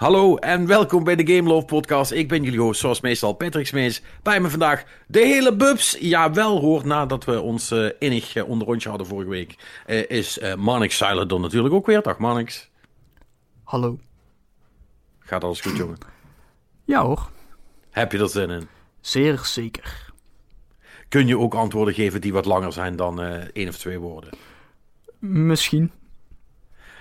Hallo en welkom bij de Game Love Podcast. Ik ben jullie host, zoals meestal, Patrick Smees. Bij me vandaag de hele bubs. Ja, wel hoor, nadat we ons uh, innig uh, onderrondje hadden vorige week, uh, is uh, Manix Silent natuurlijk ook weer. Dag Manix. Hallo. Gaat alles goed, jongen? Ja hoor. Heb je er zin in? Zeer zeker. Kun je ook antwoorden geven die wat langer zijn dan één of twee woorden? Misschien.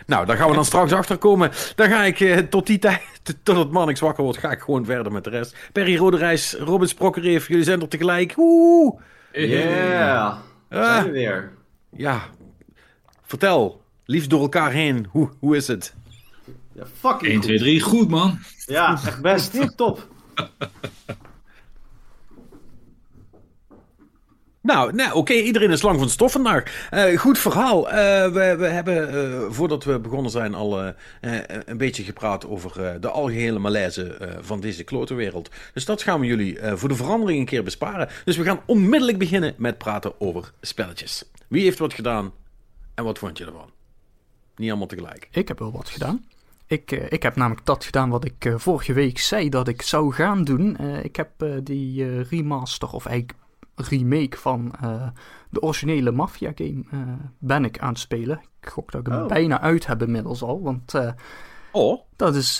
Nou, daar gaan we dan straks achter komen. Dan ga ik uh, tot die tijd, tot het Mannix wakker wordt, ga ik gewoon verder met de rest. Perry Roderijs, Robin Sprokkereef, jullie zijn er tegelijk. Woe! Yeah, uh, zijn we weer. Ja, vertel, liefst door elkaar heen, hoe, hoe is het? Ja, fucking 1, 2, 3, goed man. Ja, echt best, top. Nou, nou oké, iedereen is lang van stof vandaag. Uh, goed verhaal. Uh, we, we, hebben, uh, voordat we begonnen zijn, al een beetje gepraat over de algehele malaise van deze klote wereld. Dus dat gaan we jullie voor de verandering een keer besparen. Dus we gaan onmiddellijk beginnen met praten over spelletjes. Wie heeft wat gedaan en wat vond je ervan? Niet allemaal tegelijk. Ik heb wel wat gedaan. Ik, ik heb namelijk dat gedaan wat ik vorige week zei dat ik zou gaan doen. ik heb die remaster, of eigenlijk remake van uh, de originele Mafia game uh, ben ik aan het spelen. Ik gok dat ik hem oh. bijna uit heb inmiddels al, want uh, oh. dat is,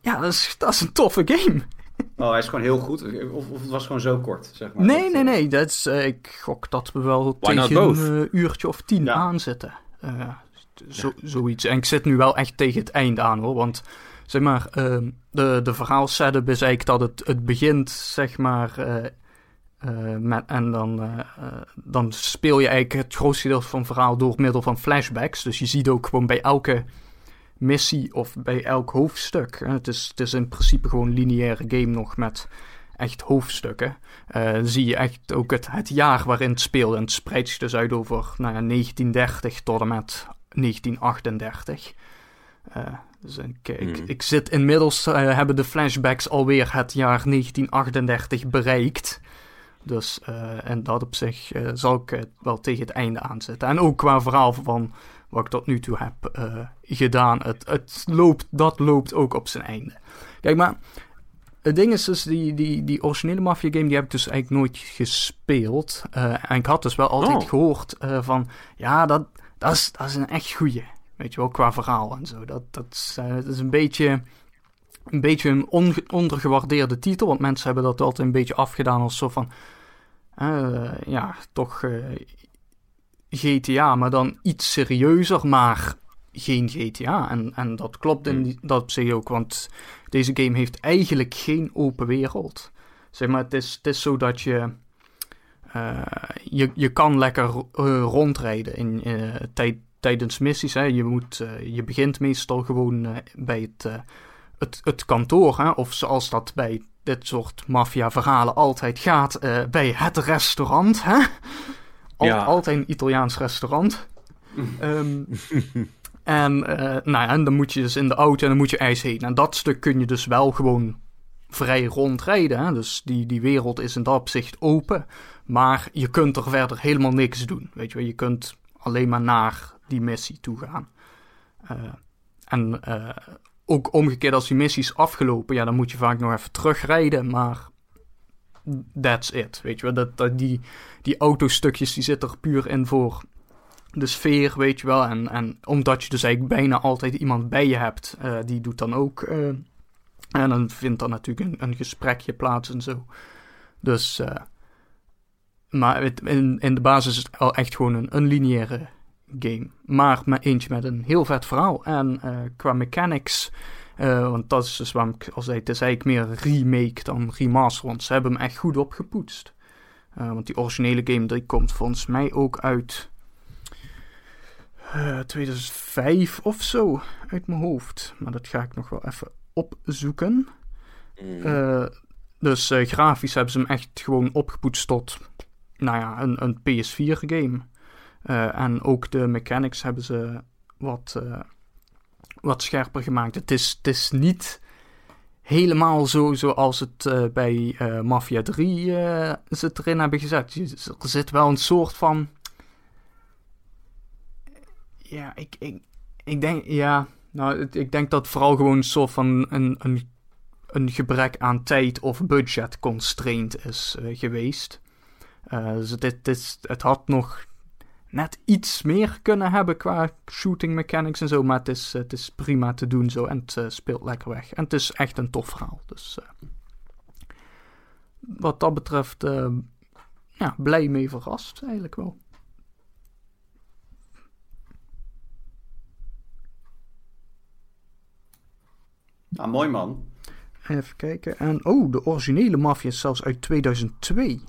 ja, dat is, dat is een toffe game. Oh, hij is gewoon heel goed. Of, of het was gewoon zo kort, zeg maar. Nee, nee, nee. Dat is, ik gok dat we wel Why tegen een uurtje of tien ja. aanzitten. Zo, ja. Zoiets. En ik zit nu wel echt tegen het einde aan, hoor. Want, zeg maar, de, de verhaalsetup is eigenlijk dat het, het begint, zeg maar uh, met, en dan, uh, dan speel je eigenlijk het grootste deel van het verhaal door middel van flashbacks. Dus je ziet ook gewoon bij elke missie of bij elk hoofdstuk. Hè, het, is, het is in principe gewoon een lineaire game nog met echt hoofdstukken. zie je echt ook het, het jaar waarin het speelt. En het spreidt zich dus uit over nou ja, 1930 tot en met 1938. dus ik, ik, Hmm. ik, zit inmiddels, hebben de flashbacks alweer het jaar 1938 bereikt. Dus uh, en dat op zich uh, zal ik uh, wel tegen het einde aanzetten. En ook qua verhaal van wat ik tot nu toe heb gedaan. Het, het loopt, dat loopt ook op zijn einde. Kijk, maar het ding is dus, die, die, die originele Mafia game, die heb ik dus eigenlijk nooit gespeeld. en ik had dus wel altijd oh. gehoord van, ja, dat, dat, is, dat is een echt goeie. Weet je wel, qua verhaal en zo. Dat, dat, is, dat is een beetje een beetje een on ondergewaardeerde titel. Want mensen hebben dat altijd een beetje afgedaan als zo van... Uh, ja, toch uh, GTA, maar dan iets serieuzer, maar geen GTA. En, en dat klopt in die, dat op zich ook, want deze game heeft eigenlijk geen open wereld. Zeg maar, het is, het is zo dat je... Uh, je, je kan lekker rondrijden in, tijd, tijdens missies. Hè. Je, moet, je begint meestal gewoon bij het het, het kantoor, hè, of zoals dat bij dit soort maffia-verhalen altijd gaat, uh, bij het restaurant. Hè? Al, ja. Altijd een Italiaans restaurant. um, en, uh, nou ja, en dan moet je dus in de auto en dan moet je ijs heen. En dat stuk kun je dus wel gewoon vrij rondrijden. Hè? Dus die, die wereld is in dat opzicht open. Maar je kunt er verder helemaal niks doen. Weet je wel, je kunt alleen maar naar die missie toe gaan. Uh, en ook omgekeerd als die missie is afgelopen, ja, dan moet je vaak nog even terugrijden, maar that's it, weet je wel. Dat, die, die autostukjes, die zitten er puur in voor de sfeer, weet je wel. En, en omdat je dus eigenlijk bijna altijd iemand bij je hebt, uh, die doet dan ook... Uh, en dan vindt er natuurlijk een, een gesprekje plaats en zo. Dus... Uh, maar in, in de basis is het al echt gewoon een, een lineaire game. Maar met eentje met een heel vet verhaal. En uh, qua mechanics, uh, want dat is dus waarom ik al zei, het is eigenlijk meer remake dan remaster. Want ze hebben hem echt goed opgepoetst. Uh, want die originele game, die komt volgens mij ook uit 2005 of zo, uit mijn hoofd. Maar dat ga ik nog wel even opzoeken. Mm. dus grafisch hebben ze hem echt gewoon opgepoetst tot, nou ja, een, een PS4 game. Uh, en ook de mechanics hebben ze wat, uh, wat scherper gemaakt. Het is, het is niet helemaal zo zoals het uh, bij Mafia 3 ze erin hebben gezet. Er zit wel een soort van. Ja, ik, ik, ik denk. Ja, Nou, ik denk dat vooral gewoon een soort van een, een, een gebrek aan tijd of budget constraint is eh, geweest. Eh, dus het, het, het had nog net iets meer kunnen hebben qua shooting mechanics en zo, maar het is, het is prima te doen zo en het eh, speelt lekker weg. En het is echt een tof verhaal. Dus eh, wat dat betreft, eh, ja, blij mee verrast eigenlijk wel. Ah, mooi man. Even kijken. En oh, de originele Mafia is zelfs uit 2002.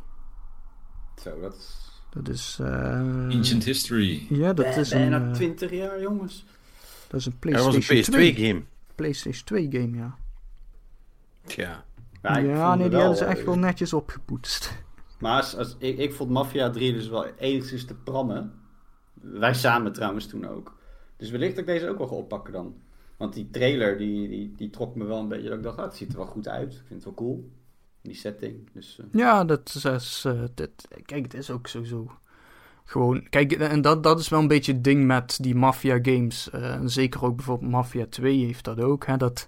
Zo, dat is... Dat is. eh, Ancient History. Ja, dat is een, Bijna eh, 20 jaar, jongens. dat is een Dat was PlayStation een 2 PS2-game. PlayStation 2 game, ja. Tja. Ja, Ja, nee, die hebben ze eh, echt wel netjes opgepoetst. Maar als, als, ik, ik vond Mafia 3 dus wel enigszins te prammen. Wij samen trouwens toen ook. Dus wellicht dat ik deze ook wel ga oppakken dan. Want die trailer, die, die, die trok me wel een beetje. Dat ik dacht, ah, het ziet er wel goed uit. Ik vind het wel cool. Die setting. Dus, eh, Ja, dat is. eh, kijk, het is ook sowieso. Gewoon. Kijk, en dat, dat is wel een beetje het ding met die Mafia games. eh, en zeker ook bijvoorbeeld Mafia 2 heeft dat ook. Hè, dat.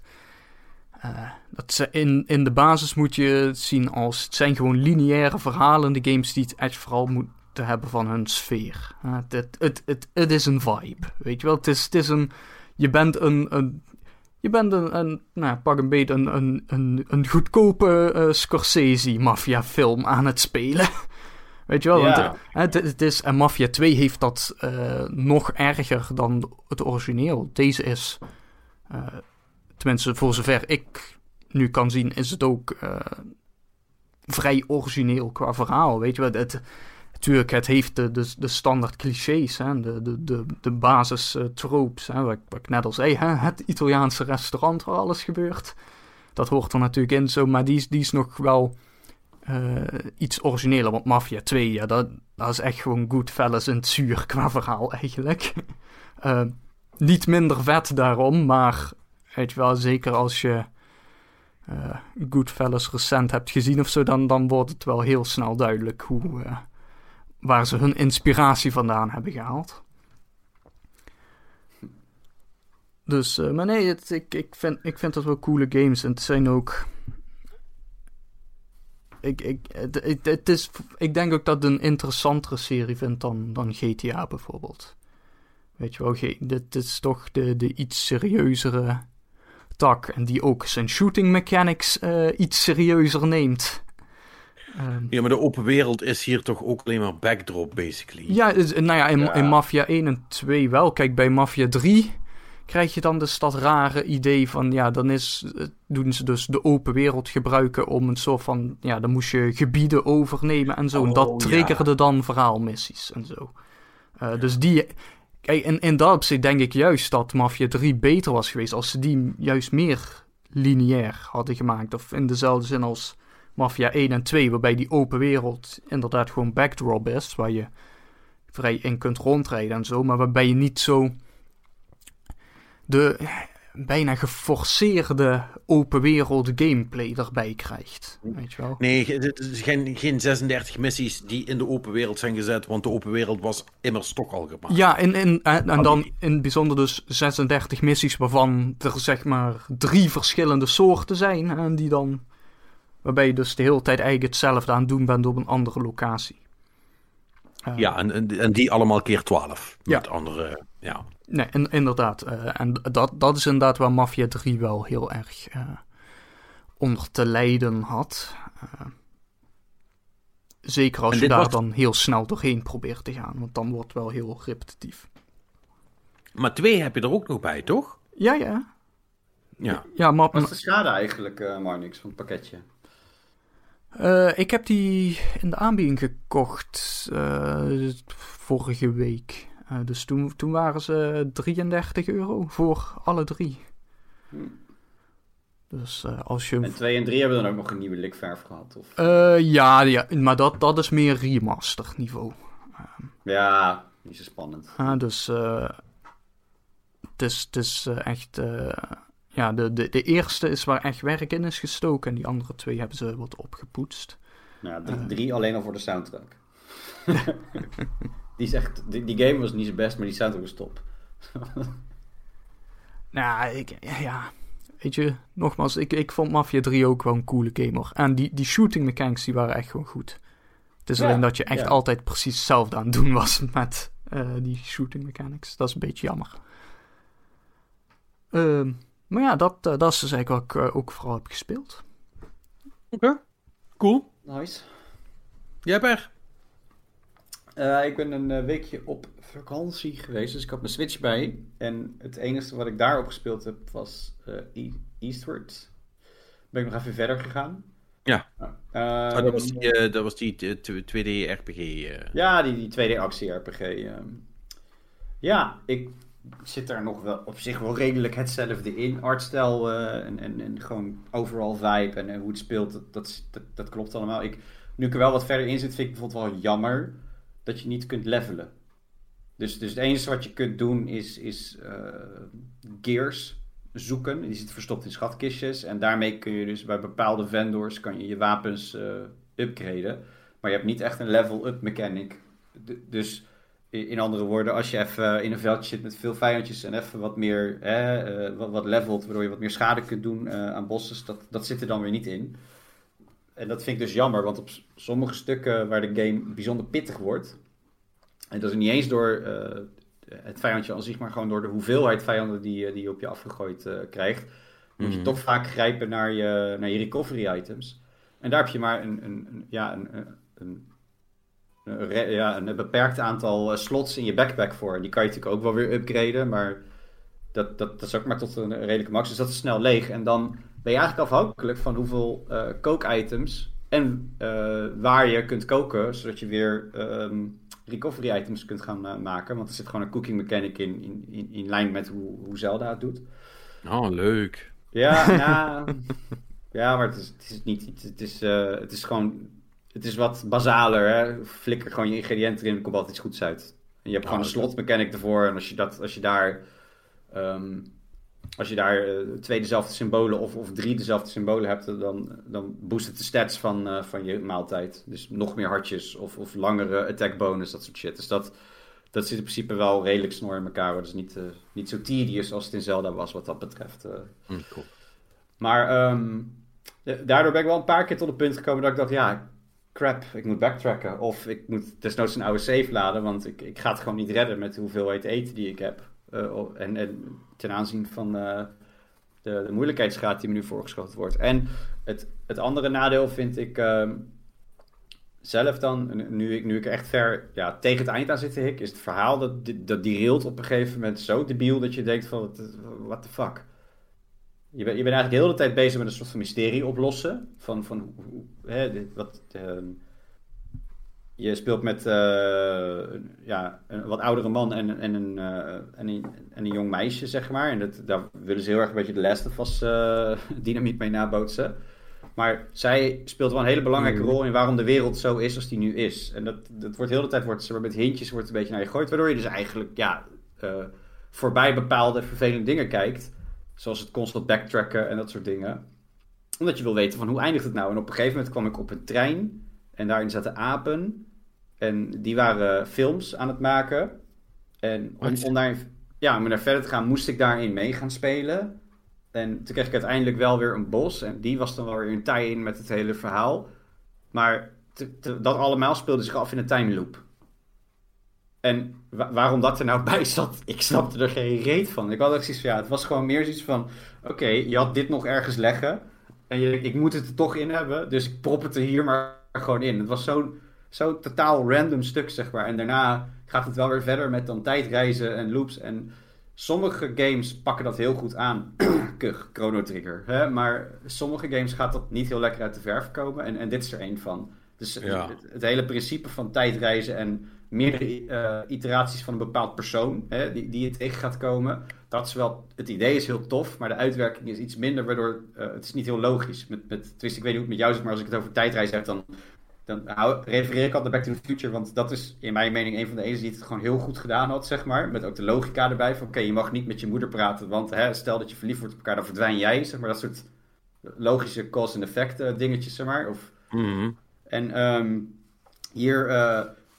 eh, dat in, in de basis moet je zien als. Het zijn gewoon lineaire verhalen. De games die het echt vooral moeten hebben van hun sfeer. Eh, het, het, het, het, het is een vibe. Weet je wel? Het is, het is een. Je bent een. een je bent een, een nou, pak een beetje een, een, een, een goedkope eh, Scorsese-maffia-film aan het spelen. Weet je wel? Want, Ja. eh, het, het is, en Mafia 2 heeft dat eh, nog erger dan het origineel. Deze is, tenminste voor zover ik nu kan zien, is het ook vrij origineel qua verhaal. Weet je wel? Het, natuurlijk, het heeft de, de, standaard clichés, hè? de, de, de, de basis eh, tropes. Hè? Wat, ik- net al zei, hè? het Italiaanse restaurant waar alles gebeurt. Dat hoort er natuurlijk in, zo, maar die is, die is nog wel eh, iets origineler. Want Mafia 2, ja, dat, dat is echt gewoon Goodfellas in het zuur qua verhaal eigenlijk. Eh, niet minder vet daarom, maar weet wel, zeker als je eh Goodfellas recent hebt gezien of zo, dan, dan wordt het wel heel snel duidelijk hoe, waar ze hun inspiratie vandaan hebben gehaald. Dus, eh, maar nee, het, ik, ik, vind, ik vind dat wel coole games. En het zijn ook. Ik, ik, het, het, is, ik denk ook dat het een interessantere serie vindt dan, dan GTA bijvoorbeeld. Weet je wel, dit is toch de, de iets serieuzere tak. En die ook zijn shooting mechanics eh, iets serieuzer neemt. Ehm, Ja, maar de open wereld is hier toch ook alleen maar backdrop, basically. ja, nou ja, in, Ja. in Mafia 1 en 2 wel. Kijk, bij Mafia 3 krijg je dan dus dat rare idee van... Ja, dan is, eh, doen ze dus de open wereld gebruiken om een soort van... Ja, dan moest je gebieden overnemen en zo. en Oh, dat triggerde dan verhaalmissies en zo. Eh, dus die... Kijk, in, in dat opzicht denk ik juist dat Mafia 3 beter was geweest... als ze die juist meer lineair hadden gemaakt. Of in dezelfde zin als Mafia 1 en 2... waarbij die open wereld inderdaad gewoon backdrop is... waar je vrij in kunt rondrijden en zo, maar waarbij je niet zo de bijna geforceerde open wereld gameplay erbij krijgt. Weet je wel? Nee, het is geen, geen 36 missies die in de open wereld zijn gezet, want de open wereld was immers toch al gemaakt. Ja, en, en, en, en dan in het bijzonder dus 36 missies waarvan er zeg maar drie verschillende soorten zijn. En die dan, waarbij je dus de hele tijd eigenlijk hetzelfde aan het doen bent op een andere locatie. Eh, Ja, en, en, die allemaal keer 12. Ja. Met andere, ja. Nee, in- inderdaad. eh, en dat, dat is inderdaad waar Mafia 3 wel heel erg eh, onder te lijden had. Eh, zeker als En je daar was- dan heel snel doorheen probeert te gaan, want dan wordt het wel heel repetitief. Maar twee heb je er ook nog bij, toch? Ja, ja. Ja. Ja, maar, Wat is de schade eigenlijk, eh Marnix, van het pakketje? Eh, ik heb die in de aanbieding gekocht eh, vorige week. Eh, dus toen, toen waren ze 33 euro voor alle drie. Hm. Dus als je En 2 en 3 hebben dan ook nog een nieuwe likverf gehad, of? Ja, ja, maar dat, dat is meer remaster niveau. Ja, niet zo spannend. Ah, dus het is, het is echt... ja, de, de, de eerste is waar echt werk in is gestoken. En die andere twee hebben ze wat opgepoetst. Nou, drie, drie alleen al voor de soundtrack. die, is echt, die, die game was niet zo best, maar die soundtrack was top. Nou, ik, ja, weet je, nogmaals, ik, ik vond Mafia 3 ook wel een coole gamer. En die, die shooting mechanics die waren echt gewoon goed. Het is Ja, alleen dat je echt ja. altijd precies hetzelfde aan het doen was met eh, die shooting mechanics. Dat is een beetje jammer. Ehm, maar ja, dat, eh, dat is dus eigenlijk wat ik eh, ook vooral heb gespeeld. Oké. Cool. Nice. Jij Per? Eh, ik ben een weekje op vakantie geweest, dus ik had mijn Switch bij. En het enige wat ik daarop gespeeld heb was eh, E- Eastward. Ben ik nog even verder gegaan. Ja. Eh, Ah, dat was die, dat was die t- t- 2D-RPG. eh. Ja, die, die 2D-actie-RPG. ehm. Ja, ik zit daar nog wel op zich wel redelijk hetzelfde in. Artstijl eh, en, en, en gewoon overal vibe en, hoe het speelt, dat, dat, klopt allemaal. Ik, nu ik er wel wat verder in zit, vind ik bijvoorbeeld wel jammer dat je niet kunt levelen. Dus, dus het enige wat je kunt doen is, is eh, gears zoeken. Die zitten verstopt in schatkistjes. En daarmee kun je dus bij bepaalde vendors kan je, je wapens eh, upgraden. Maar je hebt niet echt een level-up mechanic. Dus in andere woorden, als je even in een veldje zit met veel vijandjes en even wat meer hè, eh, wat, wat levelt, waardoor je wat meer schade kunt doen eh, aan bossen, dat, dat zit er dan weer niet in. En dat vind ik dus jammer, want op sommige stukken waar de game bijzonder pittig wordt, en dat is niet eens door eh, het vijandje aan zich, maar gewoon door de hoeveelheid vijanden die, eh, die je op je afgegooid eh, krijgt, moet je Mhm. toch vaak grijpen naar je, naar je recovery items. En daar heb je maar een, een, een- ja, een, een, een, ja, een beperkt aantal eh, slots in je backpack voor. En die kan je natuurlijk ook wel weer upgraden, maar dat, dat, dat is ook maar tot een redelijke max. Dus dat is snel leeg. En dan ben je eigenlijk afhankelijk van hoeveel eh kookitems en eh, waar je kunt koken, zodat je weer ehm, recovery items kunt gaan maken. Want er zit gewoon een cooking mechanic in, in, in, in lijn met hoe, hoe Zelda het doet. Oh, leuk. Ja, nou, ja, maar het is, het is niet. Het is, het is gewoon. Het is wat basaler. Hè? Flikker gewoon je ingrediënten er komt altijd iets goeds uit. En je hebt gewoon Ah, een slot mechanic ervoor. En als je, dat, als je daar. ehm, als je daar eh, twee dezelfde symbolen of, of drie dezelfde symbolen hebt, dan, dan boost het de stats van, eh, van je maaltijd. Dus nog meer hartjes of, of langere attack bonus, dat soort shit. Dus dat, dat zit in principe wel redelijk snor in elkaar. Het is niet, eh, niet zo tedious als het in Zelda was, wat dat betreft. Hm, cool. Maar ehm, eh, daardoor ben ik wel een paar keer tot het punt gekomen dat ik dacht, ja, crap, ik moet backtracken. Of ik moet desnoods een oude save laden, want ik, ik ga het gewoon niet redden met de hoeveelheid eten die ik heb. Eh, o- en, en ten aanzien van eh, de, de moeilijkheidsgraad die me nu voorgeschoten wordt. En het, het andere nadeel vind ik ehm, zelf dan, nu ik, nu ik echt ver ja, tegen het eind aan zit te is het verhaal dat, dat die rails op een gegeven moment zo debiel dat je denkt van, what the fuck. Je bent, je bent eigenlijk de hele tijd bezig met een soort van mysterie oplossen. Van, van hè, wat, ehm, je speelt met eh, een- ja, een wat oudere man en, en, een, eh, en, een, en een jong meisje, zeg maar. En dat, daar willen ze heel erg een beetje de Last of Us eh, dynamiet mee nabootsen. Maar zij speelt wel een hele belangrijke Mhm. rol in waarom de wereld zo is als die nu is. En dat, dat wordt de tijd wordt, met hintjes wordt een beetje naar je gegooid. Waardoor je dus eigenlijk ja, voorbij bepaalde vervelende dingen kijkt. Zoals het constant backtracken en dat soort dingen. Omdat je wil weten van hoe eindigt het nou. En op een gegeven moment kwam ik op een trein. En daarin zaten apen. En die waren films aan het maken. En om, om, daar, ja, om daar verder te gaan moest ik daarin mee gaan spelen. En toen kreeg ik uiteindelijk wel weer een bos. En die was dan wel weer een tie-in met het hele verhaal. Maar te- te- dat allemaal speelde zich af in een time loop. En wa- waarom dat er nou bij zat, ik snapte er geen reet van. Ik had ook zoiets van, ja, het was gewoon meer zoiets van... Oké, je had dit nog ergens leggen. En je, ik moet het er toch in hebben. Dus ik prop het er hier maar gewoon in. Het was zo'n zo totaal random stuk, zeg maar. En daarna gaat het wel weer verder met dan tijdreizen en loops. En sommige games pakken dat heel goed aan. Kuch, Chrono Trigger. Hè? Maar sommige games gaat dat niet heel lekker uit de verf komen. En, en dit is er één van. Dus Ja. het, het hele principe van tijdreizen en meerdere eh, iteraties van een bepaald persoon hè, die, die je tegen gaat komen. Dat is wel, het idee is heel tof, maar de uitwerking is iets minder, waardoor eh, het is niet heel logisch. Met, met, ik weet niet hoe het met jou zit, maar als ik het over tijdreizen heb, dan, dan hou- refereer ik altijd naar Back to the Future, want dat is in mijn mening een van de enige die het gewoon heel goed gedaan had, zeg maar. Met ook de logica erbij van, oké, je mag niet met je moeder praten, want hè, stel dat je verliefd wordt op elkaar, dan verdwijn jij, zeg maar. Dat soort logische cause and effect eh, dingetjes, zeg maar. Of Mhm. en ehm, hier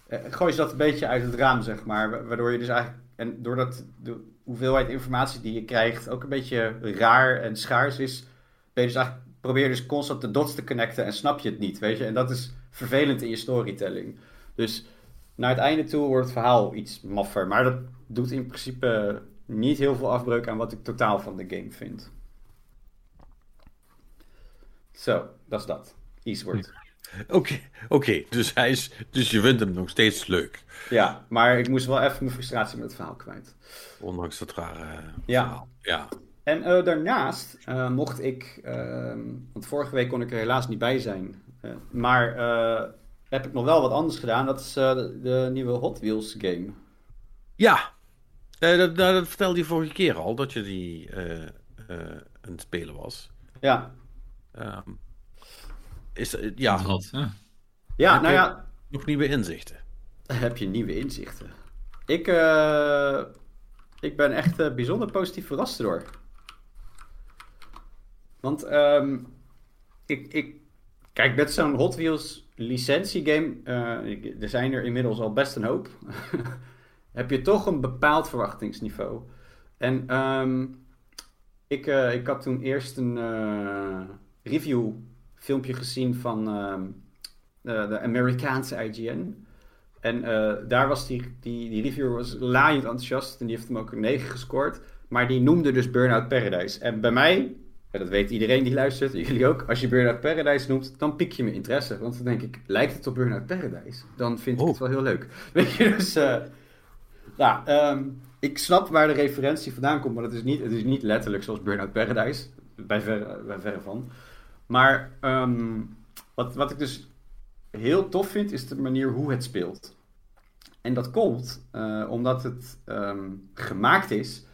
gooi je dat een beetje uit het raam, zeg maar. wa- Waardoor je dus eigenlijk. En doordat. do- hoeveelheid informatie die je krijgt ook een beetje raar en schaars is, ben je dus eigenlijk, probeer je dus constant de dots te connecten en snap je het niet, weet je. En dat is vervelend in je storytelling. Dus naar het einde toe wordt het verhaal iets maffer. Maar dat doet in principe niet heel veel afbreuk aan wat ik totaal van de game vind. Zo, dat is dat. Eastward. Oké, oké. Dus, hij is, dus je vindt hem nog steeds leuk. Ja, maar ik moest wel even mijn frustratie met het verhaal kwijt. Ondanks dat rare Ja. verhaal. Ja. En eh, daarnaast eh, mocht ik, ehm, want vorige week kon ik er helaas niet bij zijn, eh, maar eh, heb ik nog wel wat anders gedaan. Dat is eh, de, de nieuwe Hot Wheels game. Ja. Eh, dat, nou, dat vertelde je vorige keer al, dat je die eh, eh, aan het spelen was. Ja, Ehm, is, eh, ja, ja Heb nou je- ja, nog nieuwe inzichten. heb je nieuwe inzichten. Ik, eh, ik ben echt eh, bijzonder positief verrast door. Want ehm, ik, ik, kijk, met zo'n Hot Wheels licentiegame, eh, ik- er zijn er inmiddels al best een hoop, heb je toch een bepaald verwachtingsniveau. En ehm, ik, eh, ik had toen eerst een eh, review filmpje gezien van ehm, eh, de Amerikaanse IGN. En eh, daar was die, die, die reviewer was laaiend enthousiast en die heeft hem ook een 9 gescoord. Maar die noemde dus Burnout Paradise. En bij mij, en dat weet iedereen die luistert, jullie ook, als je Burnout Paradise noemt, dan piek je mijn interesse. Want dan denk ik, lijkt het op Burnout Paradise? Dan vind ik Oh. het wel heel leuk. Weet je, dus... nou, ehm, ik snap waar de referentie vandaan komt, maar het is niet, het is niet letterlijk zoals Burnout Paradise. Bij verre, bij verre van. Maar ehm, wat, wat ik dus heel tof vind, is de manier hoe het speelt. En dat komt eh, omdat het ehm, gemaakt is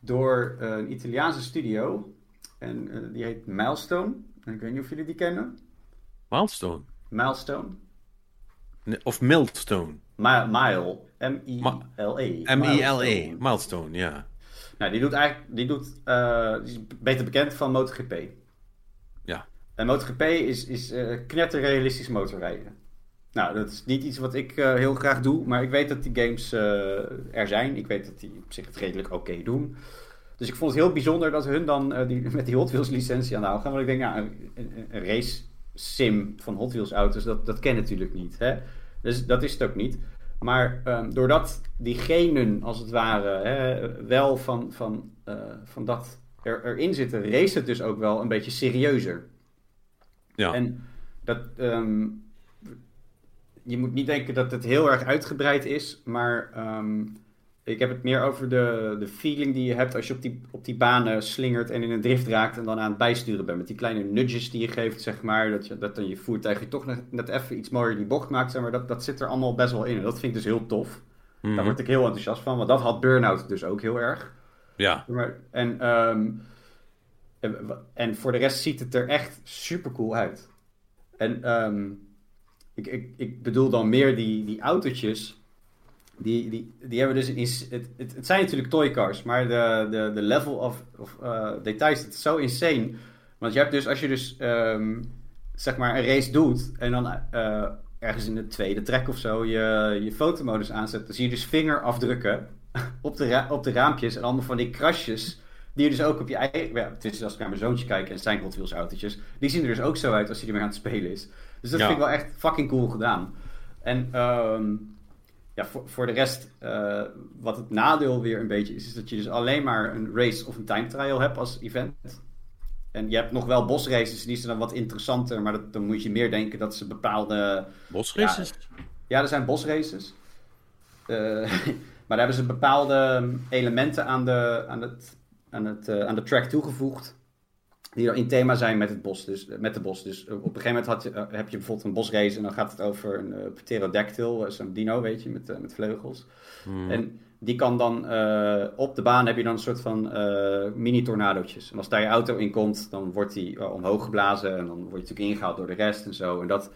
door eh, een Italiaanse studio. En eh, die heet Milestone. En ik weet niet of jullie die kennen. Milestone. Milestone. Nee, Of Milestone. Mi- Mile. M-I-L-E. M-I-L-E. Milestone, ja. Nou, die doet eigenlijk, die doet, die is beter bekend van MotoGP. En MotoGP is, is eh knetterrealistisch motorrijden. Nou, dat is niet iets wat ik eh, heel graag doe, maar ik weet dat die games eh, er zijn. Ik weet dat die op zich het redelijk oké doen. Dus ik vond het heel bijzonder dat hun dan die, met die Hot Wheels licentie aan de haal gaan. Want ik denk, ja, een, een, race sim van Hot Wheels auto's, dat, dat ken natuurlijk niet. Hè? Dus dat is het ook niet. Maar ehm, doordat die genen, als het ware, hè, wel van, van, van dat er, erin zitten, race het dus ook wel een beetje serieuzer. Ja. En dat, ehm, je moet niet denken dat het heel erg uitgebreid is, maar ehm, ik heb het meer over de, de feeling die je hebt als je op die, op die banen slingert en in een drift raakt en dan aan het bijsturen bent. Met die kleine nudges die je geeft, zeg maar, dat, je, dat dan je voertuig je toch net, net even iets mooier die bocht maakt, zeg maar, dat, dat zit er allemaal best wel in. En dat vind ik dus heel tof. Mhm. Daar word ik heel enthousiast van, want dat had Burnout dus ook heel erg. Ja. Maar, en, ehm, en, voor de rest ziet het er echt super cool uit. En ehm, ik, ik, ik bedoel dan meer die, die autootjes. Die, die, die hebben dus. Het, het, zijn natuurlijk toycars, maar de, de, de level of, of eh, details is zo insane. Want je hebt dus, als je dus ehm, zeg maar een race doet en dan eh, ergens in de tweede track of zo je, je fotomodus aanzet, dan zie je dus vingerafdrukken op de, op de raampjes en allemaal van die krasjes. Die je dus ook op je eigen. Ja, het is als ik naar mijn zoontje kijk en zijn Hot Wheels autootjes. Die zien er dus ook zo uit als hij ermee aan het spelen is. Dus dat Ja. vind ik wel echt fucking cool gedaan. En ehm, ja, voor, voor de rest, eh, wat het nadeel weer een beetje is, is dat je dus alleen maar een race of een time trial hebt als event. En je hebt nog wel bosraces, die zijn dan wat interessanter, maar dat, dan moet je meer denken dat ze bepaalde Bosraces? ja, er zijn bosraces. Eh, maar daar hebben ze bepaalde elementen aan de, aan het, aan het, eh, aan de track toegevoegd. Die er in thema zijn met het bos. Dus, met de bos. Dus op een gegeven moment had je, eh, heb je bijvoorbeeld een bosrace. En dan gaat het over een eh, pterodactyl. eh, Zo'n dino, weet je, met, eh, met vleugels. Mhm. En die kan dan eh, op de baan heb je dan een soort van eh, mini-tornadootjes. En als daar je auto in komt, dan wordt die eh, omhoog geblazen. En dan word je natuurlijk ingehaald door de rest en zo. En dat,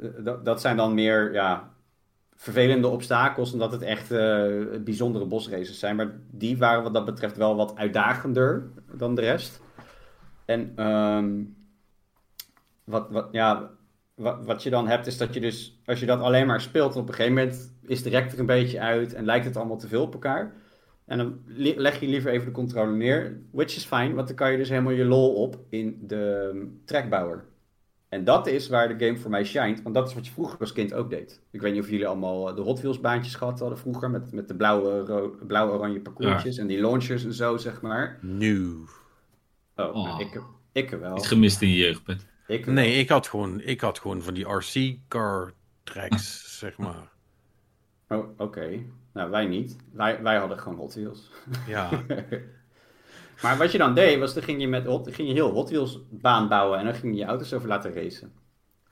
eh, dat, dat zijn dan meer ja, vervelende obstakels, omdat het echt eh, bijzondere bosraces zijn. Maar die waren wat dat betreft wel wat uitdagender dan de rest. En ehm, wat, wat, ja, wat, wat je dan hebt, is dat je dus, als je dat alleen maar speelt, op een gegeven moment is de rek er een beetje uit en lijkt het allemaal te veel op elkaar. En dan leg je liever even de controller neer, which is fine, want dan kan je dus helemaal je lol op in de um, trackbouwer. En dat is waar de game voor mij shined, want dat is wat je vroeger als kind ook deed. Ik weet niet of jullie allemaal eh, de Hot Wheels baantjes gehad hadden vroeger, met, met de blauwe, blauwe-oranje parcoursjes en die launchers en zo, zeg maar. Nu. Oh, Oh. nou, ik, ik wel. Iets gemist in je jeugd, Pet. Ik wel. Nee, ik had gewoon, ik had gewoon van die RC-car tracks, zeg maar. Oh, oké. Nou, wij niet. Wij, wij hadden gewoon Hot Wheels. Ja, Maar wat je dan deed, was dan ging je, met Hot, ging je heel Hot Wheels baan bouwen en dan ging je je auto's over laten racen.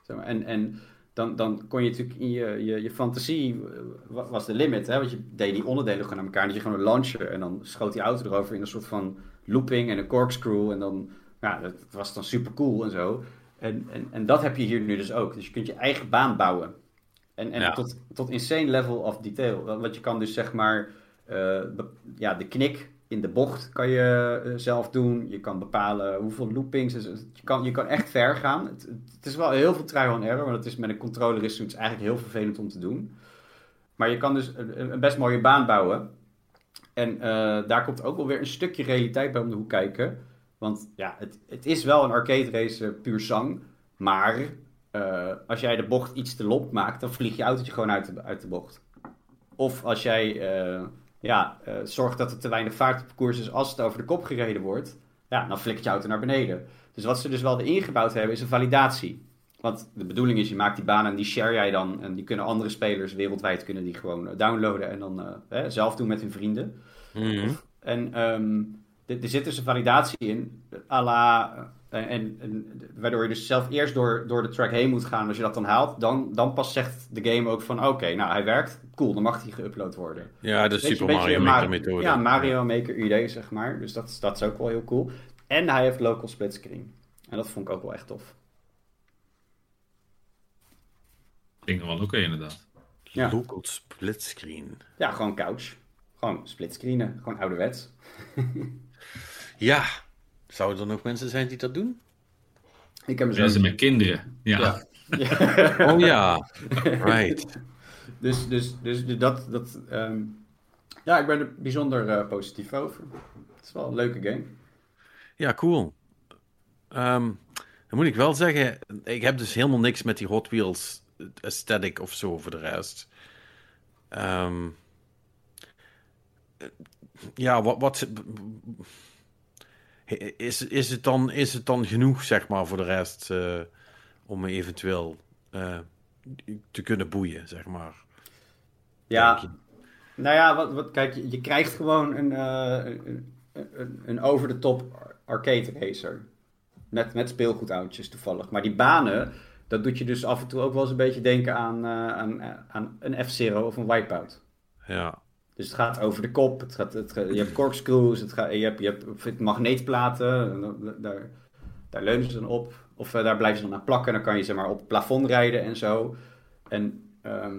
Zeg maar, En, en dan, dan kon je natuurlijk in je, je, je fantasie, eh, wa- was de limit, hè? want je deed die onderdelen gewoon naar elkaar. Dus je gewoon een launcher en dan schoot die auto erover in een soort van looping en een corkscrew. En dan, ja, dat, dat was dan super cool en zo. En, en, en dat heb je hier nu dus ook. Dus je kunt je eigen baan bouwen. En, en Ja. tot, tot insane level of detail. Want je kan dus zeg maar, eh, ja, de knik in de bocht kan je eh, zelf doen. Je kan bepalen hoeveel loopings. Je, kan, je kan echt ver gaan. Het, het is wel heel veel trial and error, want het is met een controller is eigenlijk heel vervelend om te doen. Maar je kan dus een, best mooie baan bouwen. En eh, daar komt ook wel weer een stukje realiteit bij om de hoek kijken. Want ja, het, het is wel een arcade racer puur zang. Maar eh, als jij de bocht iets te lomp maakt, dan vlieg je autootje gewoon uit de, uit de bocht. Of als jij ja, eh, zorgt dat er te weinig vaart op koers is als het over de kop gereden wordt, ja, dan flikkert je auto naar beneden. Dus wat ze dus wel erin gebouwd hebben, is een validatie. Want de bedoeling is, je maakt die baan en die share jij dan. En die kunnen andere spelers wereldwijd kunnen die gewoon eh, downloaden en dan eh, hè, zelf doen met hun vrienden. Mhm. En ehm, er, zit dus een validatie in, à la, en, en, waardoor je dus zelf eerst door, door de track heen moet gaan. Als je dat dan haalt, dan, dan pas zegt de game ook van, oké, nou hij werkt, cool, dan mag hij geüpload worden. ja de Weet je, Super een beetje Mario Mar- Maker methode. Ja, Mario Maker idee, zeg maar. Dus dat, is- dat is ook wel heel cool. En hij heeft local split screen. En dat vond ik ook wel echt tof. Klinkt wel oké, inderdaad. Ja. Local split screen. Ja, gewoon couch. Gewoon split screenen. Gewoon ouderwets. Ja, zouden er nog mensen zijn die dat doen? Ik heb. Mensen met kinderen. Ja. Ja. Ja. Oh ja, right. Dus, dus, dus dat... dat ehm, Ja, ik ben er bijzonder eh, positief over. Het is wel een leuke game. Ja, cool. Ehm, dan moet ik wel zeggen, ik heb dus helemaal niks met die Hot Wheels aesthetic of zo voor de rest. Ja, wat, wat is, is, het dan, is het dan genoeg, zeg maar, voor de rest eh, om me eventueel eh, te kunnen boeien, zeg maar? Ja, nou ja, wat, wat, kijk, je, je krijgt gewoon een, eh, een, een, een over-the-top arcade racer. Met, met speelgoedautootjes toevallig. Maar die banen, dat doet je dus af en toe ook wel eens een beetje denken aan, eh, aan, aan een F-Zero of een Wipeout. Ja, Dus het gaat over de kop, het gaat, het gaat- je hebt corkscrews, het gaat, je hebt, je hebt magneetplaten, daar, daar leunen ze dan op. Of eh, daar blijven ze dan aan plakken, dan kan je zeg maar op het plafond rijden en zo. En ehm,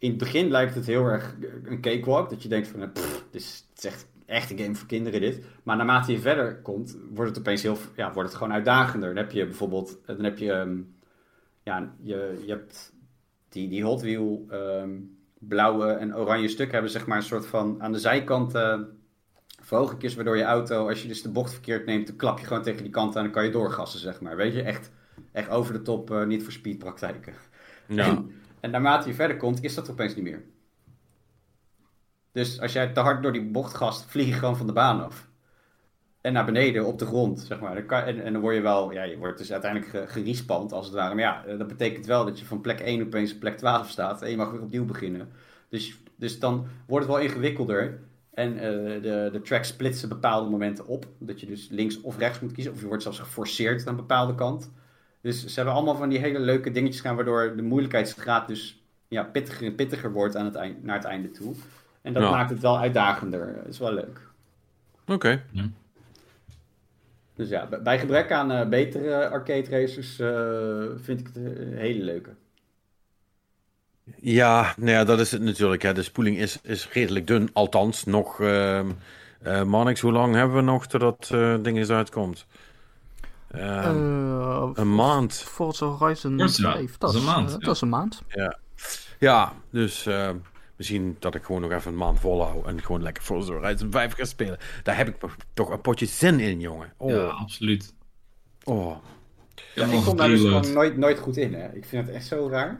in het begin lijkt het heel erg een cakewalk, dat je denkt van, eh, pff, dit is, het is echt, echt een game voor kinderen dit. Maar naarmate je verder komt, wordt het opeens heel, ja, wordt het gewoon uitdagender. Dan heb je bijvoorbeeld, eh, dan heb je, ehm, ja, je, je hebt die, die Hot Wheel ehm, blauwe en oranje stuk hebben zeg maar een soort van aan de zijkant eh verhogingjes, waardoor je auto, als je dus de bocht verkeerd neemt, dan klap je gewoon tegen die kant aan en dan kan je doorgassen, zeg maar. Weet je, echt, echt over de top, eh, niet voor speed praktijken. ja. En, en naarmate je verder komt, is dat opeens niet meer. Dus als jij te hard door die bocht gast, vlieg je gewoon van de baan af. En naar beneden op de grond, zeg maar. En, en dan word je wel, ja, je wordt dus uiteindelijk ge, gerespand als het ware. Maar ja, eh, dat betekent wel dat je van plek 1 opeens op plek 12 staat. En je mag weer opnieuw beginnen. Dus, dus dan wordt het wel ingewikkelder. En eh, de, de track splitsen bepaalde momenten op. Dat je dus links of rechts moet kiezen. Of je wordt zelfs geforceerd aan een bepaalde kant. Dus ze hebben allemaal van die hele leuke dingetjes gaan, waardoor de moeilijkheidsgraad dus ja, pittiger en pittiger wordt aan het eind, naar het einde toe. En dat Ja. maakt het wel uitdagender. Dat is wel leuk. Oké. Dus ja, bij gebrek aan eh, betere arcade racers eh, vind ik het een hele leuke. Ja, nou ja, dat is het natuurlijk. Hè. De spoeling is, is redelijk dun. Althans, nog... ehm eh, Marnix, hoe lang hebben we nog totdat eh ding eens uitkomt? Ehm, Eh, een maand. Forza Horizon Forza, 5. dat is een maand, eh, ja. Dat is een maand. Ja, dus... ehm, Misschien dat ik gewoon nog even een maand volhou en gewoon lekker Forza Horizon 5 ga spelen. Daar heb ik toch een potje zin in, jongen. Oh, Ja, absoluut. oh. Ja, ik kom daar dus gewoon nooit, nooit goed in, hè. Ik vind het echt zo raar.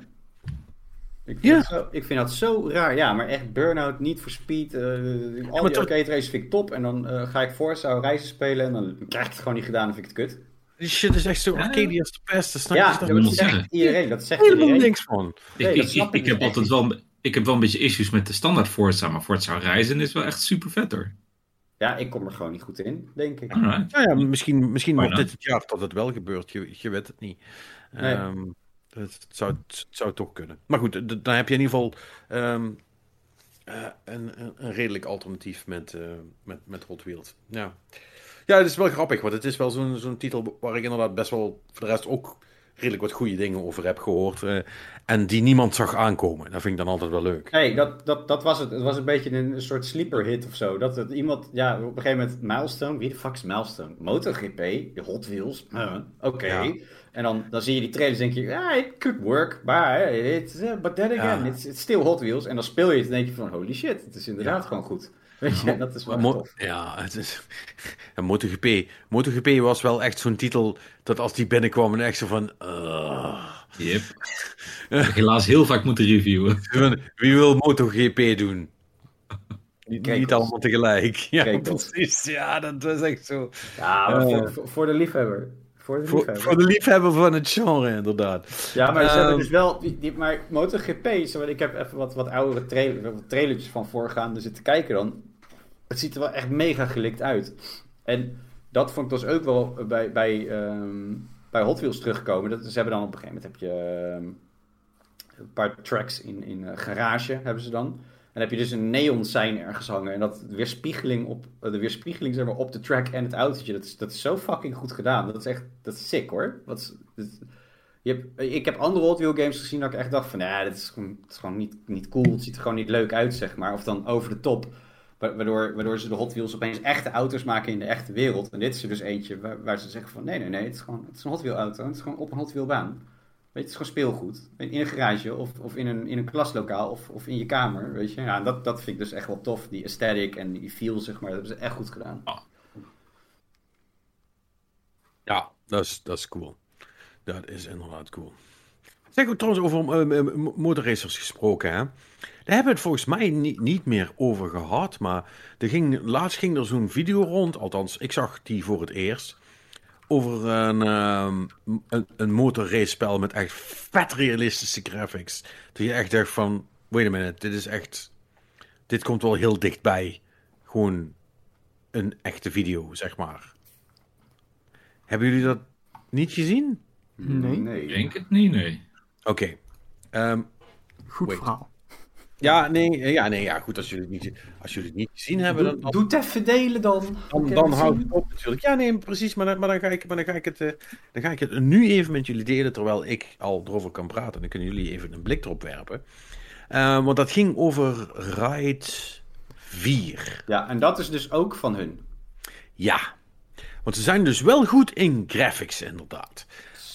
Ik vind, Ja. zo, ik vind dat zo raar. Ja, maar echt Burnout, niet voor Speed. eh al maar die arcade races vind ik top. En dan eh, ga ik Forza Horizon spelen en dan krijg ik het gewoon niet gedaan en vind ik het kut. Die shit is echt zo arcade als de pest. Daar snap je Ja, toch dat moet zegt zeggen. iedereen. Dat zegt helemaal iedereen. niks van. Nee, ik, ik, ik, dus heb echt altijd wel, een- ik heb wel een beetje issues met de standaard Forza, maar Forza Horizon is wel echt super vet hoor. Ja, ik kom er gewoon niet goed in, denk ik. Alright. Ja, ja misschien, misschien wordt dit het jaar dat het wel gebeurt. Je, je weet het niet. Nee. Ehm, het, zou, het zou toch kunnen. Maar goed, dan heb je in ieder geval ehm, eh, een, een, een redelijk alternatief met, eh, met, met Hot Wheels. Ja. Ja, het is wel grappig, want het is wel zo'n zo'n titel waar ik inderdaad best wel voor de rest ook redelijk wat goede dingen over heb gehoord. eh, en die niemand zag aankomen. Dat vind ik dan altijd wel leuk. Nee, dat, dat, dat was het. Het was een beetje een, soort sleeper hit of zo. Dat het iemand, ja, op een gegeven moment Milestone. Wie de fuck is Milestone? MotoGP, de Hot Wheels. Huh, Oké. Ja. En dan, dan zie je die trailers en denk je, ja, it could work, but, it's, uh, but then again, Ja. it's, it's still Hot Wheels. En dan speel je het en denk je van, holy shit, het is inderdaad Ja. gewoon goed. Weet je, dat is wel echt Mo- tof. ja, het is. En MotoGP. MotoGP was wel echt zo'n titel dat als die binnenkwam en echt zo van. Heb helaas heel vaak moeten reviewen. wie wil MotoGP doen? Niet, allemaal tegelijk. Ja, Kijk precies. Ja, dat was echt zo. Ja, maar Eh. voor, voor, de liefhebber. Voor de liefhebber. voor de liefhebber van het genre, inderdaad. Ja, maar ze hebben Ehm, dus wel. Die, die, maar MotoGP, ik heb even wat, wat oudere trailer, trailertjes van voorgaande zitten kijken dan. Het ziet er wel echt mega gelikt uit. En dat vond ik dus ook wel bij, bij, ehm, bij Hot Wheels terugkomen. Dat, ze hebben dan op een gegeven moment heb je ehm, een paar tracks in, in eh, garage hebben ze dan. En dan heb je dus een neon sign ergens hangen. En dat weerspiegeling op, de weerspiegeling zeg maar, op de track en het autootje. Dat is, dat is zo fucking goed gedaan. Dat is echt dat is sick hoor. Wat is, dat- je ik heb andere Hot Wheel games gezien dat ik echt dacht van... Ja, dit is gewoon, is gewoon niet, niet cool. Het ziet er gewoon niet leuk uit, zeg maar. Of dan over de top. Wa- Waardoor, waardoor ze de Hot Wheels opeens echte auto's maken in de echte wereld. En dit is er dus eentje waar, ze zeggen van... Nee, nee, nee. Het is gewoon het is een Hot Wheel auto. Het is gewoon op een Hot Wheel baan. Weet je, het is gewoon speelgoed. In een garage of, of in, een, in een klaslokaal of, of in je kamer, weet je. Ja, dat, dat vind ik dus echt wel tof. Die aesthetic en die feel, zeg maar. Dat hebben ze echt goed gedaan. Ja, dat is, dat is cool. Dat is inderdaad cool. Zeg ook trouwens over eh, motorracers gesproken, hè. Daar hebben we het volgens mij niet, niet meer over gehad, maar er ging, laatst ging er zo'n video rond, althans, ik zag die voor het eerst, over een, ehm, een, een motorracespel met echt vet realistische graphics. Dat je echt dacht van, wait a minute, dit is echt, dit komt wel heel dichtbij. Gewoon een echte video, zeg maar. Hebben jullie dat niet gezien? Nee. Ik denk het niet, nee. Oké. Ehm, Goed Wait. verhaal. Ja, nee, ja, nee, ja, goed. Als jullie het niet, als jullie het niet gezien hebben, dan, dan, Doe het even delen dan. dan, Ik dan houdt het op natuurlijk. Ja, nee, precies. Maar dan, maar dan, ga, ik, maar dan, ga, ik het, eh, dan ga ik het nu even met jullie delen, terwijl ik al erover kan praten. Dan kunnen jullie even een blik erop werpen. Eh, want dat ging over Ride 4. Ja, en dat is dus ook van hun. Ja. Want ze zijn dus wel goed in graphics, inderdaad.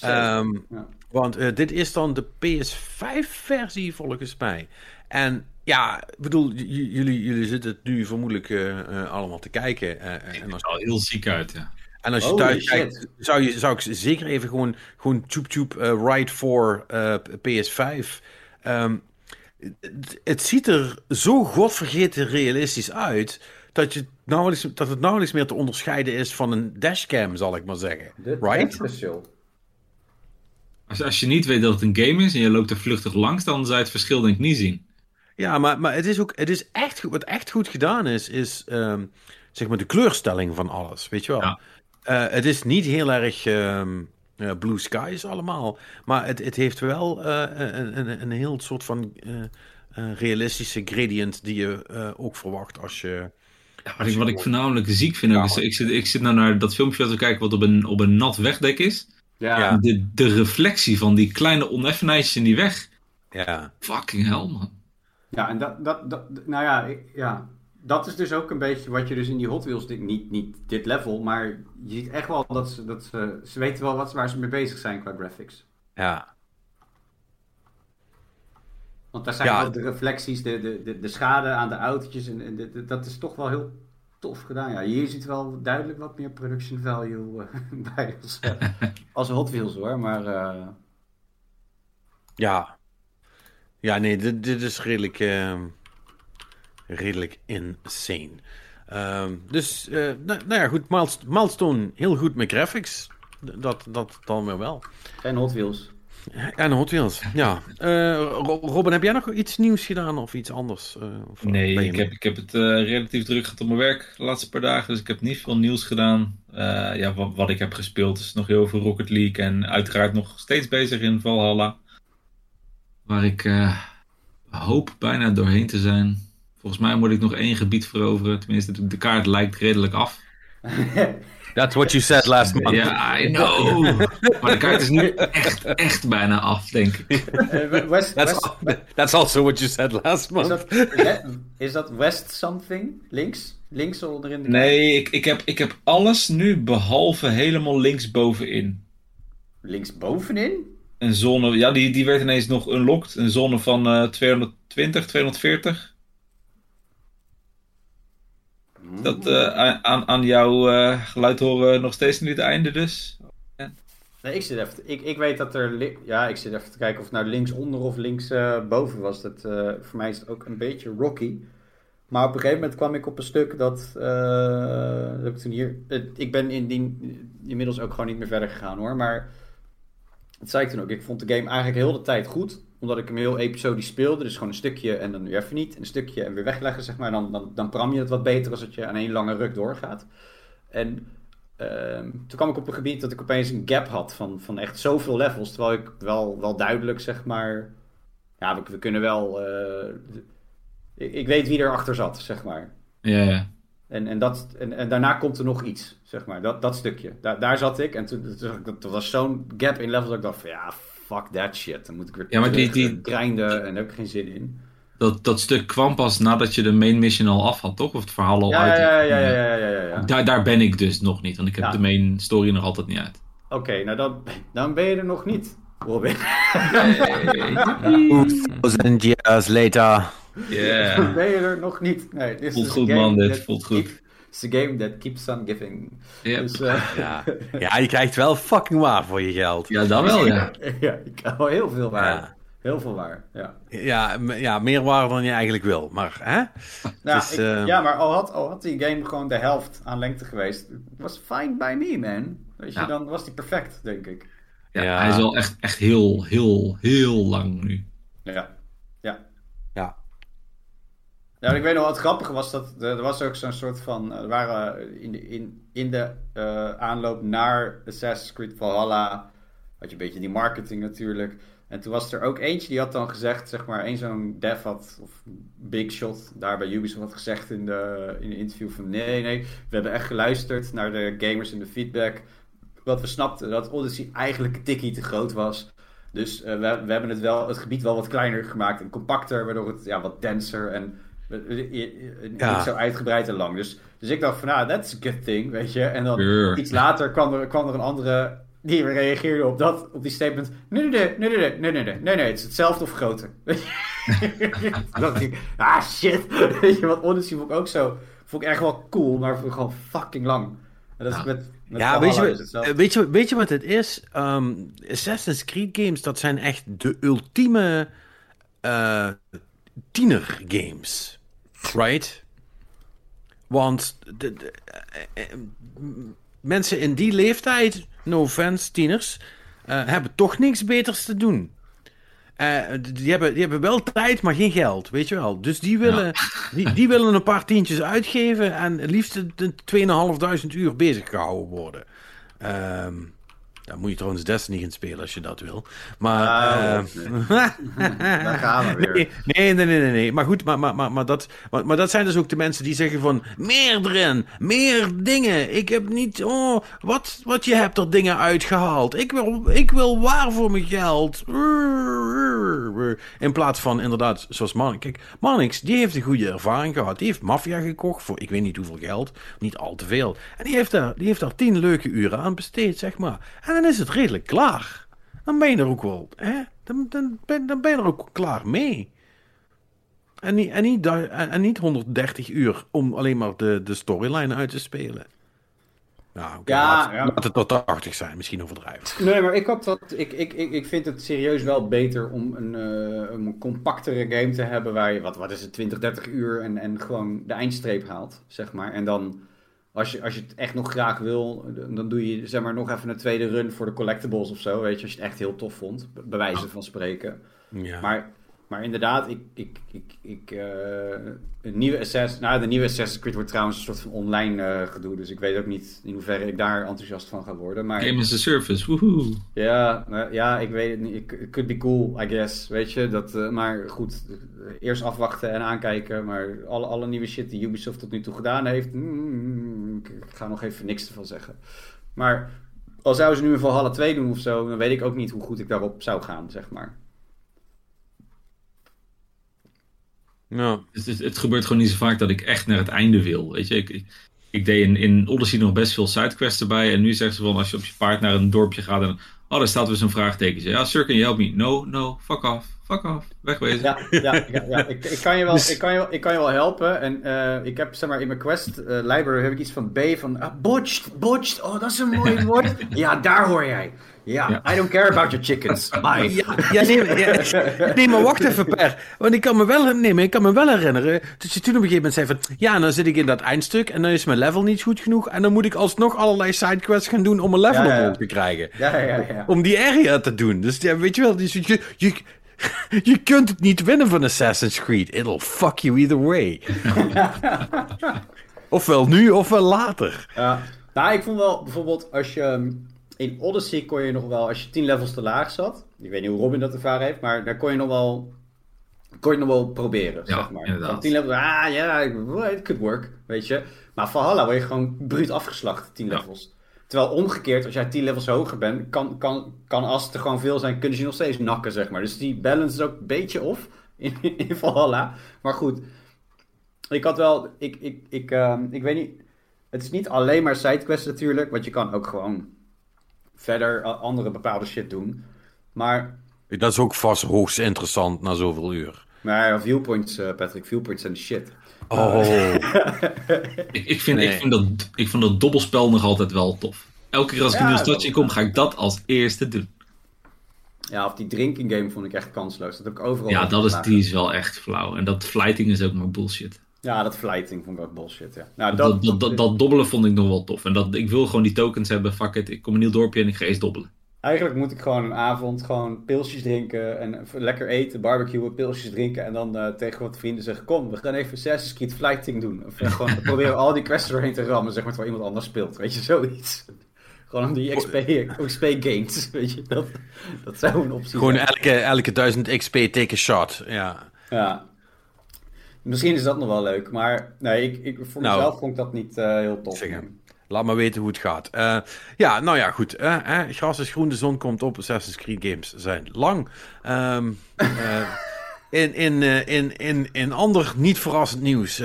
Ehm, Ja. Want eh, dit is dan de PS5-versie volgens mij. En ja, ik bedoel, jullie, jullie zitten het nu vermoedelijk eh, eh, allemaal te kijken. eh, eh, en als, Het al heel ziek uit, ja. en als je Holy thuis shit. kijkt, zou, je, zou ik zeker even gewoon, gewoon Tube Tube eh, Ride eh, PS5. Ehm, het, het ziet er zo godvergeten realistisch uit. Dat, je nauwelijks, dat het nauwelijks meer te onderscheiden is van een dashcam, zal ik maar zeggen. De right? Als, als je niet weet dat het een game is en je loopt er vluchtig langs, dan zou je het verschil denk ik niet zien. Ja, maar, maar het is ook, het is echt goed, wat echt goed gedaan is, is ehm, zeg maar de kleurstelling van alles, weet je wel. Ja. Eh, het is niet heel erg ehm, eh, blue skies allemaal, maar het, het heeft wel eh, een, een, een heel soort van realistische gradient die je eh, ook verwacht als je... Ja, wat, ik, wat ik voornamelijk ziek vind, Ja. is, ik, zit, ik zit nou naar dat filmpje te kijken wat op een, op een nat wegdek is. Ja, Ja. De, de reflectie van die kleine oneffenheidjes in die weg. Ja, Fucking hell, man. Ja, en dat, dat, dat nou ja, ik, ja, dat is dus ook een beetje wat je dus in die Hot Wheels, dit- niet, niet dit level, maar je ziet echt wel dat ze, dat ze, ze weten wel wat, waar ze mee bezig zijn qua graphics. ja. Want daar zijn Ja. ook de reflecties, de, de, de, de schade aan de autootjes. En, en de- dat is toch wel heel tof gedaan. Ja, hier zit wel duidelijk wat meer production value eh, bij als, eh, als Hot Wheels hoor. Maar eh, Ja. Ja, nee, dit, dit is redelijk, ehm, redelijk insane. Ehm, dus, eh, nou, nou ja, goed, Milest- Milestone heel goed met graphics. Dat, dat dan weer wel. en Hot Wheels. En Hot Wheels, ja. Eh, Ro- Robin, heb jij nog iets nieuws gedaan of iets anders? eh, of Nee, ik heb, ik heb het eh, relatief druk gehad op mijn werk de laatste paar dagen. Dus ik heb niet veel nieuws gedaan. Eh, ja, wat, wat ik heb gespeeld is nog heel veel Rocket League. En uiteraard nog steeds bezig in Valhalla. Waar ik eh, hoop bijna doorheen te zijn. Volgens mij moet ik nog één gebied veroveren. Tenminste, de, kaart lijkt redelijk af. That's what you said last month. Ja, I know. maar de kaart is nu echt, echt bijna af, denk ik. Eh, West, That's, West, that's also what you said last month. is, dat, is dat West something? Links? Links onderin de Nee, ik, ik, heb, ik heb alles nu behalve helemaal links bovenin. Links bovenin? Een zone, ja, die, die werd ineens nog unlocked. Een zone van eh 220, 240. Dat eh, aan, aan jouw eh, geluid horen nog steeds niet het einde dus. Nee, ik zit even. Ik, ik weet dat er. Ja, ik zit even te kijken of het nou linksonder of linksboven boven was. Dat, eh, voor mij is het ook een beetje rocky. Maar op een gegeven moment kwam ik op een stuk dat. eh, dat ik toen hier. ik ben in die, inmiddels ook gewoon niet meer verder gegaan hoor. Maar. Dat zei ik toen ook. Ik vond de game eigenlijk heel de tijd goed. Omdat ik hem heel episodisch speelde. Dus gewoon een stukje en dan weer even niet. En een stukje en weer wegleggen, zeg maar. Dan, dan, dan pram je het wat beter als dat je aan één lange ruk doorgaat. En Ehm, toen kwam ik op een gebied dat ik opeens een gap had van, van echt zoveel levels. Terwijl ik wel, wel duidelijk zeg maar. Ja, we, we kunnen wel. eh, ik, ik weet wie erachter zat, zeg maar. Ja, ja. En, en, dat, en, en daarna komt er nog iets, zeg maar. Dat, dat stukje. Daar, daar zat ik. En toen, toen er was zo'n gap in levels dat ik dacht van ja, fuck that shit. Dan moet ik weer Ja, maar die- terug, die- grinden en daar heb ik geen zin in. Dat, dat stuk kwam pas nadat je de main mission al af had, toch? Of het verhaal al Ja, uit ja, ja, ja, ja, ja, ja, ja. Daar, daar ben ik dus nog niet, want ik heb Ja. de main story nog altijd niet uit. Oké, nou dan, dan ben je er nog niet, Robin. Thousand years later. Yeah. ben je er nog niet. Nee, dit Voelt is goed, een game man, dit voelt goed. is een game that keeps on giving. Ja. Dus, eh, Ja. ja, je krijgt wel fucking waar voor je geld. ja, dan wel, ja. ja, ik wel heel veel waar. Ja. Heel veel waar, ja. Ja, ja, meer waar dan je eigenlijk wil. Maar, hè? Nou, ik- Ja, maar al had, al had die game gewoon de helft aan lengte geweest, was fine by me, man. Weet je, Ja. dan was die perfect, denk ik. ja. Ja. Hij is wel echt, echt heel, heel, heel lang nu. Ja. Ja. Ik weet nog wat het grappige was, dat er was ook zo'n soort van, er waren in de, in, in de eh, aanloop naar Assassin's Creed Valhalla, had je een beetje die marketing natuurlijk. En toen was er ook eentje die had dan gezegd, zeg maar, één zo'n dev had, of Big Shot, daar bij Ubisoft had gezegd in de, in de interview van nee, nee, we hebben echt geluisterd naar de gamers en de feedback. Wat we snapten, dat Odyssey eigenlijk een tikkie te groot was. Dus eh, we, we hebben het, wel, het gebied wel wat kleiner gemaakt en compacter, waardoor het ja, wat denser en eh, eh, eh, Ja. niet zo uitgebreid en lang. Dus, dus ik dacht van, nou, that's a good thing, weet je. En dan iets later kwam er, kwam er een andere die reageerde op, dat, op die statement. Nee, nee, nee, nee, nee, nee, nee, nee, nee, nee, nee, het is hetzelfde of groter. Dacht ik, ah shit. Weet je wat, Odyssey vond ik ook zo, vond ik echt wel cool, maar vond ik gewoon fucking lang. En dat is Ja. met, met Ja, weet je, weet, je, weet je wat het is? Ehm, Assassin's Creed games, dat zijn echt de ultieme eh tiener games. Right? Want de, de- eh, eh, m- mensen in die leeftijd, no offense, tieners, eh, hebben toch niks beters te doen. Eh, die, hebben, die hebben wel tijd, maar geen geld, weet je wel. Dus die willen, die, die willen een paar tientjes uitgeven en liefst de 2.500 uur bezig gehouden worden. Ehm dan moet je trouwens Destiny gaan spelen als je dat wil. Maar. Ah, eh, Daar gaan we weer. Nee, nee, nee, nee. Maar goed, maar, maar, maar, maar, dat, maar, maar dat zijn dus ook de mensen die zeggen van... Meer erin, meer dingen. Ik heb niet... Oh, wat, wat je hebt er dingen uitgehaald. Ik wil, ik wil waar voor mijn geld. In plaats van inderdaad, zoals Marnix. Kijk, Marnix, die heeft een goede ervaring gehad. Die heeft Mafia gekocht voor ik weet niet hoeveel geld. Niet al te veel. En die heeft daar, die heeft daar tien leuke uren aan besteed, zeg maar. En dan is het redelijk klaar. Dan ben je er ook wel... Hè? Dan, dan, ben, dan ben je er ook klaar mee. En niet, en niet, du- en en niet 130 uur om alleen maar de, de storyline uit te spelen. Nou, Ja, laat, ja. laat het tot 80 zijn, misschien overdrijven. Nee, maar ik, had dat, ik, ik, ik, ik vind het serieus wel beter om een, eh, een compactere game te hebben waar je, wat, wat is het, 20, 30 uur en, en gewoon de eindstreep haalt, zeg maar. En dan, als je, als je het echt nog graag wil, dan doe je zeg maar nog even een tweede run voor de collectibles of zo, weet je, als je het echt heel tof vond, bij wijze van spreken. Ja. Maar, maar inderdaad, ik, ik, ik, ik, eh, een nieuwe Assassin's, nou, de nieuwe Assassin's Creed wordt trouwens een soort van online eh, gedoe, dus ik weet ook niet in hoeverre ik daar enthousiast van ga worden. Maar... Game as a service, woehoe. Ja, nou, ja, ik weet het niet. It could be cool, I guess. Weet je, dat, eh, maar goed. Eerst afwachten en aankijken. Maar alle, alle nieuwe shit die Ubisoft tot nu toe gedaan heeft. mm, ik, ik ga nog even niks ervan zeggen. Maar al zouden ze nu een Valhalla 2 doen of zo. dan weet ik ook niet hoe goed ik daarop zou gaan, zeg maar. Ja. Het, het, het gebeurt gewoon niet zo vaak dat ik echt naar het einde wil. Weet je, ik, ik, ik deed in, in Odyssey nog best veel sidequests erbij. En nu zeggen ze van als je op je paard naar een dorpje gaat en. Oh, daar staat weer zo'n vraagteken. Ja, sir, can you help me? No, no, fuck off, fuck off, wegwezen. Ja, ja, ja, ja. Ik, ik, kan je wel, Dus- ik, kan je wel, ik kan je wel helpen. En eh, ik heb zeg maar in mijn quest eh, library heb ik iets van B van ah, botched, botched. Oh, dat is een mooi woord. Ja, daar hoor jij. Ja, Ja. I don't care about your chickens. Bye. Ja, ja, nee, maar- ja, nee, maar wacht even, Per. Want ik kan me wel, nee, maar ik kan me wel herinneren dat je toen op een gegeven moment zei van... Ja, dan zit ik in dat eindstuk en dan is mijn level niet goed genoeg. En dan moet ik alsnog allerlei sidequests gaan doen om een level Ja, ja. omhoog te krijgen. Ja, ja, ja. Om die area te doen. Dus ja, weet je wel, dus je, je, je kunt het niet winnen van Assassin's Creed. It'll fuck you either way. ofwel nu, ofwel later. Ja. Nou, ik vond wel bijvoorbeeld als je ehm, in Odyssey kon je nog wel, als je 10 levels te laag zat. Ik weet niet hoe Robin dat ervaren heeft, maar daar kon je nog wel, kon je nog wel proberen, Ja, zeg maar. inderdaad. Van 10 levels, ah ja, it could work, weet je. Maar Valhalla word je gewoon bruut afgeslacht, 10 Ja. levels. Terwijl omgekeerd, als jij 10 levels hoger bent, kan, kan, kan als het er gewoon veel zijn, kunnen ze nog steeds nakken, zeg maar. Dus die balance is ook een beetje off in, in Valhalla. Maar goed, ik had wel, ik, ik, ik, ehm, ik weet niet, het is niet alleen maar sidequests natuurlijk, want je kan ook gewoon verder a- andere bepaalde shit doen. Maar, Dat is ook vast hoogst interessant na zoveel uur. maar ja, viewpoints, eh, Patrick, viewpoints zijn de shit. Oh, Ik, ik, vind, Nee. ik, vind dat, ik vind dat dobbelspel nog altijd wel tof. Elke keer als ik Ja, een nieuw dat- stadje kom, ga ik dat als eerste doen. Ja, of die drinking game vond ik echt kansloos. Dat heb ik overal Ja, dat is, die is wel echt flauw. En dat flighting is ook maar bullshit. Ja, dat flighting vond ik ook bullshit, ja. Nou, Dat, dat, dat, dat dobbelen vond ik nog wel tof. En dat, ik wil gewoon die tokens hebben. Fuck it, ik kom een nieuw dorpje en ik ga eens dobbelen. Eigenlijk moet ik gewoon een avond gewoon pilsjes drinken en lekker eten, barbecuen, pilsjes drinken en dan eh, tegen wat vrienden zeggen, kom, we gaan even Assassin's Creed Flighting doen. Of gewoon proberen al die quests doorheen te rammen, zeg maar, terwijl iemand anders speelt, weet je, zoiets. Gewoon om die XP, XP gains, weet je, dat, dat zou een optie gewoon zijn. elke, elke 1000 XP take a shot. Ja. Ja. Misschien is dat nog wel leuk, maar nee, ik, ik, voor Nou, mezelf vond ik dat niet eh, heel tof. Laat maar weten hoe het gaat. Eh, ja, nou ja, goed. eh, gras is groen, de zon komt op. Assassin's Creed games zijn lang. Eh, in, in, in, in, in ander niet verrassend nieuws.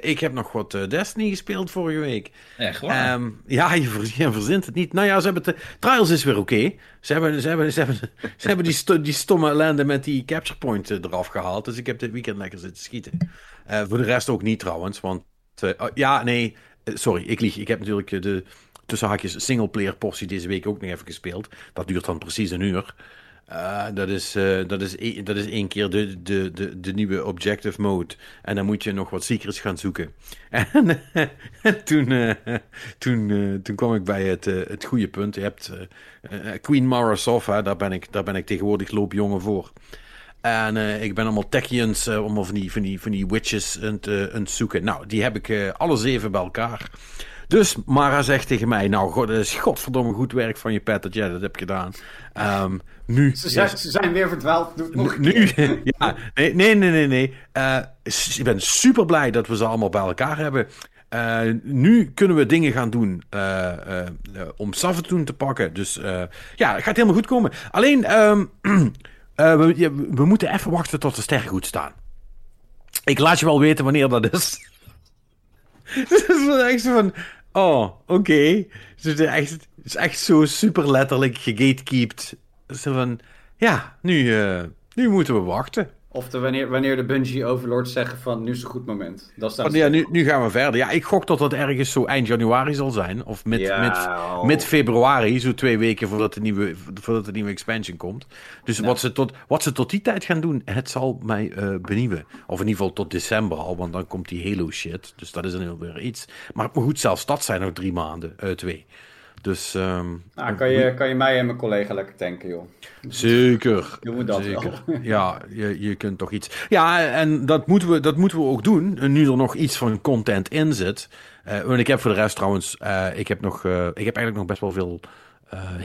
ik heb nog wat Destiny gespeeld vorige week. Echt waar? Ehm, ja, je, ver- je verzint het niet. Nou ja, ze hebben de trials is weer oké. Ze hebben, ze hebben, ze hebben, ze hebben die, sto- die stomme ellende met die capture point eraf gehaald. Dus ik heb dit weekend lekker zitten schieten. Voor de rest ook niet trouwens. Want oh, ja, nee, sorry, ik lieg. Ik heb natuurlijk eh, de tussen haakjes singleplayer portie deze week ook nog even gespeeld. Dat duurt dan precies een uur. Eh, dat, is, eh, dat, is e- dat is één keer de, de, de, de nieuwe objective mode. En dan moet je nog wat secrets gaan zoeken. En, en toen, eh, toen, eh, toen kwam ik bij het, eh, het goede punt. Je hebt eh, eh, Queen Mara Sofa, daar ben ik, daar ben ik tegenwoordig loopjongen voor. En eh, ik ben allemaal techians, eh allemaal van die, van, die, van die witches aan het, aan het zoeken. Nou, die heb ik eh, alle zeven bij elkaar. Dus Mara zegt tegen mij, nou, god, dat is godverdomme goed werk van je pet dat jij dat hebt gedaan. Ehm, nu... Ze zijn, ze zijn weer verdwaald, doe nog Nu, ja, nee, nee, nee, nee. ik ben super blij dat we ze allemaal bij elkaar hebben. Nu kunnen we dingen gaan doen om Savathun te pakken. Dus ja, het gaat helemaal goed komen. Alleen, ehm, eh, we, moeten even wachten tot de sterren goed staan. Ik laat je wel weten wanneer dat is. Het is echt zo van, oh, oké. Dus Het, is echt- het is echt zo super letterlijk gegatekeept. Zo van, ja, nu, eh, nu moeten we wachten. Of de, wanneer, wanneer de Bungie overlords zeggen van nu is een goed moment. Dat staat Oh, ja, nu, nu gaan we verder. Ja, ik gok dat dat ergens zo eind januari zal zijn. Of mid, Ja, mid, oh. mid februari, zo twee weken voordat de nieuwe, voordat de nieuwe expansion komt. Dus Ja. wat, ze tot, wat ze tot die tijd gaan doen, het zal mij eh benieuwen. Of in ieder geval tot december al, want dan komt die Halo shit. Dus dat is dan heel weer iets. Maar, goed, zelfs dat zijn nog drie maanden, eh, twee. Dus ehm, Nou, kan je, kan je mij en mijn collega lekker tanken, joh. Zeker. Doen we dat Zeker. wel. Ja, je, je kunt toch iets. Ja, en dat moeten we, dat moeten we ook doen. En Nu er nog iets van content in zit. Eh, want ik heb voor de rest trouwens, eh, ik, heb nog, eh, ik heb eigenlijk nog best wel veel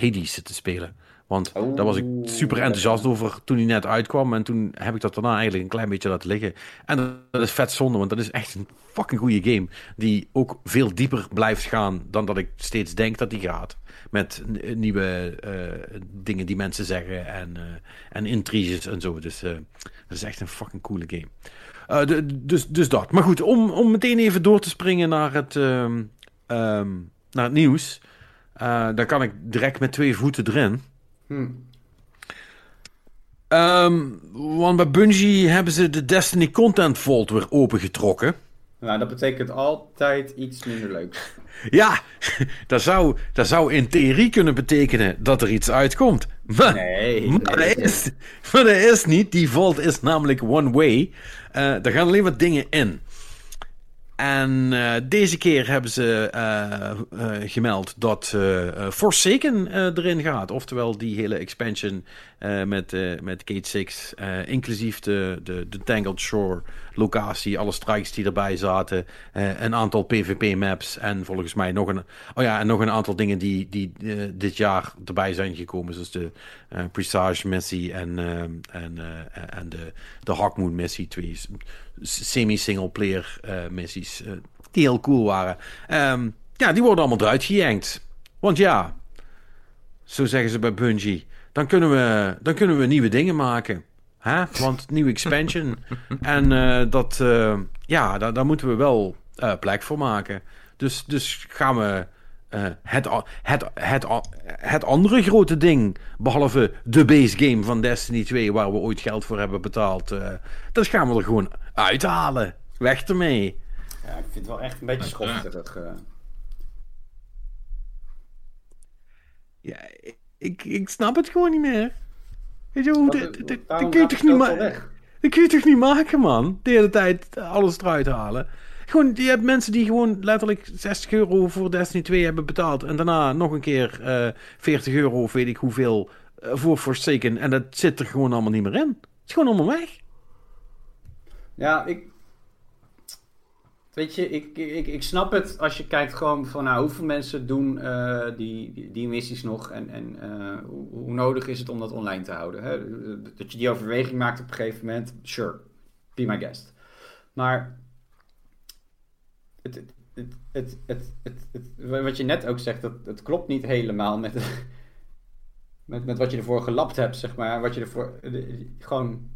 Hades zitten spelen. Want Oh, daar was ik super enthousiast over toen hij net uitkwam. En toen heb ik dat daarna eigenlijk een klein beetje laten liggen. En dat, is vet zonde, want dat is echt een fucking goede game. Die ook veel dieper blijft gaan dan dat ik steeds denk dat die gaat. Met nieuwe eh, dingen die mensen zeggen en, eh, en intriges en zo. Dus eh, dat is echt een fucking coole game. De- dus, dus dat. Maar goed, om, om meteen even door te springen naar het, ehm, ehm, naar het nieuws. Dan kan ik direct met twee voeten erin. Hm. Ehm, want bij Bungie hebben ze de Destiny Content Vault weer opengetrokken. Nou, dat betekent altijd iets minder leuks. Ja, dat zou, dat zou in theorie kunnen betekenen dat er iets uitkomt. Maar, Nee. maar, nee. dat, is, maar dat is niet. Die vault is namelijk one way. Eh daar gaan alleen maar dingen in. En eh, deze keer hebben ze eh, gemeld dat Forsaken erin gaat. Oftewel die hele expansion eh, met, eh, met Gate 6. eh, inclusief de, de, de Tangled Shore locatie. Alle strikes die erbij zaten. een aantal PvP maps. En volgens mij nog een, oh ja, en nog een aantal dingen die, die dit jaar erbij zijn gekomen. Zoals de eh, Presage missie en, en, en de, de Hawkmoon missie. Twee s- semi-single player eh, missies. die heel cool waren. Ehm, ja, die worden allemaal eruit gejankt. Want ja, zo zeggen ze bij Bungie. Dan kunnen we, dan kunnen we nieuwe dingen maken. Hè? Want nieuwe expansion. en eh, dat, eh, ja, daar, daar moeten we wel eh, plek voor maken. Dus, dus gaan we eh, het, het, het, het andere grote ding, behalve de base game van Destiny 2, waar we ooit geld voor hebben betaald, eh, dat gaan we er gewoon uithalen. Weg ermee. Ja, ik vind het wel echt een beetje schofterig. eh. Ja, ik, ik snap het gewoon niet meer. Weet je, hoe, dat, dat- dat waarom kun je toch niet maken? Dat kun je toch niet maken, man? De hele tijd alles eruit halen. Gewoon, je hebt mensen die gewoon letterlijk 60 euro voor Destiny 2 hebben betaald. En daarna nog een keer eh 40 euro of weet ik hoeveel eh, voor Forsaken. En dat zit er gewoon allemaal niet meer in. Het is gewoon allemaal weg. Ja, ik. Weet je, ik, ik, ik snap het als je kijkt gewoon van nou, hoeveel mensen doen eh, die, die, missies nog en, en eh, hoe, nodig is het om dat online te houden. Hè? Dat je die overweging maakt op een gegeven moment, sure, be my guest. Maar het, het, het, het, het, het, wat je net ook zegt, dat, het klopt niet helemaal met, met, met wat je ervoor gelapt hebt, zeg maar. Wat je ervoor, gewoon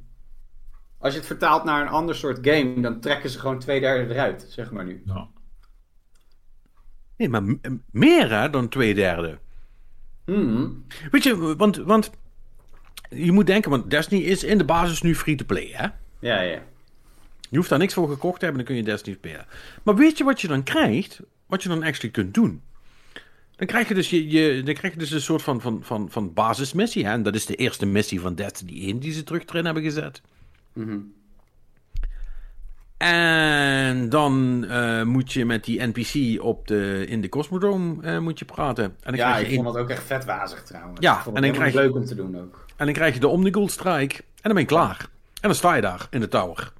als je het vertaalt naar een ander soort game, dan trekken ze gewoon twee derde eruit, zeg maar nu. Ja. Nee, maar meer hè, dan twee derde. Hmm. Weet je, want, want je moet denken, want Destiny is in de basis nu free-to-play, hè? Ja, ja. Je hoeft daar niks voor gekocht te hebben, dan kun je Destiny spelen. Maar weet je wat je dan krijgt? Wat je dan actually kunt doen? Dan krijg je dus, je, je, dan krijg je dus een soort van, van, van, van basismissie. Hè? En dat is de eerste missie van Destiny 1 die ze terug erin hebben gezet. Mhm. En dan eh, moet je met die NPC op de, in de Cosmodrome eh, moet je praten. En dan, Ja, krijg ik je vond een- dat ook echt vet wazig trouwens. Ja, ik vond en dan krijg je- leuk om te doen ook. en dan krijg je de Omnigold Strike. En dan ben je klaar. En dan sta je daar in de tower.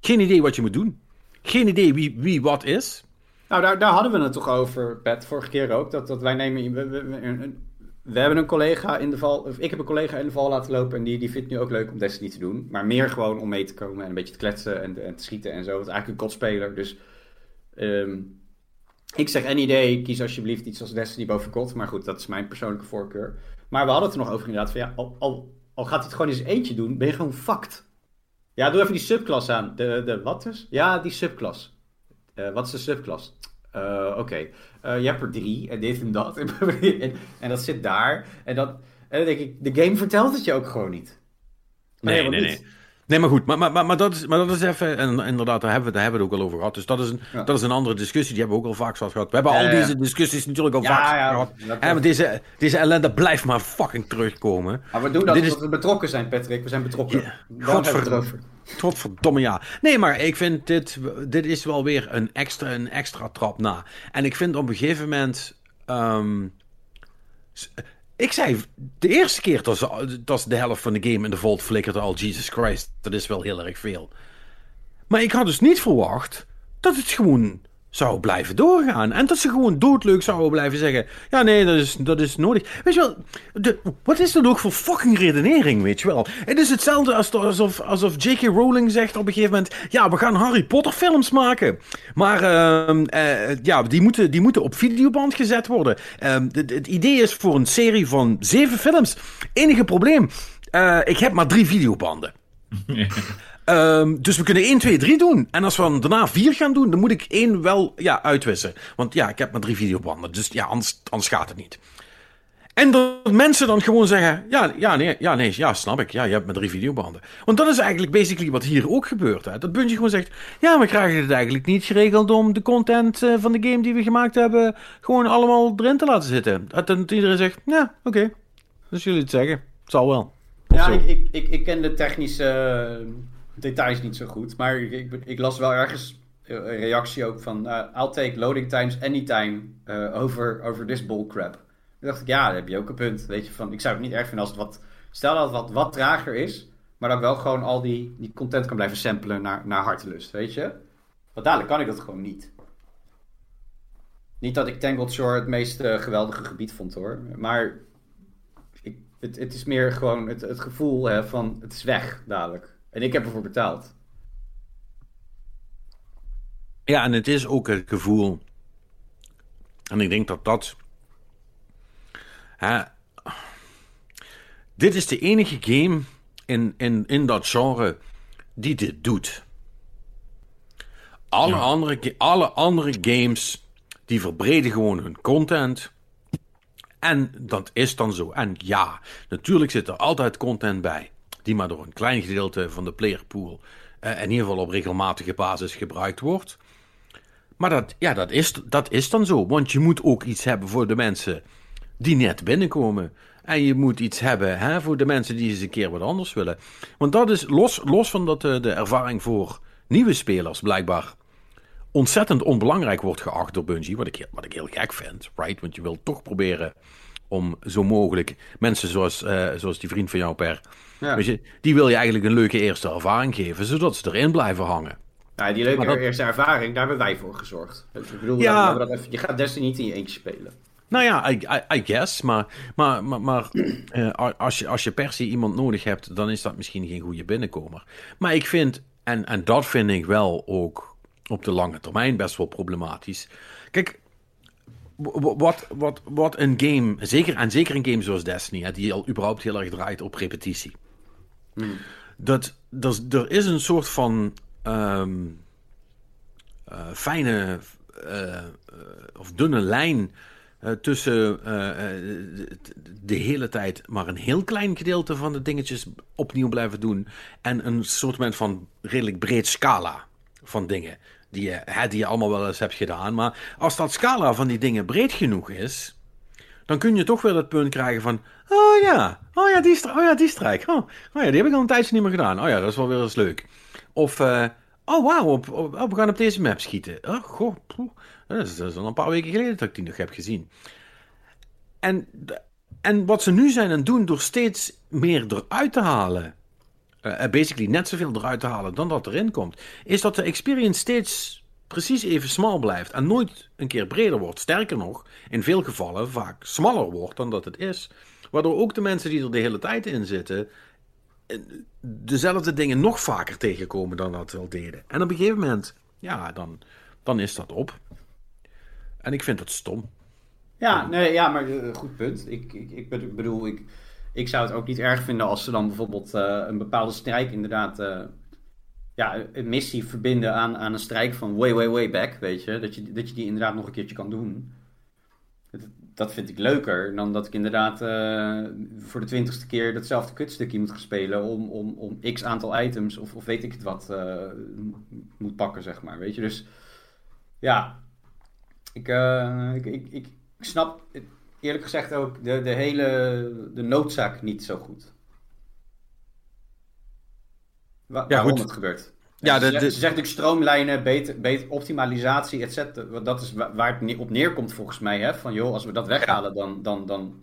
Geen idee wat je moet doen. Geen idee wie, wie wat is. Nou, daar, daar hadden we het toch over, Pet, vorige keer ook. Dat, dat wij nemen. We, we, we- een- een- we hebben een collega in de val. Of ik heb een collega in de val laten lopen. En die, die vindt nu ook leuk om Destiny te doen. Maar meer gewoon om mee te komen en een beetje te kletsen en, en te schieten en zo. Het is eigenlijk een kotspeler. Dus. ehm, ik zeg any day, kies alsjeblieft iets als Destiny boven kot. Maar goed, dat is mijn persoonlijke voorkeur. Maar we hadden het er nog over inderdaad. Van ja, al, al, gaat hij het gewoon zijn eentje doen, ben je gewoon fucked. Ja, doe even die subklas aan. De, de wat dus? Ja, die subklas. Eh, wat is de subklas? Eh, Oké, Eh, je hebt er drie en dit en dat. en, en dat zit daar. En, dat, en dan denk ik, de game vertelt het je ook gewoon niet. Nee, nee, niet. Nee, maar goed, maar, maar, maar, maar, dat, is, maar dat is even, en inderdaad, daar hebben, we, daar hebben we het ook al over gehad. Dus dat is, een, Ja. dat is een andere discussie, die hebben we ook al vaak gehad. We hebben al Ja, ja. deze discussies natuurlijk al Ja, vaak ja, gehad. En maar deze, deze ellende blijft maar fucking terugkomen. Maar we doen dat Dit is- omdat we betrokken zijn, Patrick. We zijn betrokken. Ja, godverdomme. Godverdomme ja. Nee, maar ik vind dit, dit is wel weer een extra, een extra trap na. En ik vind op een gegeven moment... ehm, ik zei de eerste keer dat, de helft van de game in de vault flikkerde al, Jesus Christ, dat is wel heel erg veel. Maar ik had dus niet verwacht dat het gewoon zou blijven doorgaan. En dat ze gewoon doodleuk zouden blijven zeggen: Ja, nee, dat is, dat is nodig. Weet je wel, wat is dat ook voor fucking redenering, weet je wel? Het is hetzelfde als, alsof, alsof J.K. Rowling zegt op een gegeven moment: Ja, we gaan Harry Potter films maken. Maar ehm, eh, ja, die moeten, die moeten op videoband gezet worden. Ehm, het, het idee is voor een serie van zeven films. Enige probleem: eh, ik heb maar drie videobanden. Ehm, dus we kunnen 1, 2, 3 doen. En als we dan daarna 4 gaan doen, dan moet ik 1 wel ja, uitwissen. Want ja, ik heb maar drie videobanden. Dus ja, anders, anders gaat het niet. En dat mensen dan gewoon zeggen: ja, ja, nee, ja, nee, ja, snap ik. Ja, je hebt maar drie videobanden. Want dat is eigenlijk basically wat hier ook gebeurt. Hè? Dat Bungie gewoon zegt: ja, we krijgen het eigenlijk niet geregeld om de content eh, van de game die we gemaakt hebben. gewoon allemaal erin te laten zitten. Dat dan iedereen zegt: ja, oké. Dus jullie het zeggen. Het zal wel. Of Ja, ik, ik, ik ken de technische eh, details niet zo goed. Maar ik, ik, las wel ergens een reactie ook van... eh, I'll take loading times anytime eh, over, over this bullcrap. Toen dacht ik, ja, daar heb je ook een punt. Weet je, van, ik zou het niet erg vinden als het wat... Stel dat het wat, wat trager is... Maar dat wel gewoon al die, die content kan blijven samplen naar, naar hartelust, weet je? Want dadelijk kan ik dat gewoon niet. Niet dat ik Tangled Shore het meest eh, geweldige gebied vond hoor. Maar ik, het, het is meer gewoon het, het gevoel hè, van het is weg dadelijk. En ik heb ervoor betaald. Ja, en het is ook het gevoel. En ik denk dat dat. Hè, dit is de enige game in, in, in dat genre die dit doet. Alle, andere, alle andere games die verbreden gewoon hun content. En dat is dan zo. En ja, natuurlijk zit er altijd content bij. Die maar door een klein gedeelte van de playerpool. eh, in ieder geval op regelmatige basis gebruikt wordt. Maar dat, ja, dat, is, dat is dan zo. Want je moet ook iets hebben voor de mensen die net binnenkomen. En je moet iets hebben hè, voor de mensen die eens een keer wat anders willen. Want dat is los, los van dat eh, de ervaring voor nieuwe spelers blijkbaar ontzettend onbelangrijk wordt geacht door Bungie. Wat ik, wat ik heel gek vind, right? Want je wilt toch proberen om zo mogelijk mensen zoals, eh, zoals die vriend van jou per. Ja. Weet je, die wil je eigenlijk een leuke eerste ervaring geven, zodat ze erin blijven hangen. Ja, die leuke dat- eerste ervaring, daar hebben wij voor gezorgd. Ik bedoel, Ja. dat even, je gaat Destiny niet in je eentje spelen. Nou ja, I, I, I guess. Maar, maar, maar, maar eh, als, je, als je per se iemand nodig hebt, dan is dat misschien geen goede binnenkomer. Maar ik vind, en, en dat vind ik wel ook op de lange termijn best wel problematisch. Kijk, wat, wat, wat een game, zeker, en zeker een game zoals Destiny, hè, die al überhaupt heel erg draait op repetitie. Dat, dat, er is een soort van ehm, eh, fijne eh, eh, of dunne lijn tussen de, de hele tijd maar een heel klein gedeelte van de dingetjes opnieuw blijven doen en een soort van redelijk breed scala van dingen die je, hè, die je allemaal wel eens hebt gedaan. Maar als dat scala van die dingen breed genoeg is, dan kun je toch weer dat punt krijgen van... Oh ja, oh ja, die, oh ja, die strijk. Oh, oh ja, die heb ik al een tijdje niet meer gedaan. Oh ja, dat is wel weer eens leuk. Of, eh, oh wauw, op, op- oh, we gaan op deze map schieten. Oh, poeh, dat is, al een paar weken geleden dat ik die nog heb gezien. En, en wat ze nu zijn het doen door steeds meer eruit te halen... eh, basically net zoveel eruit te halen dan dat erin komt... is dat de experience steeds precies even smal blijft en nooit een keer breder wordt. Sterker nog, in veel gevallen vaak smaller wordt dan dat het is. Waardoor ook de mensen die er de hele tijd in zitten... eh, dezelfde dingen nog vaker tegenkomen dan dat ze al deden. En op een gegeven moment, ja, dan, dan is dat op. En ik vind dat stom. Ja, nee, ja, maar eh, goed punt. Ik, ik, ik bedo- bedoel, ik, ik zou het ook niet erg vinden als ze dan bijvoorbeeld eh, een bepaalde strijk inderdaad... eh, ja, een missie verbinden aan, aan een strijk van way, way, way back, weet je. Dat je, dat je die inderdaad nog een keertje kan doen. Dat vind ik leuker dan dat ik inderdaad eh, voor de twintigste keer datzelfde kutstukje moet gaan spelen om, om, om x aantal items of, of weet ik het wat moet pakken, zeg maar. Weet je, dus ja, ik, ik, ik, ik snap eerlijk gezegd ook de, de hele de noodzaak niet zo goed. Wa- Ja, waarom goed. het gebeurt. Ja, ze, de- zegt, de- ze zegt natuurlijk stroomlijnen, beter, beter, optimalisatie, et cetera. Dat is wa- waar het op neerkomt volgens mij. Hè? Van joh, als we dat weghalen, dan, dan, dan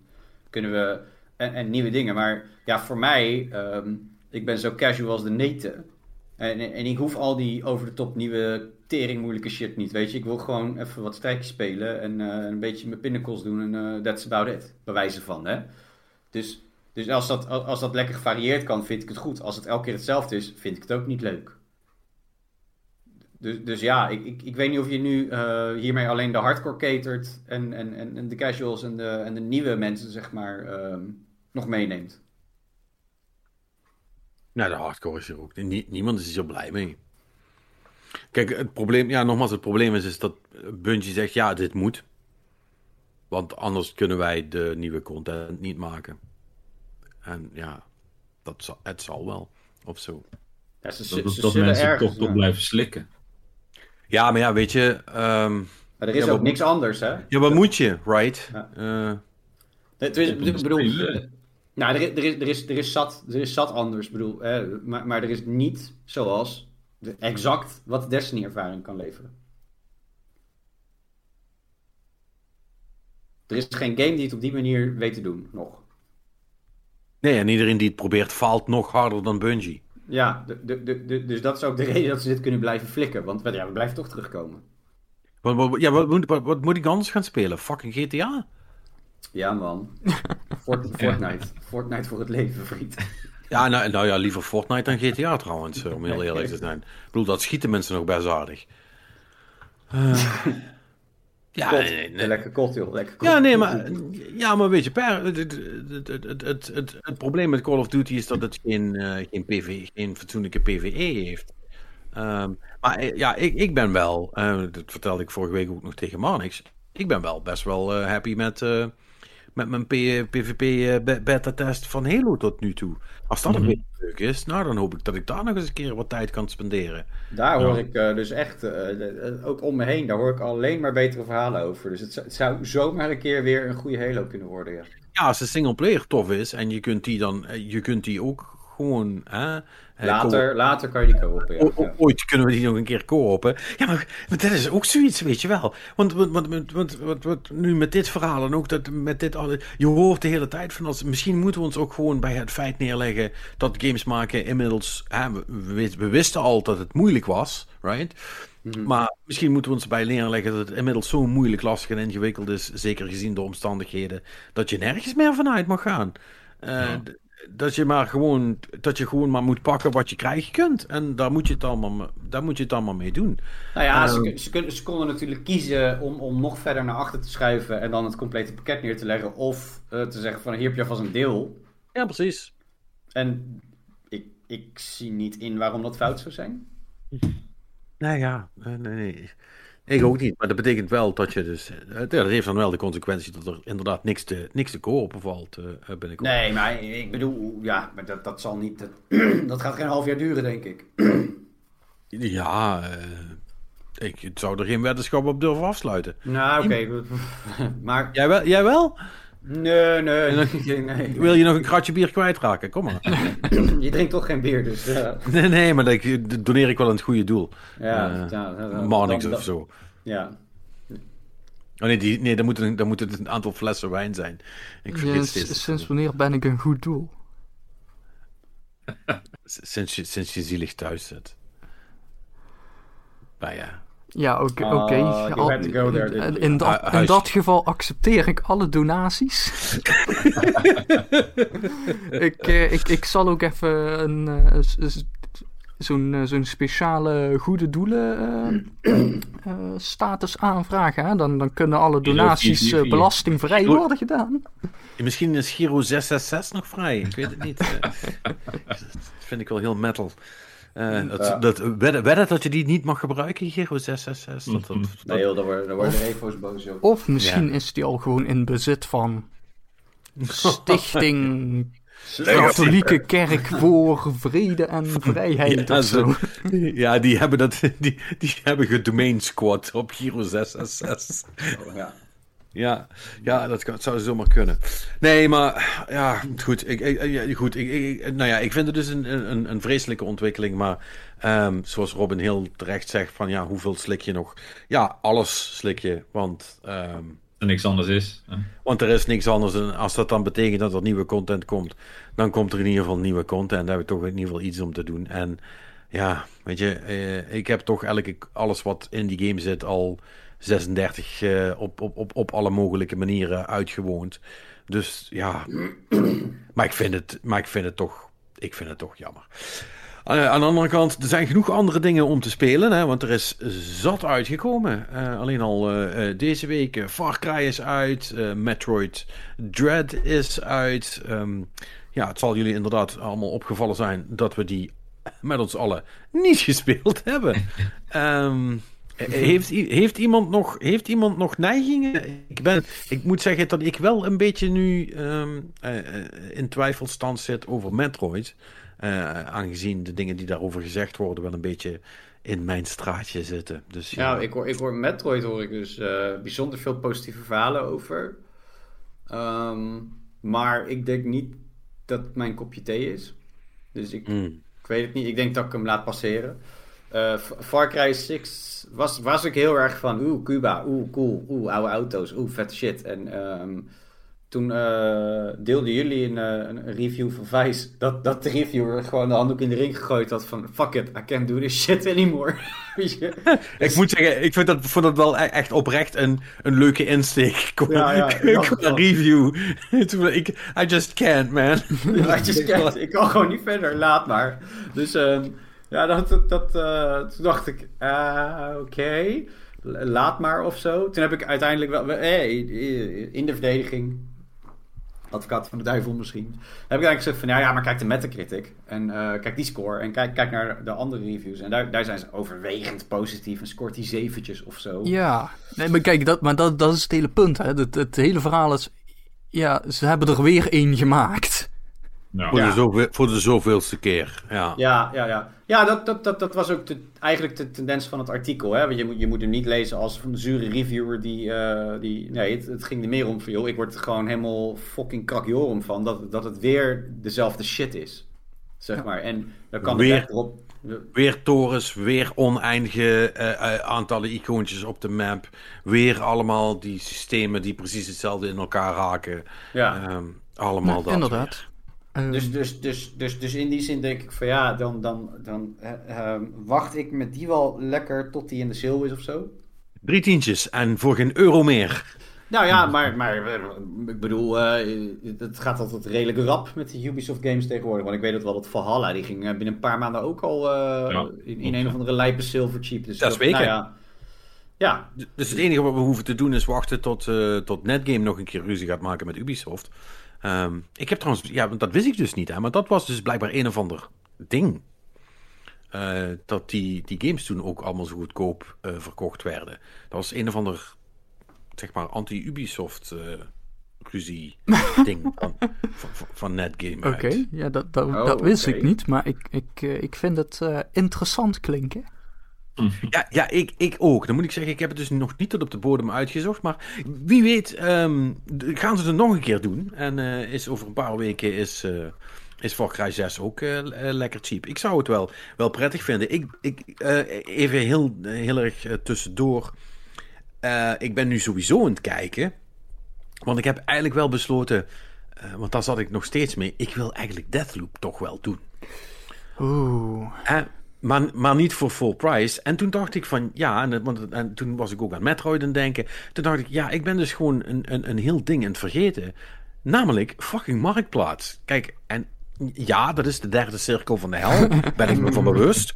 kunnen we... En, en nieuwe dingen. Maar ja, voor mij, ehm, ik ben zo casual als de neten. En, en ik hoef al die over de top nieuwe tering moeilijke shit niet. Weet je, ik wil gewoon even wat strijkjes spelen en eh, een beetje mijn pinnacles doen en eh, that's about it. Bij wijze van, hè. Dus, dus als, dat, als dat lekker gevarieerd kan, vind ik het goed. Als het elke keer hetzelfde is, vind ik het ook niet leuk. Dus, dus ja, ik, ik, ik weet niet of je nu eh, hiermee alleen de hardcore catert en, en, en, de casuals en de, en de nieuwe mensen, zeg maar, ehm, nog meeneemt. Nou, de hardcore is er ook. Nie- niemand is er blij mee. Kijk, het probleem, ja, nogmaals, het probleem is, is dat Bungie zegt, ja, dit moet. Want anders kunnen wij de nieuwe content niet maken. En ja, dat zal, het zal wel, of zo. Ja, ze, ze, Dat, ze dat zullen mensen toch toch blijven slikken. Ja, maar ja, weet je, ehm, Maar er is Ja, ook wat niks anders, hè? ja, wat moet je, right? Ja. Eh, Het is, ik bedoel, nou, er, is- er, is, er, is, er, is zat, er is zat anders, bedoel, hè, maar, maar er is niet zoals exact wat de Destiny-ervaring kan leveren. Er is geen game die het op die manier weet te doen, nog. nee, en iedereen die het probeert, faalt nog harder dan Bungie. Ja, de, de, de, dus dat is ook de reden dat ze dit kunnen blijven flikken, want ja, we blijven toch terugkomen. Wat, wat, ja, wat, moet- wat, wat moet ik anders gaan spelen? Fucking GTA? Ja, man. Fort- Fortnite. Fortnite voor het leven, vriend. Ja, nou, nou ja, liever Fortnite dan GTA trouwens, eh, om heel eerlijk te zijn. Ik bedoel, dat schieten mensen nog best aardig. Eh, ja, Kot. nee, nee. Lekker kot, joh. Lekker kot. Ja, nee, maar, ja, maar weet je, per, het, het, het, het, probleem met Call of Duty is dat het geen, eh, geen, PV, geen fatsoenlijke PvE heeft. Ehm, maar ja, ik, ik ben wel, dat vertelde ik vorige week ook nog tegen Marnix, ik ben wel best wel happy met, met mijn P- PvP eh, van Halo tot nu toe. Als dat Mhm. een beetje leuk is, nou dan hoop ik dat ik daar nog eens een keer wat tijd kan spenderen. Daar hoor Ja. ik eh, dus echt, eh, ook om me heen, daar hoor ik alleen maar betere verhalen over. Dus het, zou- het zou zomaar een keer weer een goede Halo kunnen worden, ja. Ja, als de singleplayer tof is en je kunt die dan, je kunt die ook gewoon, hè, Later, later kan je die kopen, ja. O-. Ooit kunnen we die nog een keer kopen. Ja, maar, maar dat is ook zoiets, weet je wel. Want, want, want, want, want, nu met dit verhaal en ook dat, met dit alle, je hoort de hele tijd van als misschien moeten we ons ook gewoon bij het feit neerleggen dat games maken inmiddels. Hè, we, we wist- we wisten al dat het moeilijk was, right? Maar misschien moeten we ons bij neerleggen dat het inmiddels zo moeilijk, lastig en ingewikkeld is, zeker gezien de omstandigheden, dat je nergens meer vanuit mag gaan. Eh, Ja. Dat je maar gewoon, dat je gewoon maar moet pakken wat je krijgen kunt. En daar moet je het allemaal, daar moet je het allemaal mee doen. Nou ja, ze, Ehm. ze konden natuurlijk kiezen om, om nog verder naar achter te schuiven en dan het complete pakket neer te leggen. Of eh, te zeggen van hier heb je alvast een deel. Ja, precies. En ik, ik zie niet in waarom dat fout zou zijn. Nou ja, eh, nee, nee. Ik ook niet. Maar dat betekent wel dat je dus. eh, dat heeft dan wel de consequentie dat er inderdaad niks te, niks te kopen valt. eh, eh, binnenkort. Nee, maar ik bedoel, ja, maar dat, dat zal niet. Dat, dat gaat geen half jaar duren, denk ik. Ja, ik zou er geen weddenschap op durven afsluiten. Nou, oké. maar. Jij wel? Jij wel? Nee, nee, nee, nee. Wil je nog een kratje bier kwijtraken? Kom maar. Je drinkt toch geen bier, dus. ja. nee, nee, maar dat doneer ik wel aan het goede doel. Ja, Eh, ja, dan- of zo. Ja. Oh nee, die, nee dan, moet het, dan moet het een aantal flessen wijn zijn. Ik vergeet Ja, steeds. sinds wanneer ben ik een goed doel? Sinds je, sinds je zielig thuis zit. Nou ja. Ja, oké. There, in- in, dat, in geval accepteer ik alle donaties. ik, eh, ik, ik zal ook even een, eh, zo'n eh, zo'n speciale goede doelen status aanvragen. Hè? Dan, dan kunnen alle donaties 444. belastingvrij worden gedaan. Misschien is Giro 666 nog vrij. Ik weet het niet. Dat vind ik wel heel metal. Eh, dat, Ja. dat, wedden, dat je die niet mag gebruiken, Giro 666? Dat, dat, dat- Nee joh, daar worden, daar worden de refo's boos joh. Of misschien Ja. is die al gewoon in bezit van Stichting. Katholieke Kerk voor Vrede en Vrijheid Ja, of zo. ja, die hebben, dat, die, die hebben gedomain squad op Giro 666. Ja. Ja, ja dat kan, zou zomaar kunnen. Nee, maar ja, goed. Ik, ik, ja, goed ik, ik, nou ja, ik vind het dus een, een, een vreselijke ontwikkeling. Maar ehm, zoals Robin heel terecht zegt: van ja, hoeveel slik je nog? Ja, alles slik je. Want, ehm, er niks anders is. hè. want er is niks anders. En als dat dan betekent dat er nieuwe content komt, dan komt er in ieder geval nieuwe content. Daar hebben we toch in ieder geval iets om te doen. En ja, weet je, eh, ik heb toch eigenlijk alles wat in die game zit al 36 eh, op, op, op, op alle mogelijke manieren uitgewoond. Dus ja, maar ik vind het, maar ik vind het toch, ik vind het toch jammer. Eh, aan de andere kant, er zijn genoeg andere dingen om te spelen, hè, want er is zat uitgekomen. Eh, alleen al deze week, Far Cry is uit, Metroid Dread is uit. Ehm, ja, het zal jullie inderdaad allemaal opgevallen zijn dat we die met ons allen niet gespeeld hebben. Eh, heeft, heeft, iemand nog, heeft iemand nog neigingen? Ik, ben, ik moet zeggen dat ik wel een beetje nu ehm, eh, eh, in twijfelstand zit over Metroid. Eh, aangezien de dingen die daarover gezegd worden wel een beetje in mijn straatje zitten. Dus ja, Ja, ik hoor, ik hoor Metroid hoor ik dus bijzonder veel positieve verhalen over. Ehm, maar ik denk niet dat het mijn kopje thee is. Dus ik, Mm. ik weet het niet. Ik denk dat ik hem laat passeren. F- Far Cry 6 was, was ik heel erg van, oeh, Cuba, oeh, cool, oeh, oude auto's, oeh, vette shit. En ehm, toen eh, deelden jullie een, eh, een, review van Vice, dat, dat de reviewer gewoon de handdoek in de ring gegooid had van, fuck it, I can't do this shit anymore. Ik moet zeggen, ik vind dat, vond dat wel e- echt oprecht een, een leuke insteek. Qua, Ja, ja, qua review. Ik, I just can't, man. I just can't. Ik kan gewoon niet verder, laat maar. Dus ehm, ja, dat, dat, eh, toen dacht ik, ah, oké, laat maar of zo. Toen heb ik uiteindelijk wel, eh, in de verdediging, advocaat van de duivel misschien, heb ik eigenlijk gezegd van, ja, ja maar kijk de Metacritic en eh, kijk die score en kijk, kijk naar de andere reviews. En daar, daar zijn ze overwegend positief en scoort die zeventjes of zo. Ja, nee, maar kijk, dat, maar dat, dat is het hele punt. Hè. Het, het hele verhaal is, ja, ze hebben er weer één gemaakt. Nou, Voor, Ja. de zoveel, voor de zoveelste keer. Ja. Ja, ja, ja. Ja, dat, dat, dat, dat was ook de, eigenlijk de tendens van het artikel. Hè? Want je, moet, je moet hem niet lezen als de zure reviewer die... eh, die nee, het, het ging er meer om van, joh, ik word er gewoon helemaal fucking krakjorum van... Dat, dat het weer dezelfde shit is. Zeg Ja. maar. En dan kan Weer- echt erop... Weer torens, weer oneindige eh, eh, aantallen icoontjes op de map. Weer allemaal die systemen die precies hetzelfde in elkaar raken. Ja. Ehm, allemaal Nou, dat. inderdaad. Dus, dus, dus, dus, dus in die zin denk ik van ja, dan, dan, dan eh, eh, wacht ik met die wel lekker tot die in de sale is of zo. Drie tientjes en voor geen euro meer. Nou ja, maar, maar eh, ik bedoel, eh, het gaat altijd redelijk rap met de Ubisoft games tegenwoordig. Want ik weet het wel dat Valhalla, die ging binnen een paar maanden ook al Ja, in, een of andere lijpe silver cheap. Dus Dat is nou weken. ja, ja, Dus het enige wat we hoeven te doen is wachten tot, tot Netgame nog een keer ruzie gaat maken met Ubisoft. Ehm, ik heb trouwens, ja, want dat wist ik dus niet, hè, maar dat was dus blijkbaar een of ander ding. Eh, dat die, die games toen ook allemaal zo goedkoop eh, verkocht werden. Dat was een of ander, zeg maar, anti-Ubisoft eh, ruzie ding van, van, Netgame. Oké, ja, dat, dat, Oh, dat wist ik niet, maar ik, ik, ik vind het eh, interessant klinken. Ja, ja ik, ik ook. Dan moet ik zeggen, ik heb het dus nog niet tot op de bodem uitgezocht. Maar wie weet, ehm, gaan ze het nog een keer doen. En eh, is over een paar weken is, eh is Far Cry 6 ook eh, lekker cheap. Ik zou het wel, wel prettig vinden. Ik, ik, eh, even heel, heel erg tussendoor. Eh, ik ben nu sowieso aan het kijken. Want ik heb eigenlijk wel besloten... eh, want daar zat ik nog steeds mee. Ik wil eigenlijk Deathloop toch wel doen. Oeh. Maar, maar niet voor full price. En toen dacht ik van ja, en, want, en toen was ik ook aan Metroid denken. Toen dacht ik, ja, ik ben dus gewoon een, een, een heel ding aan het vergeten. Namelijk fucking Marktplaats. Kijk, en Ja, dat is de derde cirkel van de hel. ben ik me van bewust.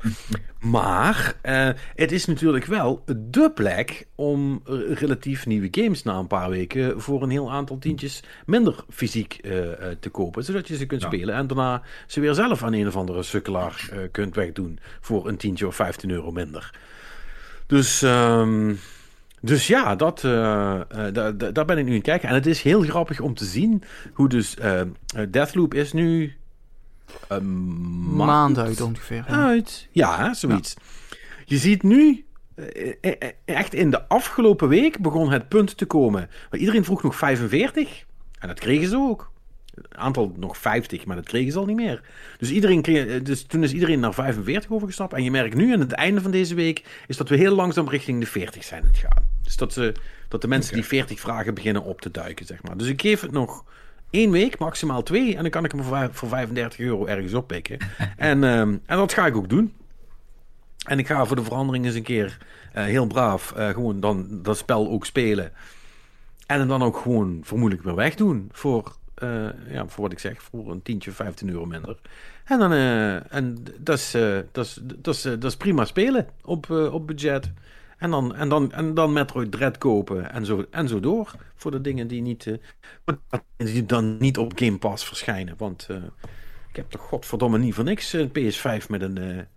Maar uh, het is natuurlijk wel de plek om relatief nieuwe games na een paar weken voor een heel aantal tientjes minder fysiek uh, te kopen. Zodat je ze kunt ja. spelen en daarna ze weer zelf aan een of andere sukkelaar kunt wegdoen voor een tientje of 15 euro minder. Dus. Um, dus ja, dat, uh, uh, daar ben ik nu in kijken. En het is heel grappig om te zien hoe dus uh, Deathloop is nu... Een maand, maand uit ongeveer. Ja. Uit, ja, zoiets. Ja. Je ziet nu, echt in de afgelopen week begon het punt te komen. Iedereen vroeg nog 45. En dat kregen ze ook aantal nog 50, maar dat kregen ze al niet meer. Dus, iedereen kreeg, dus toen is iedereen naar 45 overgestapt. En je merkt nu aan het einde van deze week is dat we heel langzaam richting de 40 zijn het gaan. Dus dat, ze, dat de mensen okay. die 40 vragen beginnen op te duiken, zeg maar. Dus ik geef het nog één week, maximaal twee. En dan kan ik hem voor, voor 35 euro ergens oppikken. en, um, en dat ga ik ook doen. En ik ga voor de verandering eens een keer uh, heel braaf uh, gewoon dan dat spel ook spelen. En dan ook gewoon vermoedelijk weer wegdoen voor uh, ja, voor wat ik zeg, voor een tientje, 15 euro minder. En dan, en dat is, dat is, dat is, dat is prima spelen op, op budget. En dan, en, dan, en dan Metroid Dread kopen en zo, en zo door. Voor de dingen die, niet, die dan niet op Game Pass verschijnen. Want ik heb toch godverdomme niet voor niks een PS5 met een,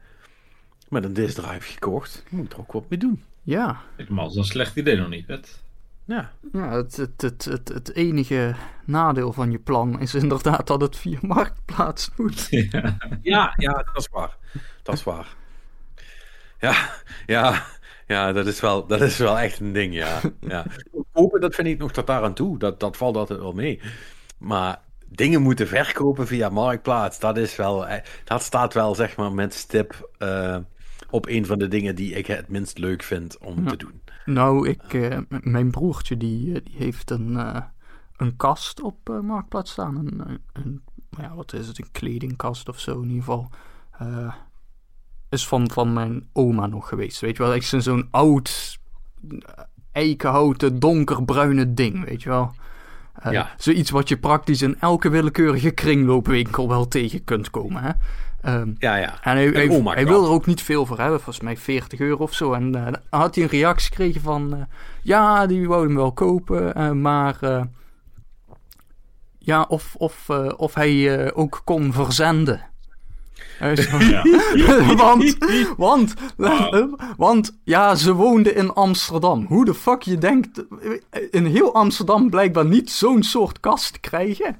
met een disk drive gekocht. Ik moet er ook wat mee doen. Ja. Maar dat is een slecht idee nog niet, Pet. Ja, ja het, het, het, het, het enige nadeel van je plan is inderdaad dat het via marktplaats moet. Ja, ja, ja dat is waar. Dat is waar. Ja, ja, ja dat, is wel, dat is wel echt een ding, ja. ja. Kopen, dat vind ik nog tot daar aan toe. Dat, dat valt altijd wel mee. Maar dingen moeten verkopen via marktplaats, dat is wel, dat staat wel zeg maar met stip uh, op een van de dingen die ik het minst leuk vind om ja. te doen. Nou, ik, uh, mijn broertje die, die heeft een, uh, een kast op uh, Marktplaats staan. Een, een, ja, wat is het, een kledingkast of zo in ieder geval. Is van, van mijn oma nog geweest, weet je wel. Echt zo'n oud, eikenhouten, donkerbruine ding, weet je wel. ja. Zoiets wat je praktisch in elke willekeurige kringloopwinkel wel tegen kunt komen, hè. Um, ja, ja. En hij, hij, hij wil er ook niet veel voor hebben, volgens mij 40 euro of zo. En uh, dan had hij een reactie gekregen van: uh, Ja, die wou hem wel kopen, maar ja, of, of, of hij ook kon verzenden. Ja. want, want, wow. want, ja, ze woonde in Amsterdam. Hoe de fuck je denkt in heel Amsterdam blijkbaar niet zo'n soort kast krijgen?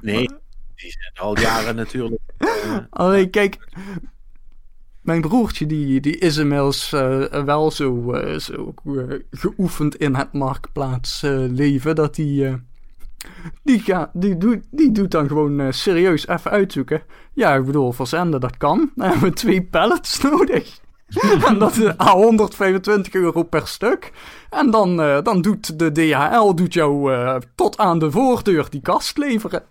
Nee. Die zijn al jaren natuurlijk. Uh, Allee, kijk. Mijn broertje die, die is inmiddels uh, wel zo, uh, zo geoefend in het marktplaatsleven dat hij. Die, ga, die, doet, die doet dan gewoon serieus even uitzoeken. Ja, ik bedoel, verzenden dat kan. Dan hebben we twee pallets nodig. en dat is 125 euro per stuk. En dan, dan doet de DHL doet jou tot aan de voordeur die kast leveren.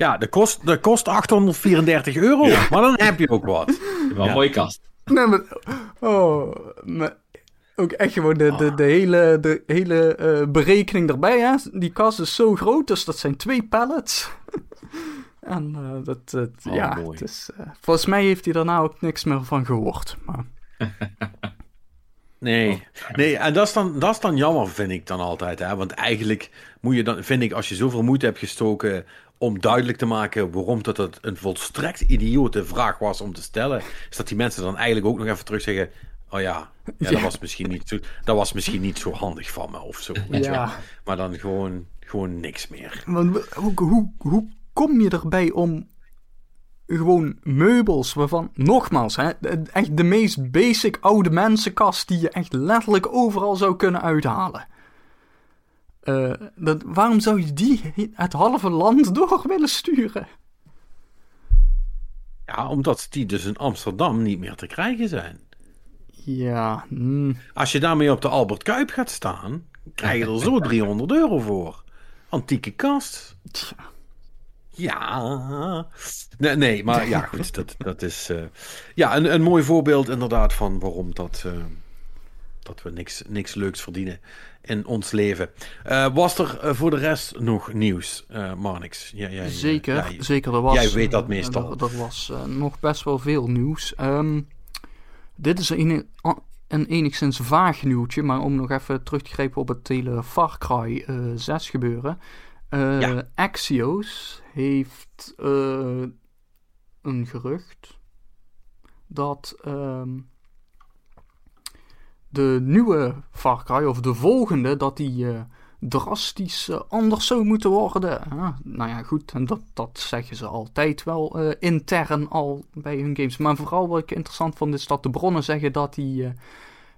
Ja, de kost, de kost 834 euro, ja. maar dan heb je ook wat. Wel een mooie kast. Nee, maar, oh, maar ook echt gewoon de, de, de hele, de hele uh, berekening erbij. Hè? Die kast is zo groot, dus dat zijn twee pallets. en uh, dat, dat oh, ja, het is, uh, volgens mij heeft hij daarna ook niks meer van gehoord. Maar... Nee, nee, en dat is, dan, dat is dan jammer, vind ik dan altijd. Hè? Want eigenlijk moet je dan, vind ik, als je zoveel moeite hebt gestoken om duidelijk te maken waarom dat het een volstrekt idiote vraag was om te stellen, is dat die mensen dan eigenlijk ook nog even terug zeggen: Oh ja, ja, dat, Was misschien niet zo, dat was misschien niet zo handig van me of zo. Ja. maar dan gewoon, gewoon niks meer. Want, hoe, hoe, hoe kom je erbij om gewoon meubels waarvan, nogmaals, hè, echt de meest basic oude mensenkast die je echt letterlijk overal zou kunnen uithalen. Uh, dat, waarom zou je die het halve land door willen sturen? Ja, omdat die dus in Amsterdam niet meer te krijgen zijn. Ja. Mm. Als je daarmee op de Albert Kuip gaat staan, krijg je er zo 300 euro voor. Antieke kast. Tja. Ja. Nee, nee, maar ja, goed. Dat, dat is uh, ja, een, een mooi voorbeeld inderdaad van waarom dat, uh, dat we niks, niks leuks verdienen in ons leven. Uh, was er voor de rest nog nieuws, Marnix? Jij, zeker, jij, zeker. Er was, jij weet dat meestal. Er, er was nog best wel veel nieuws. Um, dit is een, een enigszins vaag nieuwtje, maar om nog even terug te grijpen op het hele Far Cry 6 gebeuren. Ja. Axios heeft een gerucht dat ehm, de nieuwe Far Cry, of de volgende, dat die drastisch uh, anders zou moeten worden. nou ja, goed, en dat, dat zeggen ze altijd wel uh, intern al bij hun games. Maar vooral wat ik interessant vond, is dat de bronnen zeggen dat die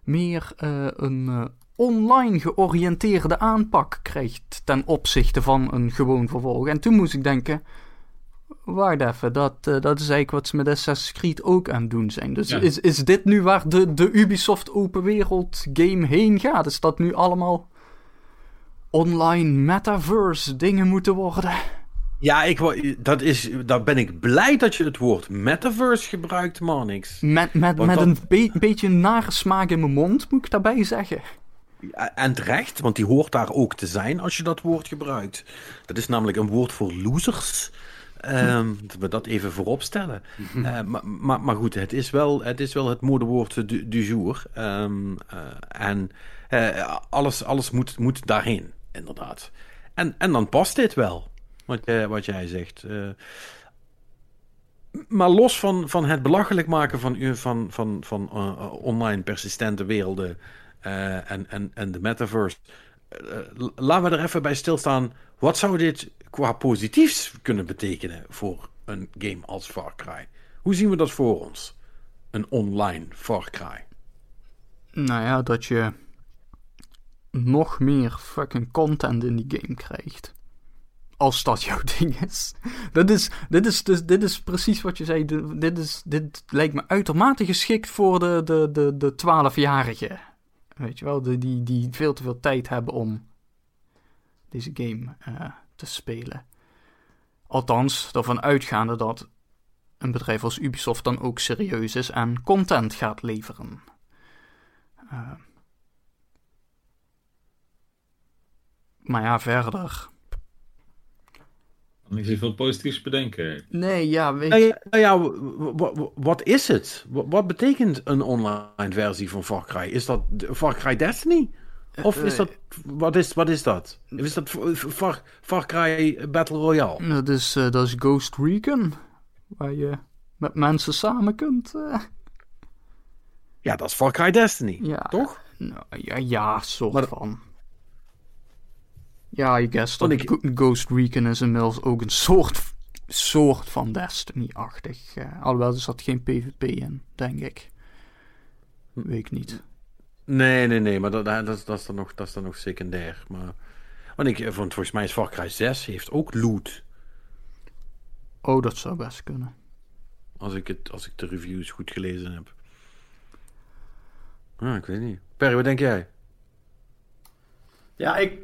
meer een online georiënteerde aanpak krijgt ten opzichte van een gewoon vervolg. En toen moest ik denken wacht even, dat, uh, dat is eigenlijk wat ze met Assassin's Creed ook aan het doen zijn. Dus is, is dit nu waar de, de Ubisoft open wereld game heen gaat? Is dat nu allemaal online metaverse dingen moeten worden? Ja, ik, dat is, daar ben ik blij dat je het woord metaverse gebruikt, Manix. Met, met, met een beetje nare smaak in mijn mond, moet ik daarbij zeggen. En terecht, want die hoort daar ook te zijn als je dat woord gebruikt. Dat is namelijk een woord voor losers. Um, dat we dat even voorop stellen. Uh, maar, maar, maar, goed, het is wel het, is wel het modewoord du, du jour. Um, uh, en uh, alles, alles moet, moet daarheen, inderdaad. En, en dan past dit wel, wat, wat jij zegt. maar los van, van het belachelijk maken van, van, van, van online persistente werelden en, en, en de metaverse. laten we er even bij stilstaan. Wat zou dit qua positiefs kunnen betekenen voor een game als Far Cry? Hoe zien we dat voor ons? Een online Far Cry. Nou ja, dat je nog meer fucking content in die game krijgt. Als dat jouw ding is. Dat is, dit, is dus, dit is precies wat je zei. Dit, is, dit lijkt me uitermate geschikt voor de, de, de, de 12-jarigen. Weet je wel, de, die, die veel te veel tijd hebben om deze game uh, te spelen. Althans, ervan uitgaande dat een bedrijf als Ubisoft dan ook serieus is en content gaat leveren. Uh, maar ja, verder. Niet zoveel positiefs bedenken. Nee, ja, weet je. Nou ja, nou wat is het? Wat betekent een online versie van Far Cry? Is dat Far Cry Destiny? Of is dat, wat is, wat is dat? Is dat Far, Far Cry Battle Royale? Dat is, uh, dat is Ghost Recon, waar je met mensen samen kunt. Uh... Ja, dat is Far Cry Destiny, ja, toch? Nou, ja, ja, soort maar, van. Ja, I guess dat ik... Ghost Recon is inmiddels ook een soort, soort van Destiny-achtig. Uh, alhoewel er zat geen PvP in, denk ik. Weet ik niet. Nee, nee, nee, maar dat, dat, dat, is, dan nog, dat is dan nog secundair. Maar, want ik vond volgens mij is Far Cry 6 heeft ook loot. Oh, dat zou best kunnen. Als ik, het, als ik de reviews goed gelezen heb. Ah, ik weet niet. Perry, wat denk jij? Ja, ik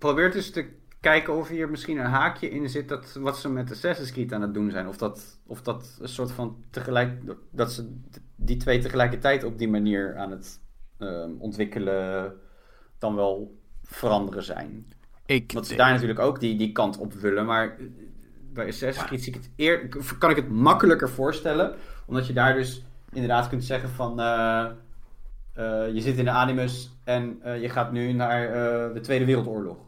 probeer dus te kijken of hier misschien een haakje in zit dat wat ze met Assassin's Creed aan het doen zijn. Of dat, of dat een soort van tegelijk, dat ze die twee tegelijkertijd op die manier aan het Ehm, ontwikkelen dan wel veranderen zijn. Ik, dat ze daar natuurlijk ook die, die kant op willen, maar bij Assassin's Creed zie ik het eer, kan ik het makkelijker voorstellen, omdat je daar dus inderdaad kunt zeggen van uh, uh, je zit in de Animus en je gaat nu naar de Tweede Wereldoorlog.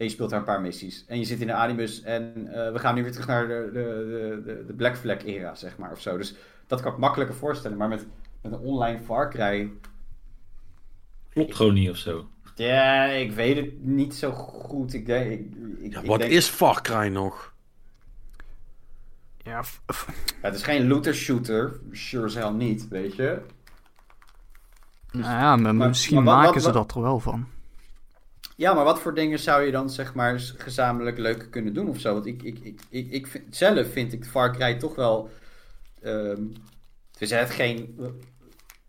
En je speelt daar een paar missies. En je zit in de Animus en we gaan nu weer terug naar de, de, de, de Black Flag era, zeg maar, of zo. Dus dat kan ik makkelijker voorstellen. Maar met, met een online Far Cry Klopt gewoon niet of zo. Ja, ik weet het niet zo goed. Ik denk, ik, ik, ja, wat denk... is Far Cry nog? Ja, het is geen looter shooter. Sure as hell niet, weet je. nou ja, maar, misschien maken ze dat er wel van. Ja, maar wat voor dingen zou je dan zeg maar gezamenlijk leuk kunnen doen of zo? Want ik, ik, ik, ik, ik vind, zelf vind ik Far Cry toch wel. Um, het is het geen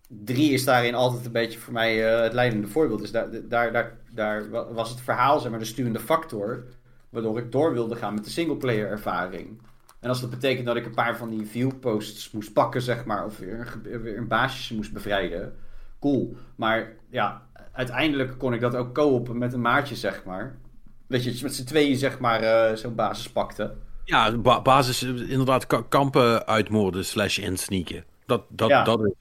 3 is daarin altijd een beetje voor mij uh, het leidende voorbeeld. Dus daar, daar, daar, daar was het verhaal, zeg maar, de sturende factor. Waardoor ik door wilde gaan met de singleplayer ervaring. En als dat betekent dat ik een paar van die viewposts moest pakken, zeg maar. Of weer, weer een baasje moest bevrijden. Cool. Maar ja, uiteindelijk kon ik dat ook co-open met een maatje, zeg maar. Dat je met z'n tweeën, zeg maar, eh, zo'n basis pakte. Ja, ba- basis inderdaad ka- kampen uitmoorden slash insneaken. Dat, dat, Ja. dat is,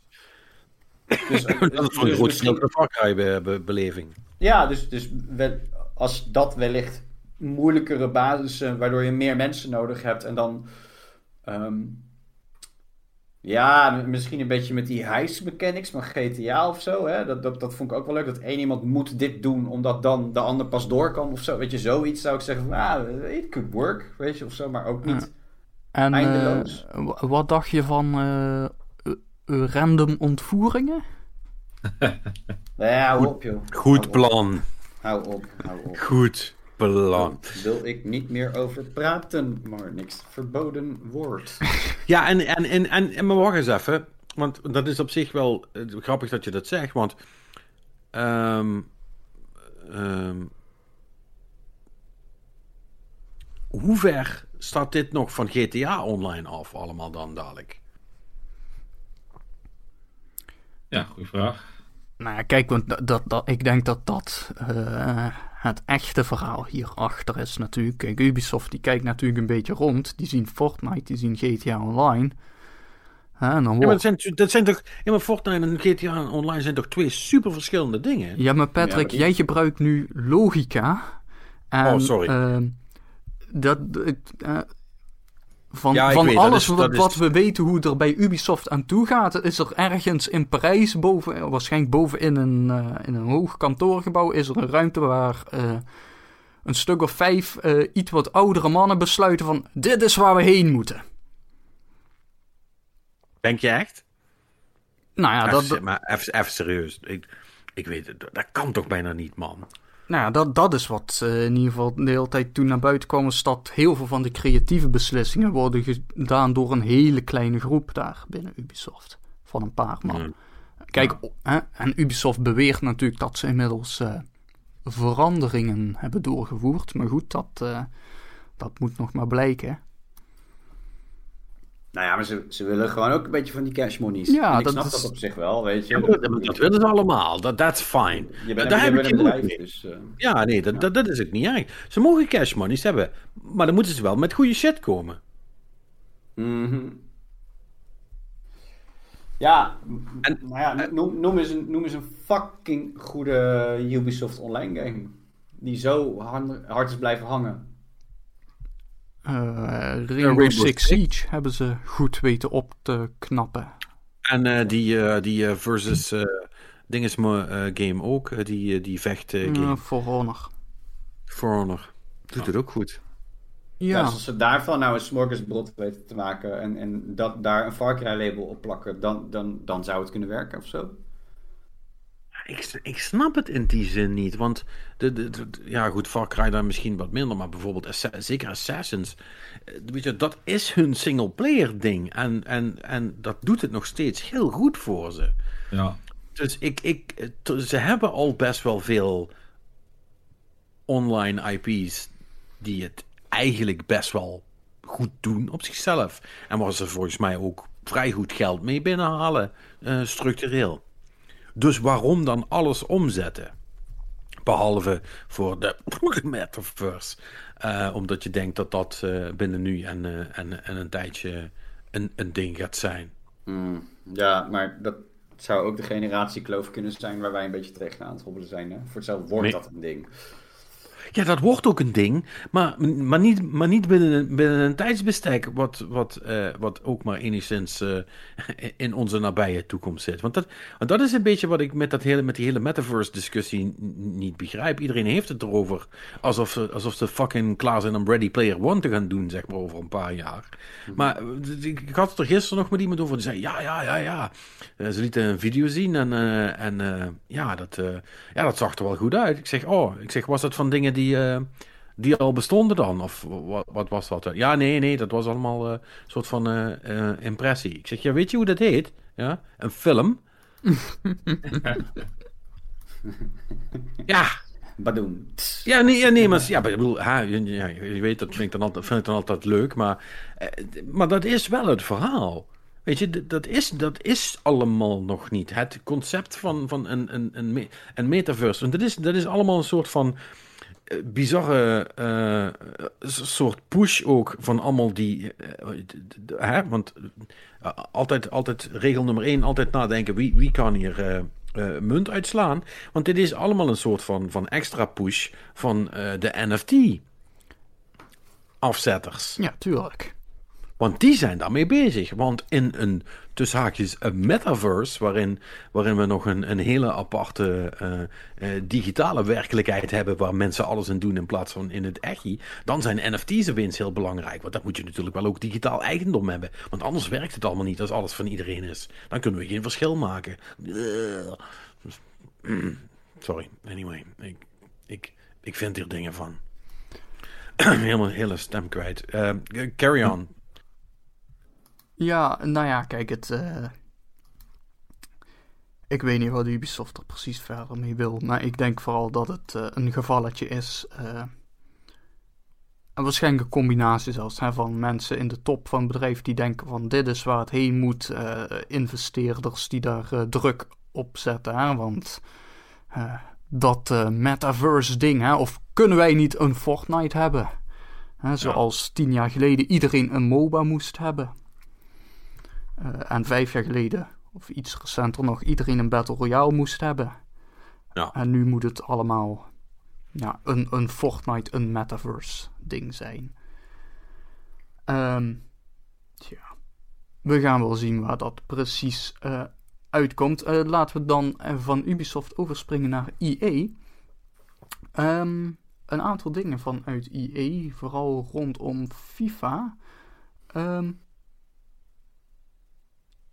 Dus, dat is voor een dus groot Far Cry be- be- beleving. Ja, dus, dus wel- als dat wellicht moeilijkere basissen, waardoor je meer mensen nodig hebt en dan. ehm, ja, misschien een beetje met die heist mechanics van GTA of zo. Hè? Dat, dat, dat vond ik ook wel leuk. Dat één iemand moet dit doen, omdat dan de ander pas door kan of zo. Weet je, zoiets zou ik zeggen van, ah, it could work, weet je, of zo. Maar ook niet. En eh, Eindeloos. wa- wat dacht je van eh, random ontvoeringen? Nou ja, hou op, joh. Goed Hou op. plan. Hou op, hou op. Goed Daar wil ik niet meer over praten, maar niks verboden wordt. Ja, en, en, en, en, en maar wacht eens even. Want dat is op zich wel eh, grappig dat je dat zegt. Want ehm, ehm, hoe ver staat dit nog van GTA Online af allemaal dan dadelijk? Ja, goede vraag. Nou ja, kijk, want dat, dat, dat- ik denk dat dat eh, het echte verhaal hierachter is natuurlijk. Kijk, Ubisoft die kijkt natuurlijk een beetje rond. Die zien Fortnite, die zien GTA Online. Hè, en dan Ja, maar dat zijn, dat zijn toch... Ja, maar Fortnite en GTA Online zijn toch twee super verschillende dingen? Ja, maar Patrick, Ja, maar die- jij gebruikt nu logica. En, Oh, sorry. ehm, dat, eh, van Ja, van alles is- wat we weten hoe het er bij Ubisoft aan toe gaat, is er ergens in Parijs, boven, waarschijnlijk bovenin een, eh, in een hoog kantoorgebouw, is er een ruimte waar eh, een stuk of vijf eh, iets wat oudere mannen besluiten van dit is waar we heen moeten. Denk je echt? Nou ja, Even, dat, maar even, even serieus. Ik, ik weet het, dat kan toch bijna niet, man? Nou ja, dat, dat is wat eh, in ieder geval de hele tijd toen naar buiten kwam, is dat heel veel van de creatieve beslissingen worden gedaan door een hele kleine groep daar binnen Ubisoft. Van een paar man. Kijk, hè, en Ubisoft beweert natuurlijk dat ze inmiddels eh, veranderingen hebben doorgevoerd. Maar goed, dat, eh, dat moet nog maar blijken. Nou ja, maar ze, ze willen gewoon ook een beetje van die cash monies. Ja, En ik dat snap is- dat op zich wel, weet je. Ja, maar dat, dat willen ze allemaal. Dat that's fine. je bent, Daar je heb ik bedrijf, dus... eh, Ja, nee, dat, dat, dat is ook niet erg. Ze mogen cash monies hebben, maar dan moeten ze wel met goede shit komen. mhm. Ja, En- nou ja, noem, noem, eens een, noem eens een fucking goede Ubisoft online game. Die zo hard, hard is blijven hangen. Eh, Rainbow, Rainbow Six Six. Siege hebben ze goed weten op te knappen. En eh, die, eh, die versus eh dingesme eh, game ook, die, die vecht eh, game. For Honor. For Honor. Doet het ook goed. Ja. Ja, dus als ze daarvan nou een smorgasbord weten te maken en, en dat, daar een Far Cry label op plakken, dan, dan, dan zou het kunnen werken of zo. Ik, ik snap het in die zin niet, want de, de, ja goed, Far Cry dan misschien wat minder, maar bijvoorbeeld Assa- zeker Assassins, eh, weet je, dat is hun single-player ding en, en, en dat doet het nog steeds heel goed voor ze. Ja. Dus ik, ik, ze hebben al best wel veel online IP's die het eigenlijk best wel goed doen op zichzelf. En waar ze volgens mij ook vrij goed geld mee binnenhalen, eh, structureel. Dus waarom dan alles omzetten? Behalve voor de metaverse. Eh, omdat je denkt dat dat eh, binnen nu en, eh, en, en een tijdje een, een ding gaat zijn. Hmm, Ja, maar dat zou ook de generatiekloof kunnen zijn waar wij een beetje tegenaan aan het hobbelen zijn. Hè? Voor hetzelfde wordt Nee. dat een ding. Ja, dat wordt ook een ding, maar, maar niet, maar niet binnen, een, binnen een tijdsbestek wat, wat, eh, wat ook maar enigszins eh, in onze nabije toekomst zit. Want dat, want dat is een beetje wat ik met, dat hele, met die hele metaverse-discussie niet begrijp. Iedereen heeft het erover alsof ze, alsof ze fucking klaar zijn om Ready Player One te gaan doen, zeg maar, over een paar jaar. Maar eh, ik, had het er gisteren nog met iemand over, die zei, ja, ja, ja, ja. Eh, ze lieten een video zien en, en ja, dat, ja, dat zag er wel goed uit. Ik zeg, oh, ik zeg, was dat van dingen die, eh, die al bestonden dan? Of wat, wat was dat? Ja, nee, nee, dat was allemaal eh, een soort van eh, eh, impressie. Ik zeg, ja, weet je hoe dat heet? Ja, een film. ja, Badoen. ja, nee, ja, nee, maar, ja, maar ik bedoel, ha, je, ja, je weet, dat vind ik dan altijd, vind ik dan altijd leuk, maar, eh, maar dat is wel het verhaal. Weet je, dat is, dat is allemaal nog niet. Het concept van, van een, een, een, een metaverse. Want dat is, dat is allemaal een soort van bizarre eh, soort push ook van allemaal die. eh, hè? Want eh, altijd, altijd regel nummer één, altijd nadenken wie, wie kan hier munt uitslaan. Want dit is allemaal een soort van, van extra push van de NFT. Afzetters. Ja, tuurlijk. Want die zijn daarmee bezig. Want in een, tussen haakjes, een metaverse, waarin, waarin we nog een, een hele aparte eh, eh, digitale werkelijkheid hebben, waar mensen alles in doen in plaats van in het echi, dan zijn NFT's opeens heel belangrijk. Want dan moet je natuurlijk wel ook digitaal eigendom hebben. Want anders werkt het allemaal niet als alles van iedereen is. Dan kunnen we geen verschil maken. Sorry, anyway. Ik, ik, ik vind hier dingen van. Helemaal hele stem kwijt. Eh, carry on. Ja, nou ja, kijk, het. eh, Ik weet niet wat Ubisoft er precies verder mee wil, maar ik denk vooral dat het eh, een gevalletje is. eh, en waarschijnlijk een combinatie zelfs hè, van mensen in de top van het bedrijf die denken van dit is waar het heen moet. investeerders die daar druk op zetten. Hè, want dat metaverse ding, hè, of kunnen wij niet een Fortnite hebben? Hè, zoals tien jaar geleden iedereen een MOBA moest hebben. Eh, en vijf jaar geleden, of iets recenter nog, iedereen een Battle Royale moest hebben. Ja. En nu moet het allemaal ja, een, een Fortnite, een metaverse ding zijn. Ehm tja. We gaan wel zien waar dat precies eh, uitkomt. Eh, laten we dan van Ubisoft overspringen naar EA. Ehm, een aantal dingen vanuit EA, vooral rondom FIFA. Ehm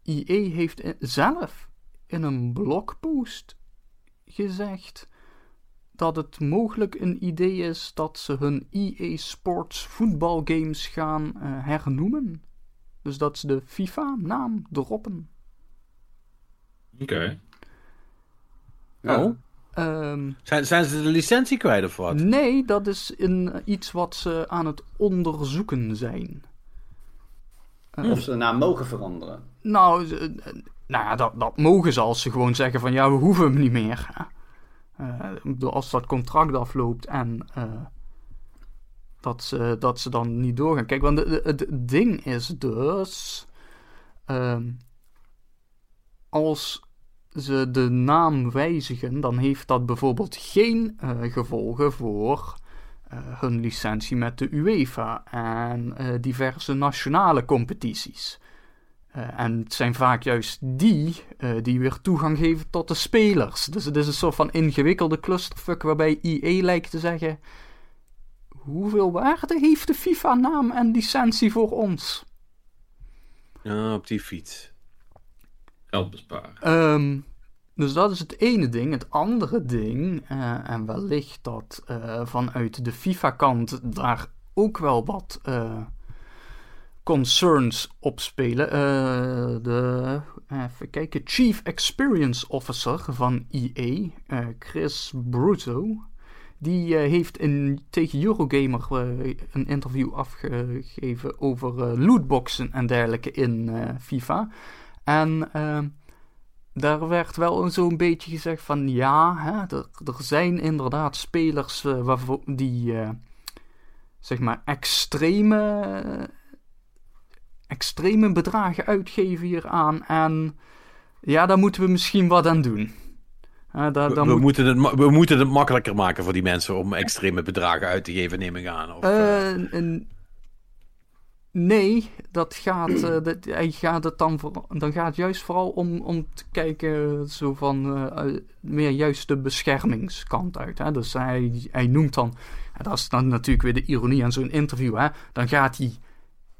EA heeft zelf in een blogpost gezegd dat het mogelijk een idee is dat ze hun EA Sports voetbalgames gaan eh, hernoemen. Dus dat ze de FIFA-naam droppen. Oké. Ja. Oh. Ehm, Zijn, zijn ze de licentie kwijt of wat? nee, dat is een, eh, iets wat ze aan het onderzoeken zijn. Of ze de naam mogen veranderen. Nou, ze- eh, nou ja, dat, dat mogen ze als ze gewoon zeggen van ja, we hoeven hem niet meer. Eh, als dat contract afloopt en eh, dat, ze, dat ze dan niet doorgaan. Kijk, want het ding is dus. ehm, als ze de naam wijzigen, dan heeft dat bijvoorbeeld geen eh, gevolgen voor eh, hun licentie met de UEFA en eh, diverse nationale competities. Eh, en het zijn vaak juist die eh, die weer toegang geven tot de spelers. Dus het is een soort van ingewikkelde clusterfuck waarbij EA lijkt te zeggen: hoeveel waarde heeft de FIFA-naam en licentie voor ons? Ja, op die fiets. Geld besparen. Ehm, dus dat is het ene ding. Het andere ding, eh, en wellicht dat eh, vanuit de FIFA-kant daar ook wel wat eh, concerns op spelen. De, even kijken, Chief Experience Officer van EA, Chris Bruto, die heeft in, tegen Eurogamer een interview afgegeven over lootboxen en dergelijke in FIFA. En daar werd wel zo'n beetje gezegd van ja, hè, er, er zijn inderdaad spelers eh, waarvoor, die eh, zeg maar extreme, extreme bedragen uitgeven hieraan. En ja, daar moeten we misschien wat aan doen. Daar, We, we moet- moeten het, we moeten het makkelijker maken voor die mensen om extreme bedragen uit te geven, neem ik aan. Of, eh, nee, dat gaat, eh, dat, hij gaat het dan, dan gaat het juist vooral om, om te kijken zo van eh, eh, meer juist de beschermingskant uit. Hè? Dus hij, hij noemt dan, dat is dan natuurlijk weer de ironie aan zo'n interview, hè? dan gaat hij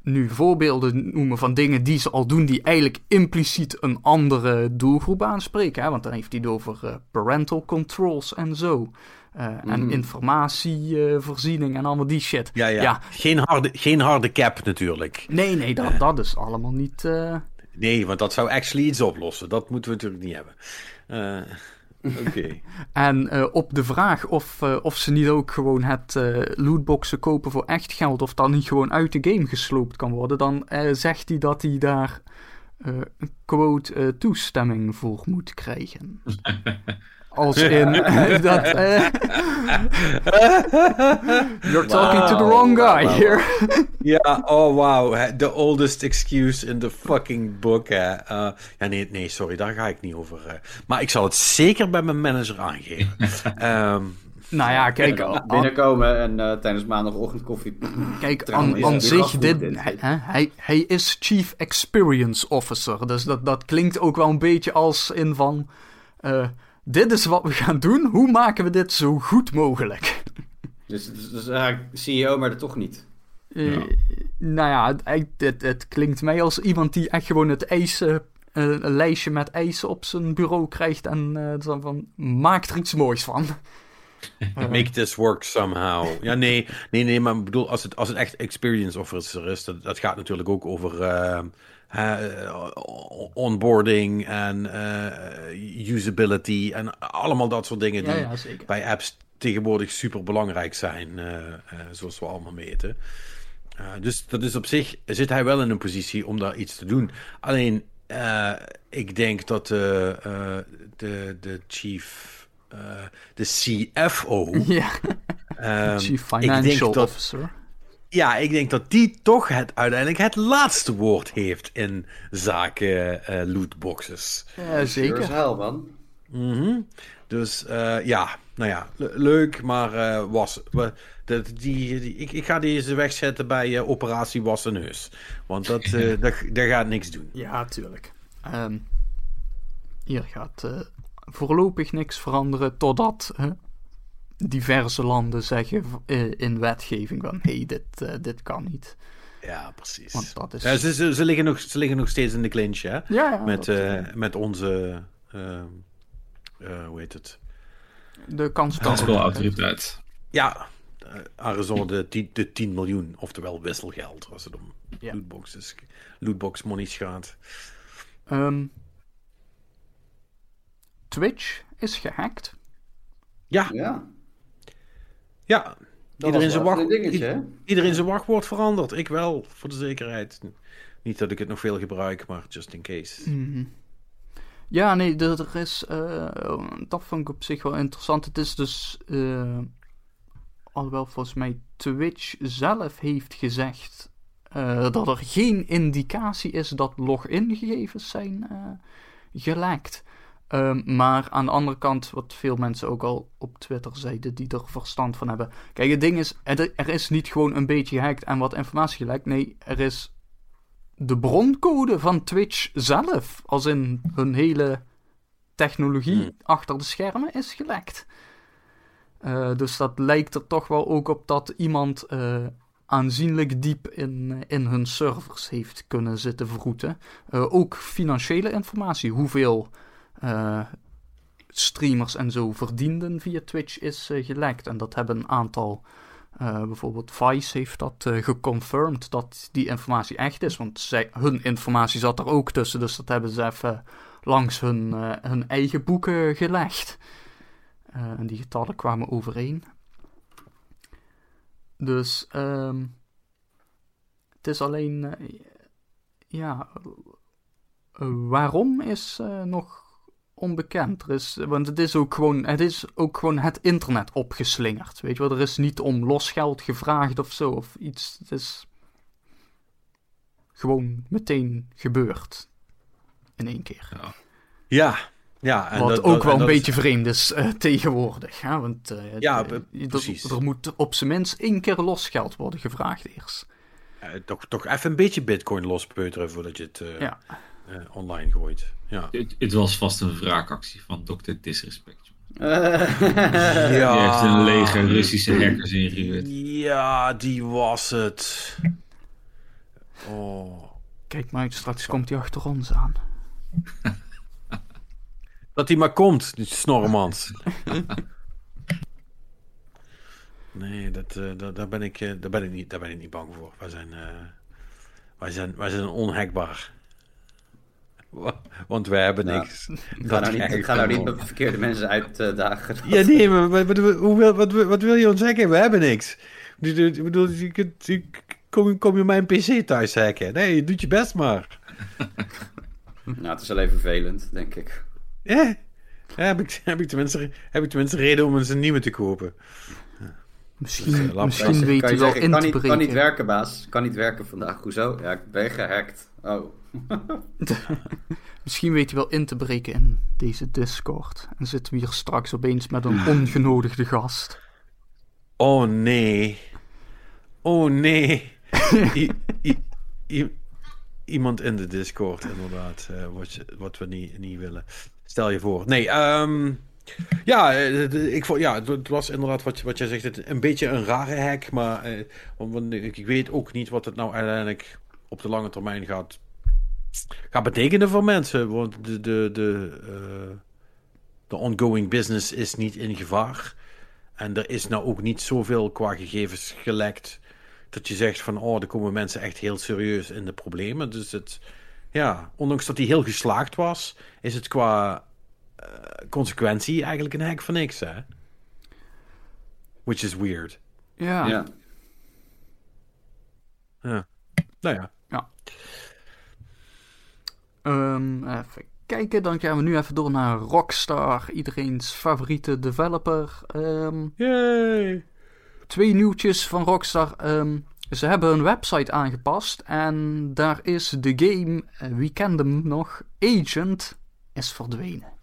nu voorbeelden noemen van dingen die ze al doen die eigenlijk impliciet een andere doelgroep aanspreken. Hè? Want dan heeft hij het over eh, parental controls en zo. Eh, En Mhm. informatievoorziening en allemaal die shit. ja, ja. ja. Geen, harde, geen harde cap natuurlijk. Nee, nee, dat, dat is allemaal niet. eh, Nee, want dat zou actually iets oplossen. Dat moeten we natuurlijk niet hebben. Eh, Oké. En eh, op de vraag of, eh, of ze niet ook gewoon het eh, lootboxen kopen voor echt geld, of dat niet gewoon uit de game gesloopt kan worden, dan eh, zegt hij dat hij daar eh, quote eh, toestemming voor moet krijgen. Als in eh, dat. eh, you're talking to the wrong guy here. Ja, oh wow. The oldest excuse in the fucking book. Hè. Eh, ja, nee, nee, sorry, daar ga ik niet over. eh. maar ik zal het zeker bij mijn manager aangeven. Ehm, Nou ja, kijk, binnenkomen en eh, tijdens maandagochtend koffie. kijk, aan, zich, dit, hij, hij, hij is Chief Experience Officer. Dus dat, dat klinkt ook wel een beetje als in van... eh, dit is wat we gaan doen. Hoe maken we dit zo goed mogelijk? Dus, dus, dus eigenlijk CEO, maar dat toch niet. Eh, Ja. Nou ja, het, het, klinkt mij als iemand die echt gewoon het eisen, eh, een lijstje met eisen op zijn bureau krijgt en eh, dan van, maak er iets moois van. Make this work somehow. Ja, nee, nee, nee, maar ik bedoel, als het, als het echt experience officer is, dat, dat gaat natuurlijk ook over eh, onboarding en eh, usability en allemaal dat soort dingen die ja, ja, zeker. bij apps tegenwoordig super belangrijk zijn, eh, zoals we allemaal weten. Eh, dus dat is op zich, zit hij wel in een positie om daar iets te doen. Alleen, ik denk dat de, de, de chief, de CFO, Ja, ehm, Chief ik denk Financial dat- Officer. Ja, ik denk dat die toch het, uiteindelijk het laatste woord heeft in zaken eh, lootboxes. Ja, Sure zeker. hell, man. Mhm. Dus eh, ja, nou ja, le- leuk, maar eh, was. we- dat- die, die, ik, ik ga deze wegzetten bij eh, Operatie Wasseneus. Want dat, eh, dat, dat gaat niks doen. Ja, tuurlijk. Ehm, hier gaat eh, voorlopig niks veranderen totdat diverse landen zeggen eh, in wetgeving van hé, hey, dit, eh, dit kan niet. Ja, precies. Want dat is... Ja, ze, ze, ze, liggen nog, ze liggen nog steeds in de clinch, hè? ja, ja, Met, eh, met onze. hoe heet het? de kans dat... Aanspelautoriteit. Ja, Arizona de 10, de 10 miljoen, oftewel wisselgeld, als het om Ja. lootboxes, lootbox monies gaat. Ehm, Twitch is gehackt. Ja, Ja, ja. dat Iedereen zijn, wacht, dingetje, iedereen zijn wachtwoord veranderd. Ik wel, voor de zekerheid. Niet dat ik het nog veel gebruik, maar just in case. Mhm. Ja, nee, er is. eh, dat vond ik op zich wel interessant. Het is dus. eh alhoewel volgens mij Twitch zelf heeft gezegd. eh, dat er geen indicatie is dat login-gegevens zijn eh, gelekt. Ehm, maar aan de andere kant, wat veel mensen ook al op Twitter zeiden, die er verstand van hebben. Kijk, het ding is, er, er is niet gewoon een beetje gehackt en wat informatie gelekt. Nee, er is de broncode van Twitch zelf, als in hun hele technologie Hmm. achter de schermen, is gelekt. Eh, dus dat lijkt er toch wel ook op dat iemand eh, aanzienlijk diep in, in hun servers heeft kunnen zitten vroeten. Eh, ook financiële informatie, hoeveel streamers en zo verdienden via Twitch is eh, gelekt. En dat hebben een aantal eh, bijvoorbeeld Vice heeft dat eh geconfirmed dat die informatie echt is. Want zij, hun informatie zat er ook tussen. Dus dat hebben ze even langs hun, eh, hun eigen boeken gelegd. Eh, en die getallen kwamen overeen. Dus ehm, het is alleen. eh, ja. eh, waarom is eh, nog onbekend. Er is, want het is, ook gewoon, het is ook gewoon het internet opgeslingerd. Weet je wel, er is niet om losgeld gevraagd of zo. Of iets. Het is gewoon meteen gebeurd. In één keer. Ja, ja. En Wat dat- ook dat- wel en een dat beetje vreemd is eh, tegenwoordig. Hè? Want eh, Ja, eh, er- precies. Er, moet op zijn minst één keer losgeld worden gevraagd eerst. toch, toch even een beetje bitcoin lospeuteren voordat je het Ja. Eh, online gooit. Ja. Het, het was vast een wraakactie van Dr. Disrespect. Eh, ja. Die heeft een leger Russische hackers ingehuurd. Ja, die was het. Oh. Kijk maar uit, straks komt hij achter ons aan. Dat hij maar komt, die snorremans. nee, dat, eh, dat, daar, ben ik, eh, daar, ben ik niet, daar ben ik niet bang voor. Wij zijn, eh, wij zijn, wij zijn onhackbaar. Wa- Want wij hebben Nou, niks. Ga nou niet, ga nou niet met verkeerde mensen uitdagen. Ja, nee, maar wat, hoe wil, wat, wat wil je ons hacken? We hebben niks. Ik bedoel, je kunt, kom, je- kom je mijn PC thuis hacken? Nee, je doet je best maar. Nou, het is alleen vervelend, denk ik. Ja, ja heb, ik, heb, ik tenminste, heb ik tenminste reden om eens een nieuwe te kopen. Misschien, Dus, misschien je weet hij wel zeggen, in kan te niet, breken. kan niet werken, baas. Kan niet werken vandaag. Hoezo? Ja, ik ben gehackt. Oh. Misschien weet hij wel in te breken in deze Discord. En zitten we hier straks opeens met een ongenodigde gast. Oh nee. Oh nee. I- i- i- iemand in de Discord, inderdaad. eh, wat, je- wat we niet, niet willen. Stel je voor. Nee, ehm, ja, eh, ik vond, ja, het- was inderdaad wat, wat jij zegt. Een beetje een rare hack, maar eh, ik, weet ook niet wat het nou uiteindelijk op de lange termijn gaat, gaat betekenen voor mensen. Want de, de, de, eh, de ongoing business is niet in gevaar. En er is nou ook niet zoveel qua gegevens gelekt. Dat je zegt van, oh, er komen mensen echt heel serieus in de problemen. Dus het, ja, ondanks dat hij heel geslaagd was, is het qua consequentie eigenlijk een hack van niks, hè? Which is weird. Ja, Ja. Ja. Nou ja. Ehm, even kijken, dan gaan we nu even door naar Rockstar, iedereen's favoriete developer. Ehm, Yay! twee nieuwtjes van Rockstar. Ehm, ze hebben hun website aangepast en daar is de game, eh, wie kent hem nog, Agent, is verdwenen.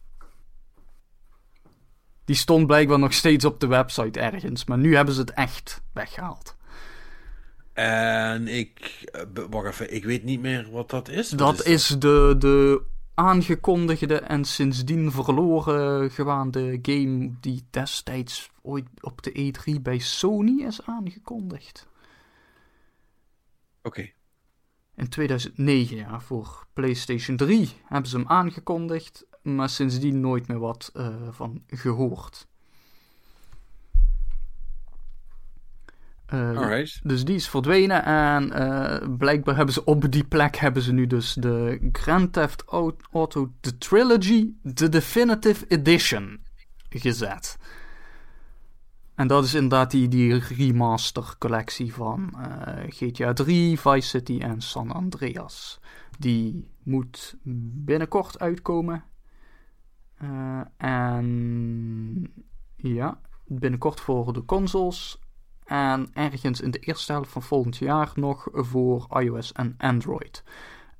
Die stond blijkbaar nog steeds op de website ergens, maar nu hebben ze het echt weggehaald. En ik, eh, wacht even, ik weet niet meer wat dat is. Wat Dat is de, de aangekondigde en sindsdien verloren gewaande game die destijds ooit op de E3 bij Sony is aangekondigd. Oké. In 2009, ja, voor PlayStation 3 hebben ze hem aangekondigd, maar sindsdien nooit meer wat eh, van gehoord. Eh, dus die is verdwenen en eh, blijkbaar hebben ze op die plek hebben ze nu dus de Grand Theft Au- Auto The Trilogy, The Definitive Edition gezet. En dat is inderdaad die, die remaster collectie van GTA 3, Vice City en San Andreas. Die moet binnenkort uitkomen. Eh, en ja, binnenkort voor de consoles. En ergens in de eerste helft van volgend jaar nog voor iOS en Android.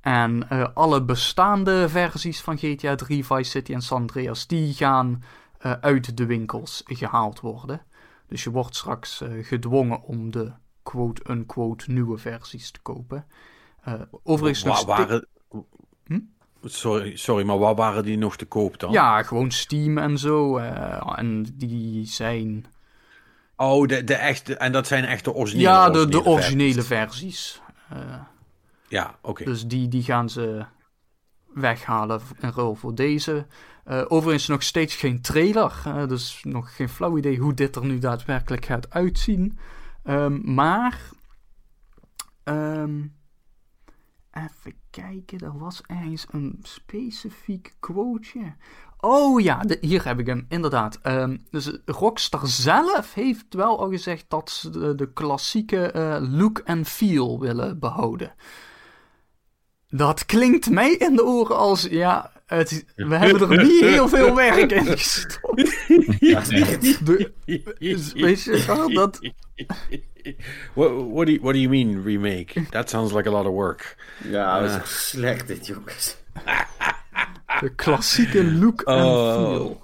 En eh, alle bestaande versies van GTA 3, Vice City en San Andreas, die gaan eh, uit de winkels gehaald worden. Dus je wordt straks gedwongen om de quote-unquote nieuwe versies te kopen. Overigens nog Waar. Hm? Sorry, sorry, maar waar waren die nog te koop dan? Ja, gewoon Steam en zo. eh, en die zijn... Oh, de, de echte, en dat zijn echt de originele ja, de, de originele originele versies. versies. Eh, Ja, oké. Dus die, die gaan ze weghalen in ruil voor deze. Eh, overigens nog steeds geen trailer. dus nog geen flauw idee hoe dit er nu daadwerkelijk gaat uitzien. Ehm, maar... ehm, even kijken, er was ergens een specifiek quoteje. Oh ja, hier heb ik hem, inderdaad. Ehm, dus Rockstar zelf heeft wel al gezegd dat ze de, de klassieke eh, look en feel willen behouden. Dat klinkt mij in de oren als, ja, het, we hebben er niet heel veel werk in gestopt. Ja, weet je dat... What, what, do you, what do you mean remake? That sounds like a lot of work. Ja, dat is Ja. echt slecht dit, jongens. De klassieke look en Oh. feel.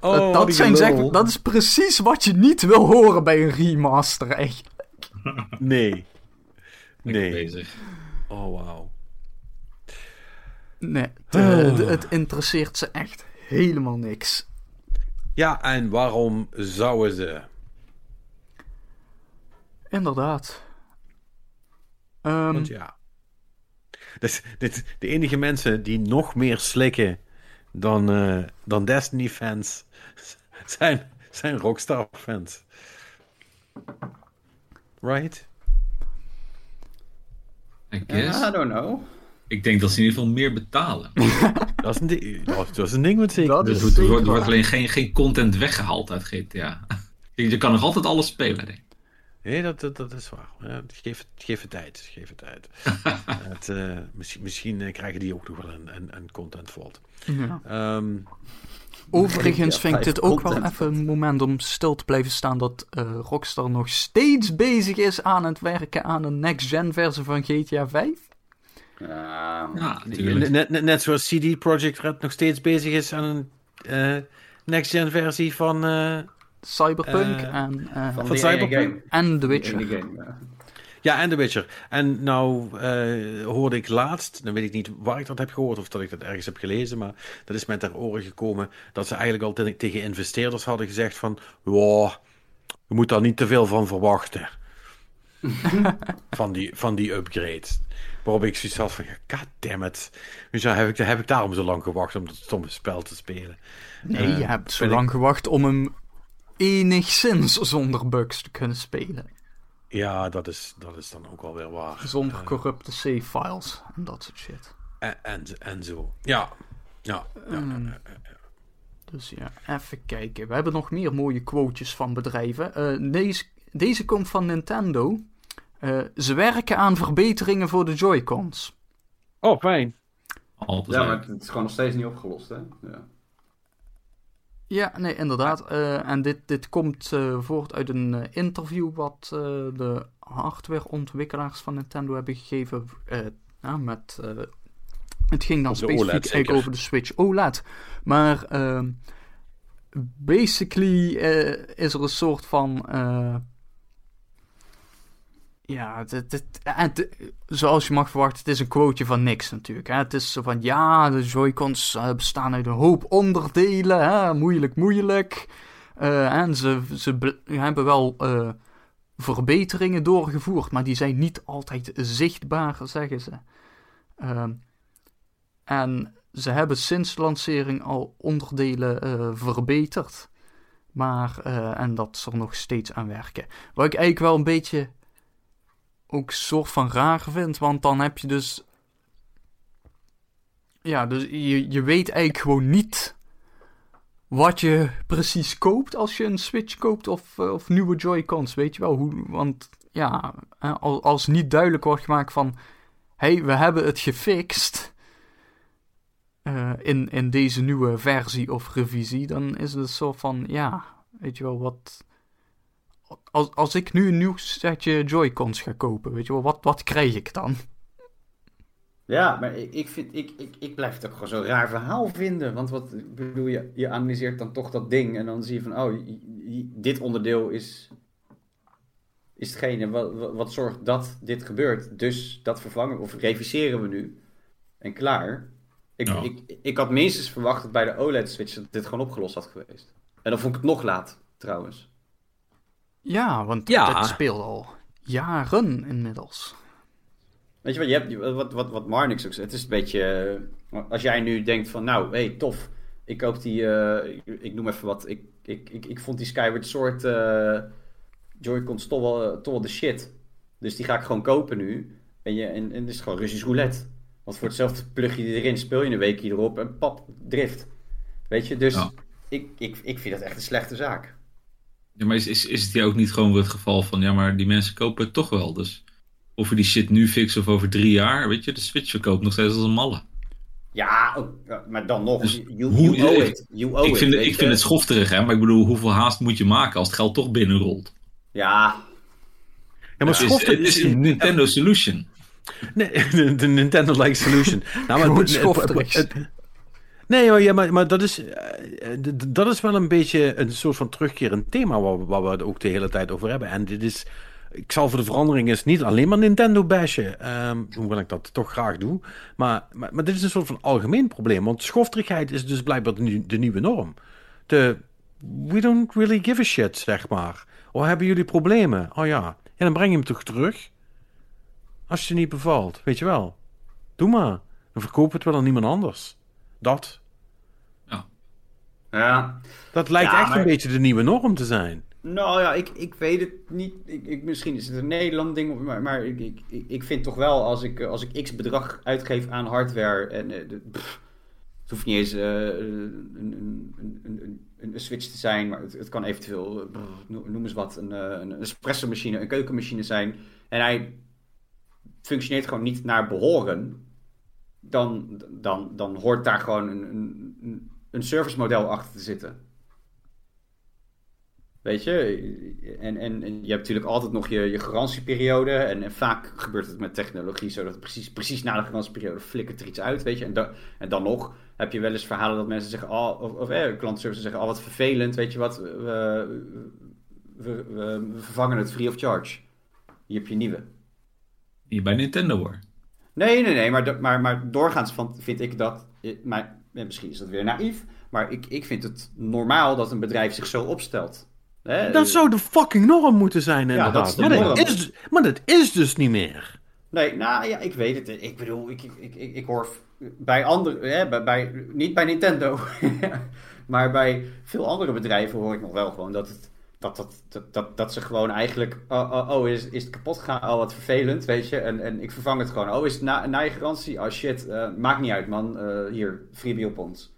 Oh, dat, zijn zeg, dat is precies wat je niet wil horen bij een remaster, echt. Nee. Nee. bezig. Oh, wauw. Nee, de- de- het interesseert ze echt helemaal niks. Ja, en waarom zouden ze? Inderdaad. Ehm, Want ja. Dus, dit, de enige mensen die nog meer slikken dan, eh, dan Destiny-fans zijn, zijn Rockstar-fans. Right? I guess. I don't know. Ik denk dat ze in ieder geval meer betalen. Dat is een, ding, dat, dat is een ding met zeker. Dat Er is wordt, er er alleen geen, geen content weggehaald uit GTA. Je kan nog altijd alles spelen, denk ik. Nee, dat, dat, dat is waar. Ja, geef, het, geef het tijd. Geef het tijd. het, eh, misschien misschien eh, krijgen die ook nog wel een, een, een content fault. Ja. Ehm, Overigens Ja, vind ik dit ook wel even een moment om stil te blijven staan dat eh, Rockstar nog steeds bezig is aan het werken aan een next-gen versie van GTA 5. Ja, Ja, natuurlijk. net, net, net zoals CD Projekt Red nog steeds bezig is aan een eh, next-gen versie van... eh, Cyberpunk Eh, en, eh, van ene Cyberpunk? en The Witcher. game, ja. Ja, en The Witcher. En nou eh, hoorde ik laatst, dan weet ik niet waar ik dat heb gehoord of dat ik dat ergens heb gelezen, maar dat is met ter oren gekomen dat ze eigenlijk al te- tegen investeerders hadden gezegd van, wow, je moet daar niet te veel van verwachten. van, die, van die upgrade. Waarop ik zoiets had van, ja, goddammit. Dus ja, heb ik, heb ik daarom zo lang gewacht om dat stomme spel te spelen. Nee, Eh, je hebt zo ik- lang gewacht om hem enigszins zonder bugs te kunnen spelen. Ja, dat is, dat is dan ook wel weer waar. Zonder Eh, corrupte save files en dat soort shit. en, en, en zo. Ja. Ja. ja, ja. Dus ja, even kijken. We hebben nog meer mooie quotejes van bedrijven. Eh, deze, deze komt van Nintendo. Eh, ze werken aan verbeteringen voor de Joy-Cons. Oh, fijn. Altijd Ja, maar het is gewoon nog steeds niet opgelost, hè? Ja. Ja, nee, inderdaad. Eh, en dit, dit komt eh, voort uit een eh, interview wat eh, de hardwareontwikkelaars van Nintendo hebben gegeven. eh, ja, met, eh, het ging dan specifiek OLED zeker? over de Switch OLED. Maar ehm, basically eh, is er een soort van... ja, het- eh, het- zoals je mag verwachten, het is een quoteje van niks natuurlijk. Hè? Het is zo van, ja, de Joy-Cons eh, bestaan uit een hoop onderdelen, hè? moeilijk, moeilijk. Eh, en ze, ze be- hebben wel verbeteringen doorgevoerd, maar die zijn niet altijd zichtbaar, zeggen ze. Ehm, en ze hebben sinds lancering al onderdelen verbeterd. Maar, en dat ze er nog steeds aan werken. Wat ik eigenlijk wel een beetje ook soort van raar vind, want dan heb je dus. Ja, dus je, je weet eigenlijk gewoon niet wat je precies koopt als je een Switch koopt of, eh, of nieuwe Joy-Cons, weet je wel. Hoe, want ja, als, niet duidelijk wordt gemaakt van, hé, hey, we hebben het gefixt eh, in, in deze nieuwe versie of revisie, dan is het zo van, ja, weet je wel, wat... Als, als ik nu een nieuw setje Joy-Cons ga kopen, weet je wel, wat, wat krijg ik dan? Ja, maar ik, ik, vind, ik, ik, ik blijf het ook gewoon zo'n raar verhaal vinden. Want wat bedoel je, je analyseert dan toch dat ding en dan zie je van, oh, dit onderdeel is, is hetgene wat, wat, wat zorgt dat dit gebeurt. Dus dat vervangen of reviseren we nu. En klaar. Ik, Ja. ik, ik had minstens verwacht dat bij de OLED-switch dat dit gewoon opgelost had geweest. En dan vond ik het nog laat, trouwens. Ja, want Ja. dit speelt al jaren inmiddels. Weet je wat, je hebt, wat, wat, wat Marnix ook zegt, het is een beetje, eh, als jij nu denkt van, nou, hé, hey, tof, ik koop die, eh, ik, ik noem even wat, ik, ik, ik, ik vond die Skyward Sword eh Joy-Cons toch wel, toch wel de shit. Dus die ga ik gewoon kopen nu. En, je, en, en het is gewoon Russisch roulette. Want voor hetzelfde plug je die erin, speel je een weekje erop en pap, drift. Weet je, dus Ja. ik, ik, ik vind dat echt een slechte zaak. Ja, maar is, is, is het hier ook niet gewoon weer het geval van, ja, maar die mensen kopen het toch wel. Dus of we die shit nu fixen of over drie jaar, weet je, de Switch verkoopt nog steeds als een malle. Ja, ook, maar dan nog, Dus you, you hoe- owe ik- it. You owe ik it, vind, ik vind het schofterig, hè, maar ik bedoel, hoeveel haast moet je maken als het geld toch binnenrolt? Ja, Ja, maar Het is, schoften het is een Nintendo Solution. Nee, de, Nintendo-like solution. Nou, maar het- het- Nee, ja, maar, maar dat, is, eh, d- dat is wel een beetje een soort van terugkerend thema waar, we- het ook de hele tijd over hebben. En dit is, ik zal voor de verandering eens niet alleen maar Nintendo bashen, ehm, hoewel ik dat toch graag doe. Maar, maar, maar dit is een soort van algemeen probleem, want schofterigheid is dus blijkbaar de, nieuw- de nieuwe norm. De we don't really give a shit, zeg maar. Oh, hebben jullie problemen? Oh ja. Ja, dan breng je hem toch terug? Als je niet bevalt, weet je wel. Doe maar. Dan verkoop het wel aan niemand anders. Dat. Ja. Dat lijkt Ja, echt maar- een beetje de nieuwe norm te zijn. Nou ja, ik, ik weet het niet. Ik, ik, misschien is het een Nederland ding, maar, maar ik, ik, ik- vind toch wel als ik, als ik x bedrag uitgeef aan hardware en eh, pff, Het hoeft niet eens uh, een, een, een, een, switch te zijn, maar het, het kan eventueel, noem eens wat, een, een espresso machine, een keukenmachine zijn. En hij functioneert gewoon niet naar behoren. Dan, dan, dan hoort daar gewoon een, een, een service model achter te zitten. Weet je, en, en, en, je hebt natuurlijk altijd nog je, je garantieperiode. En, en, vaak gebeurt het met technologie zodat het precies, precies na de garantieperiode flikkert er iets uit. Weet je, en, en dan nog heb je wel eens verhalen dat mensen zeggen: oh, of, of eh, klantenservice zeggen: Oh, wat vervelend, weet je wat, we, we, we, vervangen het free of charge. Hier heb je nieuwe. Hier bij Nintendo hoor. Nee, nee, nee, maar, maar, maar doorgaans van, vind ik dat. Maar, misschien is dat weer naïef, maar ik, ik vind het normaal dat een bedrijf zich zo opstelt. Dat zou de fucking norm moeten zijn, inderdaad. Ja, dat maar, dat is, maar dat is dus niet meer. Nee, nou ja, ik weet het. Ik bedoel, ik, ik, ik, ik hoor bij andere, hè, bij, bij, niet bij Nintendo, maar bij veel andere bedrijven hoor ik nog wel gewoon dat, het, dat, dat, dat, dat, ze gewoon eigenlijk, oh, oh, oh, is, is het kapot gegaan? Oh, wat vervelend, weet je. En, en ik vervang het gewoon. Oh, is het na, na je garantie? Oh shit, uh, maakt niet uit man. Uh, hier, freebie op ons.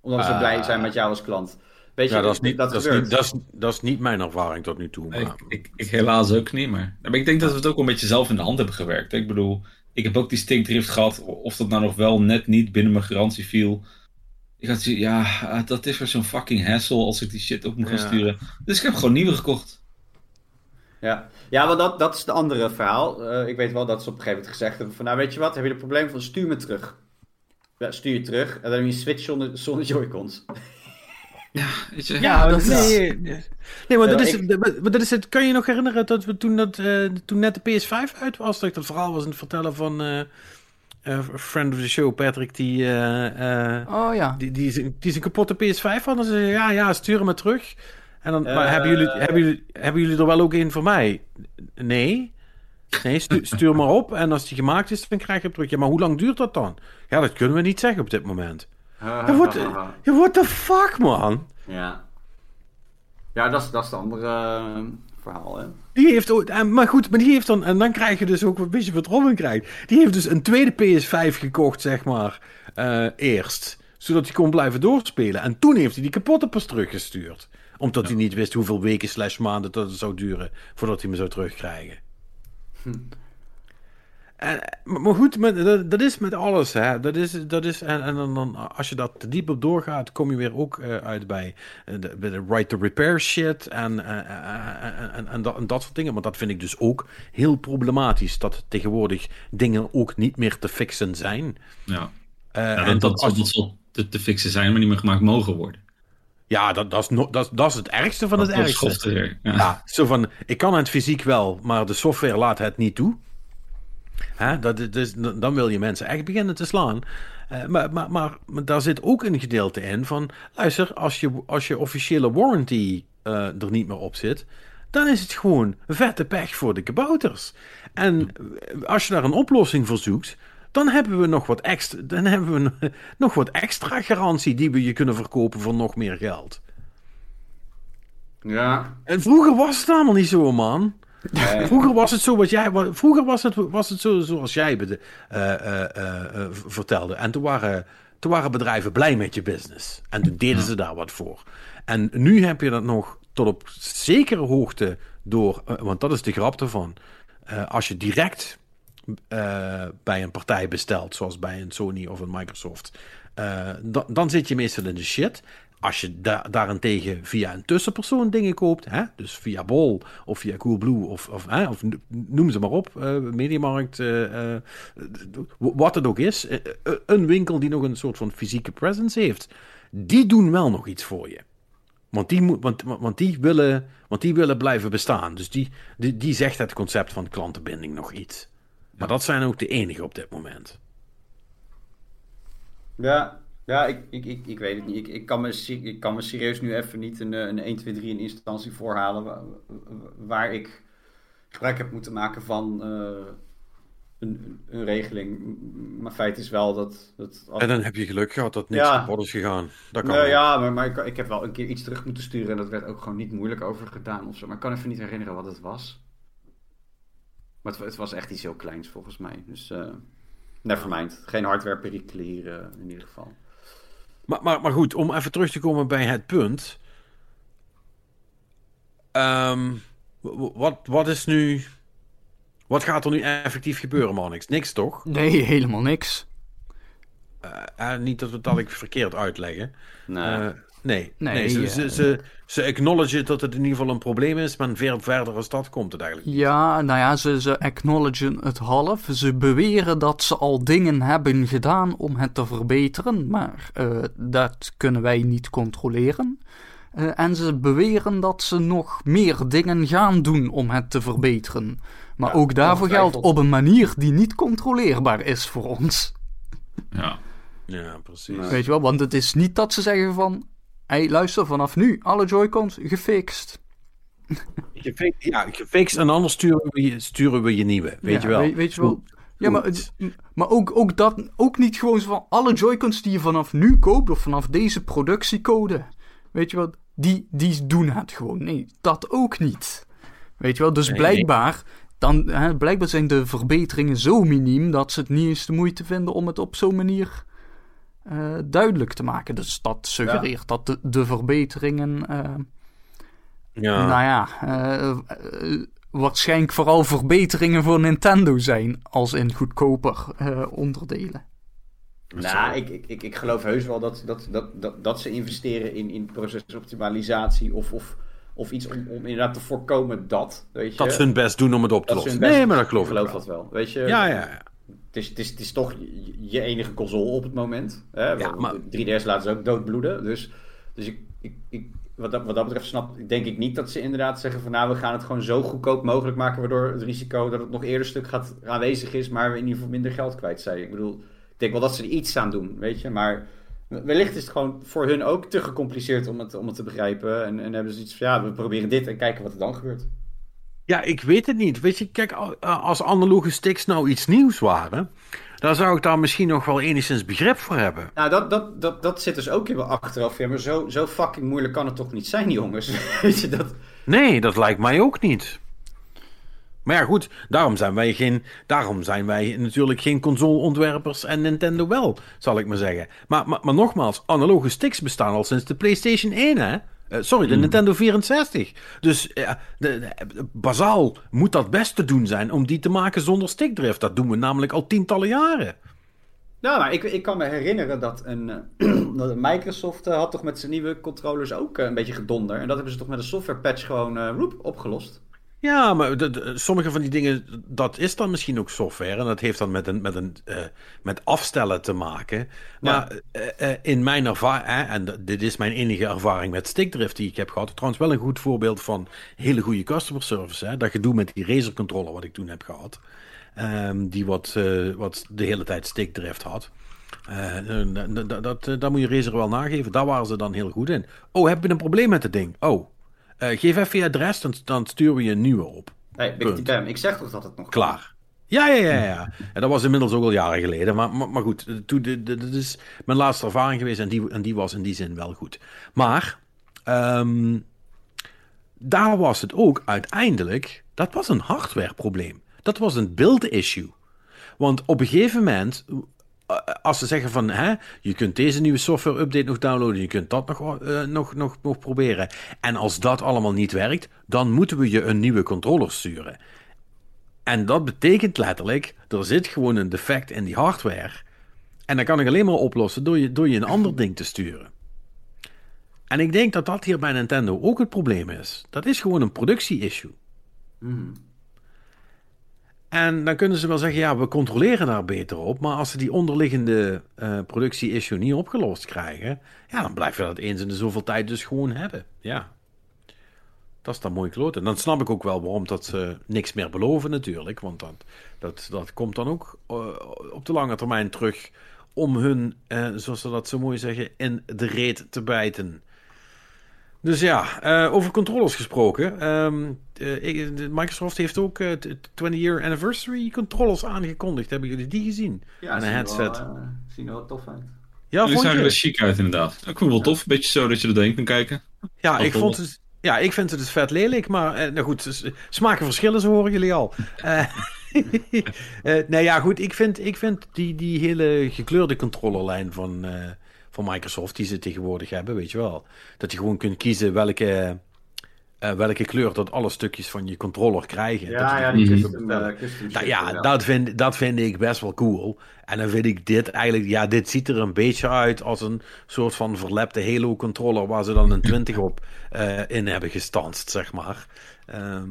Omdat ze uh, blij zijn met jou als klant. Weet je, ja, dat, is niet, dat, dat, is niet, dat, is, dat is niet mijn ervaring tot nu toe. Ik, ik, ik, helaas ook niet, maar, maar ik denk dat we het ook een beetje zelf in de hand hebben gewerkt. Ik bedoel, ik heb ook die stinkdrift gehad, of dat nou nog wel net niet binnen mijn garantie viel. Ik had ja, dat is weer zo'n fucking hassle als ik die shit op moet gaan sturen. Dus ik heb gewoon nieuwe gekocht. Ja, ja want dat, dat is het andere verhaal. Uh, ik weet wel dat ze op een gegeven moment gezegd hebben van, nou weet je wat, heb je een probleem van stuur me terug. Ja, stuur je terug en dan heb je een switch zonder, zonder Joy-Cons. Ja, weet je. Ja, dat, nee, nee, maar dat, is, dat is het. Kan je nog herinneren dat we toen, dat, uh, toen net de PS5 uit was, dat ik dat verhaal was aan het vertellen van uh, uh, friend of the show, Patrick, die, oh, ja. die, die, die, die zijn kapotte PS5 hadden. Ze ja, ja, stuur hem maar terug. En dan, maar hebben jullie, hebben, jullie, hebben jullie er wel ook een voor mij? Nee. Nee, stuur, stuur maar op. En als die gemaakt is, dan krijg je hem terug. Ja, maar hoe lang duurt dat dan? Ja, dat kunnen we niet zeggen op dit moment. Ja, what, ja, what the fuck, man? Ja. Ja, dat is, dat is het andere uh, verhaal, hè. Die heeft ook, eh, maar goed, maar die heeft dan, en dan krijg je dus ook een beetje wat Robin krijgt. Die heeft dus een tweede PS5 gekocht, zeg maar, uh, eerst. Zodat hij kon blijven doorspelen. En toen heeft hij die kapotte pas teruggestuurd. Omdat ja. hij niet wist hoeveel weken slash maanden dat het zou duren voordat hij me zou terugkrijgen. Hm. En, maar goed, dat, dat, is met alles. Hè. Dat is, dat is, en, en dan, als je dat te diep op doorgaat, kom je weer ook uh, uit bij, uh, de, bij de right to repair shit en, uh, en, en, dat, en dat soort dingen. Want dat vind ik dus ook heel problematisch. Dat tegenwoordig dingen ook niet meer te fixen zijn. Ja, ja en dat, als, dat zal te, te fixen zijn, maar niet meer gemaakt mogen worden. Ja, dat, dat, is no, dat, dat is het ergste van dat het ergste. Software, ja. ja. zo van, ik kan het fysiek wel, maar de software laat het niet toe. Hè? Dat, dus, dan wil je mensen echt beginnen te slaan. Uh, maar, maar, maar, maar, daar zit ook een gedeelte in van... luister, als je, als je officiële warranty uh, er niet meer op zit... dan is het gewoon vette pech voor de kabouters. En als je daar een oplossing voor zoekt... dan hebben we nog wat extra, dan hebben we nog wat extra garantie... die we je kunnen verkopen voor nog meer geld. Ja. En vroeger was het allemaal niet zo, man. Vroeger was het zo wat jij, vroeger was het, was het zo zoals jij uh, uh, vertelde. En toen waren, toen waren bedrijven blij met je business. En toen deden ze daar wat voor. En nu heb je dat nog tot op zekere hoogte door, want dat is de grap ervan. als je direct bij een partij bestelt, zoals bij een Sony of een Microsoft, dan, dan zit je meestal in de shit. Als je da daarentegen via een tussenpersoon dingen koopt, hè, dus via Bol of via Coolblue of, of, hè, of noem ze maar op, uh, Mediamarkt, uh, uh, wat het ook is, een winkel die nog een soort van fysieke presence heeft, die doen wel nog iets voor je. Want die, moet, want, want, die willen, want die willen blijven bestaan. Dus die, die, die zegt het concept van klantenbinding nog iets. Maar dat zijn ook de enige op dit moment. Ja, ja, ik, ik, ik, ik weet het niet. Ik, ik, kan me, ik kan me serieus nu even niet een, een 1, 2, 3 in instantie voorhalen waar, waar ik gebruik heb moeten maken van uh, een, een regeling. Maar feit is wel dat... dat En dan heb je geluk gehad dat niks ja. kapot is gegaan. Dat kan uh, ja, maar, maar ik, ik, heb wel een keer iets terug moeten sturen en dat werd ook gewoon niet moeilijk over gedaan of zo. Maar ik kan even niet herinneren wat het was. Maar het, het was echt iets heel kleins volgens mij. Dus uh, nevermind. Geen hardware perikelen hier in ieder geval. Maar, maar, maar goed, om even terug te komen bij het punt. Ehm, wat, wat is nu. Wat gaat er nu effectief gebeuren, Monix? Niks toch? Nee, helemaal niks. Eh, eh, niet dat we het al verkeerd uitleggen. Nou, Eh, nee, Nee, nee, ze, ze, ze, ze acknowledgen dat het in ieder geval een probleem is, maar ver, verder als dat komt het eigenlijk. niet. Ja, nou ja, ze, ze acknowledgen het half. Ze beweren dat ze al dingen hebben gedaan om het te verbeteren, maar eh, dat kunnen wij niet controleren. Eh, en ze beweren dat ze nog meer dingen gaan doen om het te verbeteren. Maar Ja, ook daarvoor geldt op een manier die niet controleerbaar is voor ons. Ja. Ja, precies. Weet je wel, want het is niet dat ze zeggen van... Hey, luister, vanaf nu, alle Joy-Cons gefixt. Gefixt, ja, gefixt en anders sturen we je, sturen we je nieuwe. Weet Ja, je wel. Weet, weet je wel. Ja, maar, maar ook, ook dat, ook niet gewoon zo van alle Joy-Cons die je vanaf nu koopt, of vanaf deze productiecode. Weet je wel, die, die doen het gewoon. Nee, dat ook niet. Weet je wel, dus Nee. blijkbaar, dan, hè, blijkbaar zijn de verbeteringen zo miniem dat ze het niet eens de moeite vinden om het op zo'n manier eh, duidelijk te maken. Dus dat suggereert dat de, de verbeteringen, eh, Ja. nou ja, eh, waarschijnlijk vooral verbeteringen voor Nintendo zijn, als in goedkoper eh, onderdelen. Nou, ik, ik, ik, ik geloof heus wel dat, dat, dat, dat, dat ze investeren in, in procesoptimalisatie of, of, of iets om, om inderdaad te voorkomen dat, weet je. dat ze hun best doen om het op te lossen. Nee, maar dat geloof ik, geloof wel. dat wel. Weet je, Ja, ja, ja. Het, is, het, is, het is toch je, enige console op het moment. Hè? Ja, maar- 3DS laten ze ook doodbloeden. Dus, dus ik, ik, ik, wat, dat, wat dat betreft snap, denk ik niet dat ze inderdaad zeggen van nou we gaan het gewoon zo goedkoop mogelijk maken waardoor het risico dat het nog eerder stuk gaat aanwezig is, maar we in ieder geval minder geld kwijt zijn. Ik bedoel, ik denk wel dat ze er iets aan doen, weet je. Maar wellicht is het gewoon voor hun ook te gecompliceerd om het, om het te begrijpen. En, en hebben ze iets van ja, we proberen dit en kijken wat er dan gebeurt. Ja, ik weet het niet. Weet je, kijk, al- als analoge sticks nou iets nieuws waren, dan zou ik daar misschien nog wel enigszins begrip voor hebben. Nou, dat, dat, dat, dat zit dus ook in mijn achteraf. Ja, maar zo, zo fucking moeilijk kan het toch niet zijn, jongens? Weet je, dat... Nee, dat lijkt mij ook niet. Maar ja, goed, daarom zijn wij, geen, daarom zijn wij natuurlijk geen consoleontwerpers en Nintendo wel, zal ik maar zeggen. Maar, maar, maar nogmaals, analoge sticks bestaan al sinds de PlayStation 1, hè? Eh, sorry, de Nintendo 64. Dus eh, de, de- bazaal moet dat best te doen zijn om die te maken zonder stickdrift. Dat doen we namelijk al tientallen jaren. Nou, maar ik, ik kan me herinneren dat een, eh, dat Microsoft eh, had toch met zijn nieuwe controllers ook een beetje gedonder. En dat hebben ze toch met een software patch gewoon eh, roep, opgelost. Ja, maar de- de- sommige van die dingen, dat is dan misschien ook software. En dat heeft dan met, een, met, een, eh, met afstellen te maken. Maar eh, eh, in mijn ervaring, en dit is mijn enige ervaring met stickdrift die ik heb gehad. Trouwens wel een goed voorbeeld van hele goede customer service. Hè? Dat gedoe met die Razer controller wat ik toen heb gehad. Ehm, die wat, eh, wat de hele tijd stickdrift had. Eh, dat, eh, daar moet je Razer wel nageven. Daar waren ze dan heel goed in. Oh, heb je een probleem met het ding? Oh, eh, geef even je adres, dan, dan sturen we je een nieuwe op. Nee, Big Bam, ik zeg toch dat het nog Klaar. Ja, ja, ja, ja. En dat was inmiddels ook al jaren geleden. Maar, maar, maar goed, eh, toen, dat is mijn laatste ervaring geweest en die, en die was in die zin wel goed. Maar ehm, daar was het ook uiteindelijk, dat was een hardwareprobleem. Dat was een build issue. Want op een gegeven moment, als ze zeggen van, hè, je kunt deze nieuwe software update nog downloaden, je kunt dat nog, eh, nog, nog, nog proberen. En als dat allemaal niet werkt, dan moeten we je een nieuwe controller sturen. En dat betekent letterlijk, er zit gewoon een defect in die hardware. En dat kan ik alleen maar oplossen door je, door je een ander ding te sturen. En ik denk dat dat hier bij Nintendo ook het probleem is. Dat is gewoon een productie-issue. En dan kunnen ze wel zeggen, ja, we controleren daar beter op. Maar als ze die onderliggende eh, productie-issue niet opgelost krijgen, ja, dan blijven we dat eens in de zoveel tijd dus gewoon hebben. Ja. Dat is dan mooi kloten. Dan snap ik ook wel waarom dat ze niks meer beloven natuurlijk. Want dat, dat, dat komt dan ook eh, op de lange termijn terug om hun, eh, zoals ze dat zo mooi zeggen, in de reet te bijten. Dus ja, eh, over controllers gesproken. ehm, eh, Microsoft heeft ook eh, t- 20-year anniversary controllers aangekondigd. Hebben jullie die gezien? Ja, een er headset. Wel, eh, zien er wel tof uit. Ja, vond zagen er chic uit inderdaad. Ik vond het wel tof. Een beetje zo dat je er doorheen kan kijken. Ja, ik vond het. Ja, ik vind het dus vet lelijk, maar eh, nou goed, smaken verschillen, zo horen jullie al. Eh eh, nou ja, goed, ik vind, ik vind die, die hele gekleurde controllerlijn van, eh, van Microsoft die ze tegenwoordig hebben, weet je wel. Dat je gewoon kunt kiezen welke, eh, welke kleur dat alle stukjes van je controller krijgen. dat Ja, je ja, die die custom, eh, custom nou ja, dat vind, dat vind ik best wel cool. En dan vind ik dit eigenlijk, ja, dit ziet er een beetje uit als een soort van verlepte Halo controller waar ze dan een 20 op eh, in hebben gestanst, zeg maar. Ehm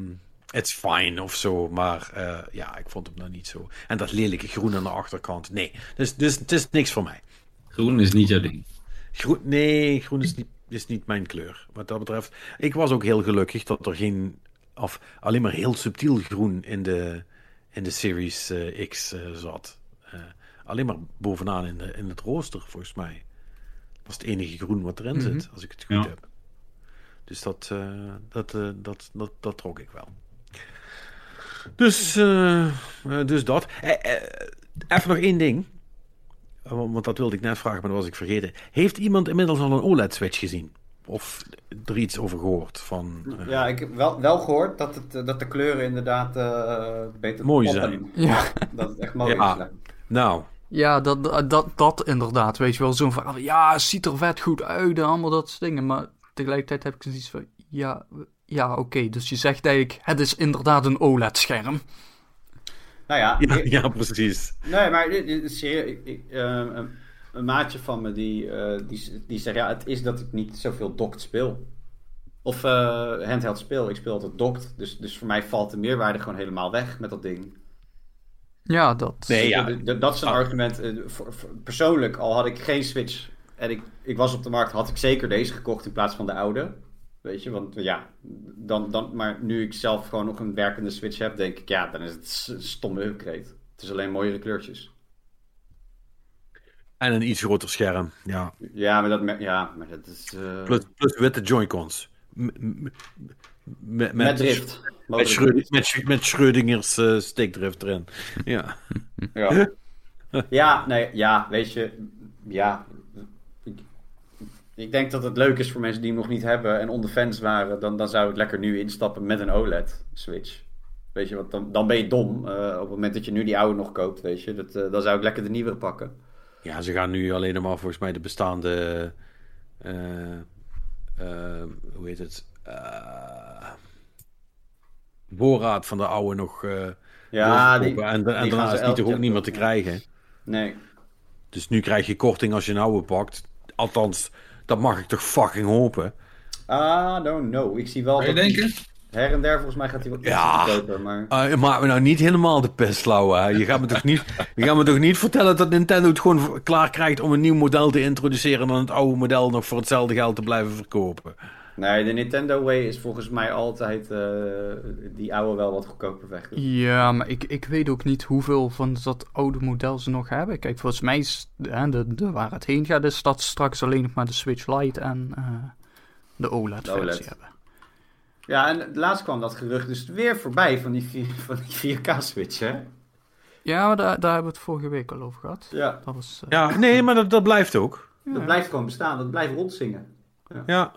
it's fine of zo, maar ja, ik vond hem nou niet zo. En dat lelijke groen aan de achterkant, nee. Dus, dus het is niks voor mij. Groen is niet jouw ding. Groen, nee, groen is niet, is niet mijn kleur. Wat dat betreft. Ik was ook heel gelukkig dat er geen. Of alleen maar heel subtiel groen in de, in de Series eh, X eh, zat. Eh, alleen maar bovenaan in, de, in het rooster, volgens mij. Dat was het enige groen wat erin zit, als ik het goed Ja. heb. Dus dat, dat, dat, dat, dat trok ik wel. Dus, dus dat. Even nog één ding. Eh, Want dat wilde ik net vragen, maar dat was ik vergeten. Heeft iemand inmiddels al een OLED-switch gezien? Of er iets over gehoord? Van, eh, Ja, ik heb wel, wel gehoord dat, het, eh, dat de kleuren inderdaad eh, beter Mooi zijn. Ja, Dat het echt mooi Ja. is. ja. Nou, ja dat, dat, dat, inderdaad. Weet je wel, zo'n verhaal. Ja, het ziet er vet goed uit en allemaal dat soort dingen. Maar tegelijkertijd heb ik zoiets van... Ja, ja oké. Dus je zegt eigenlijk, het is inderdaad een OLED-scherm. Nou ja, ja, ik- ja, precies. nee, maar dit- dit is serieus. Ik, ik, eh, een, een maatje van me die, eh, die, die zegt, ja, het is dat ik niet zoveel docked speel. Of eh, handheld speel. Ik speel altijd docked. Dus, dus voor mij valt de meerwaarde gewoon helemaal weg met dat ding. Ja, dat... Nee, ja. Dat is een Ah. argument. eh, voor- voor- persoonlijk, al had ik geen Switch en ik, ik was op de markt, had ik zeker deze gekocht in plaats van de oude. Weet je, want ja, dan, dan, maar nu ik zelf gewoon nog een werkende Switch heb, denk ik, ja, dan is het stomme upgrade. Het is alleen mooiere kleurtjes. En een iets groter scherm. Ja. Ja, maar dat, ja, maar dat is... eh, Plus, plus witte Joy-Cons. Met, met drift. Met, Schröd- Schrödingers stickdrift erin. Ja. Ja. ja, nee, ja, weet je, ja. Ik, denk dat het leuk is voor mensen die hem nog niet hebben en on the fence waren. Dan, dan zou ik lekker nu instappen met een OLED-switch. Weet je, want dan, dan ben je dom. eh, op het moment dat je nu die oude nog koopt, weet je. Dat, eh, dan zou ik lekker de nieuwe pakken. ja, ze gaan nu alleen maar volgens mij de bestaande. eh, hoe heet het? Voorraad van de oude nog. Ja, die, en, en die daarna ze is toch ook niet meer te krijgen. Nee. Dus nu krijg je korting als je een oude pakt. Althans, dat mag ik toch fucking hopen. Ah, don't know. Ik zie wel Kan je dat die- denken? her en der volgens mij gaat hij wat Ja. goedkoper, maar... Uh, maak me nou niet helemaal de pest. Je gaat me toch niet, je gaat me toch niet vertellen dat Nintendo het gewoon klaar krijgt om een nieuw model te introduceren en dan het oude model nog voor hetzelfde geld te blijven verkopen. Nee, de Nintendo Way is volgens mij altijd eh, die oude wel wat goedkoper weg. Ja, maar ik, ik weet ook niet hoeveel van dat oude model ze nog hebben. Kijk, volgens mij is hè, de, de, waar het heen gaat, is dat straks alleen nog maar de Switch Lite en eh, de OLED-versie OLED. hebben. Ja, en laatst kwam dat gerucht dus weer voorbij van die, van die 4K-switch, hè? Ja, maar daar, daar hebben we het vorige week al over gehad. Ja, Dat was, eh, Ja, nee, maar dat, dat blijft ook. dat blijft gewoon bestaan. Dat blijft rondzingen. Ja, ja,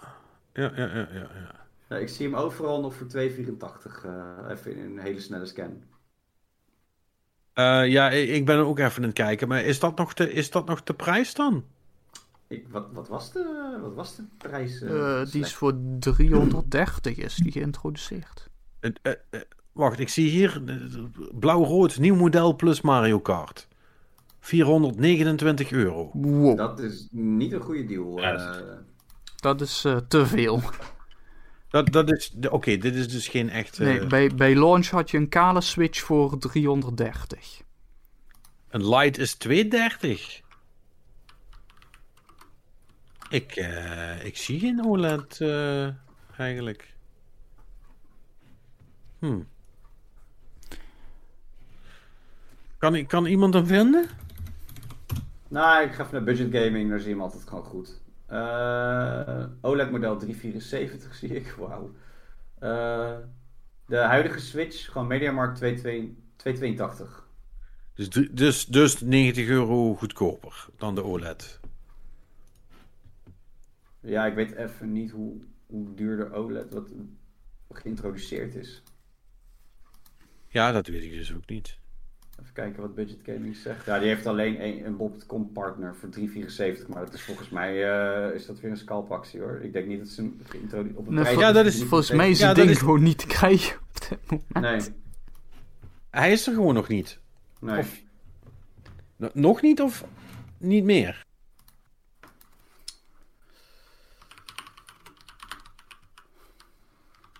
ja, ja, ja. ja. Ja, ik zie hem overal nog voor 2,84. eh even in een hele snelle scan. Eh, ja, ik ben er ook even aan het kijken, maar is dat nog de, is dat nog de prijs dan? Ik, wat, wat, was de, wat was de prijs? eh, die is voor 330 is die geïntroduceerd. Wacht, ik zie hier blauw-rood, nieuw model plus Mario Kart. 429 euro. Wow, dat, is niet een goede deal. Ja, eh. Dat is eh, te veel. Dat, dat is, oké, dit is dus geen echt... eh, Nee, bij, bij launch had je een kale Switch voor 330. Een light is 230. Ik, eh, ik zie geen OLED eh, eigenlijk. Hm. Kan, kan iemand hem vinden? Nou, ik ga even naar budget gaming, daar zie je hem altijd gewoon goed. Eh, OLED model 374 zie ik, wauw. Eh, de huidige Switch, gewoon Mediamarkt 22 282. Dus, drie- dus, dus 90 euro goedkoper dan de OLED. Ja, ik weet even niet hoe, hoe duur de OLED wat geïntroduceerd is. Ja, dat weet ik dus ook niet. Even kijken wat Budget Gaming zegt. Ja, die heeft alleen een, een Bob.com partner voor 3,74. Maar dat is volgens mij uh, is dat weer een scalpactie hoor. Ik denk niet dat ze hem op een nee, prijs... Ja, dat is Volgens mij is ja, ding is... gewoon niet te krijgen op dit moment. Nee. Hij is er gewoon nog niet. Nee. Of, nog niet of niet meer?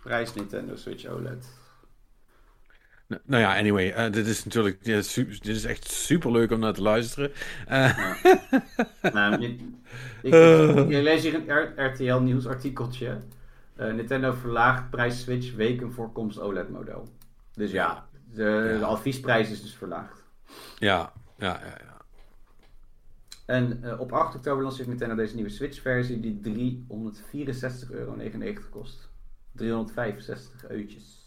Prijs Nintendo Switch OLED. Nou, ja, anyway, uh, dit is natuurlijk dit is, dit is echt super leuk om naar te luisteren. Uh, ja. nou, je, ik, je lees hier een RTL Nieuws artikeltje. Uh, Nintendo verlaagt prijs Switch weken voor komst OLED model. Dus ja, de, ja. de adviesprijs is dus verlaagd. Ja, ja, ja. ja. En op 8 oktober lanceert Nintendo deze nieuwe Switch-versie die 364,99 euro kost. 365 eutjes.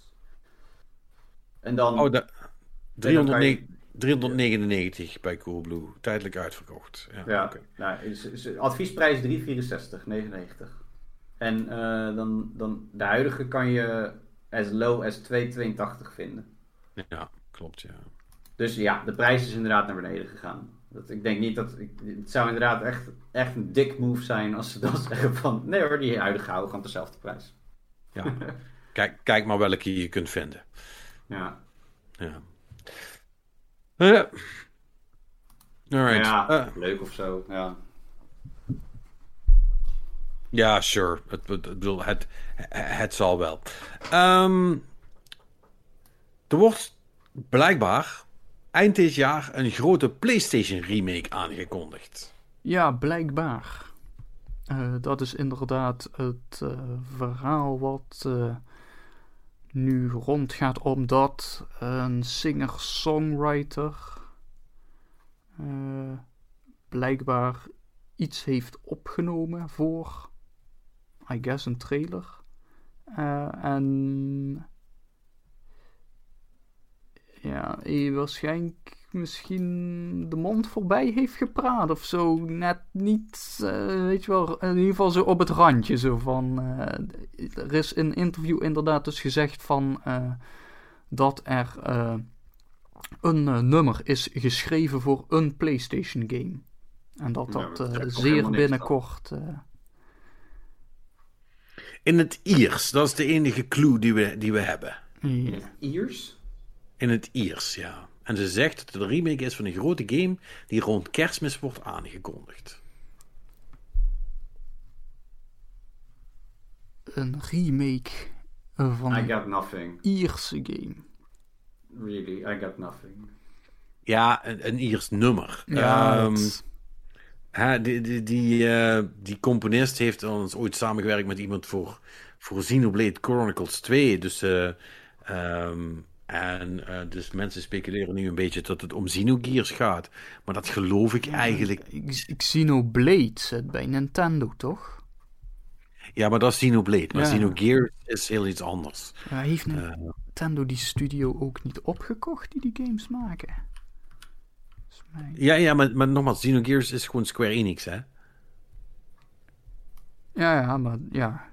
En dan... Oh, de, 300, 399 bij Coolblue. Tijdelijk uitverkocht. Ja, ja okay. nou, is, is, adviesprijs 364,99. En uh, dan, dan de huidige kan je as low as 2,82 vinden. Ja, klopt, ja. Dus ja, de prijs is inderdaad naar beneden gegaan. Dat, ik denk niet dat... Ik, het zou inderdaad echt, echt een dik move zijn als ze dan zeggen van... Nee hoor, die huidige houden gewoon dezelfde prijs. Ja, kijk, kijk maar welke je kunt vinden. Ja. Ja. Uh, alright. Ja, uh, leuk of zo, ja. Ja, sure. Het, het, het, het, het zal wel. Um, er wordt blijkbaar eind dit jaar een grote PlayStation remake aangekondigd. Ja, blijkbaar. Uh, dat is inderdaad het uh, verhaal wat uh, nu rondgaat, omdat een singer-songwriter blijkbaar iets heeft opgenomen voor, I guess, een trailer. en ja, hij waarschijnlijk misschien de mond voorbij heeft gepraat of zo. Net niet, uh, weet je wel, in ieder geval zo op het randje. Zo van, uh, er is in een interview inderdaad dus gezegd van uh, dat er een nummer is geschreven voor een PlayStation game. En dat dat ja, zeer binnenkort... in het Iers, dat is de enige clue die we, die we hebben. In het Iers? In het Iers, ja. En ze zegt dat het een remake is van een grote game die rond kerstmis wordt aangekondigd. Een remake van I got nothing. een Ierse game. Really, I got nothing. Ja, een, een Iers nummer. Ja, um, die, die, die, uh, die componist heeft ons ooit samengewerkt met iemand voor, voor Xenoblade Chronicles 2. Dus uh, um, en uh, dus mensen speculeren nu een beetje dat het om Xenogears gaat. Maar dat geloof ik eigenlijk. Xenoblade zit bij Nintendo, toch? Ja, maar dat is Xenoblade. Maar Ja. Xenogears is heel iets anders. Ja, heeft Uh, Nintendo die studio ook niet opgekocht die die games maken? Ja, ja, maar, maar nogmaals, Xenogears is gewoon Square Enix, hè? Ja, ja, maar ja.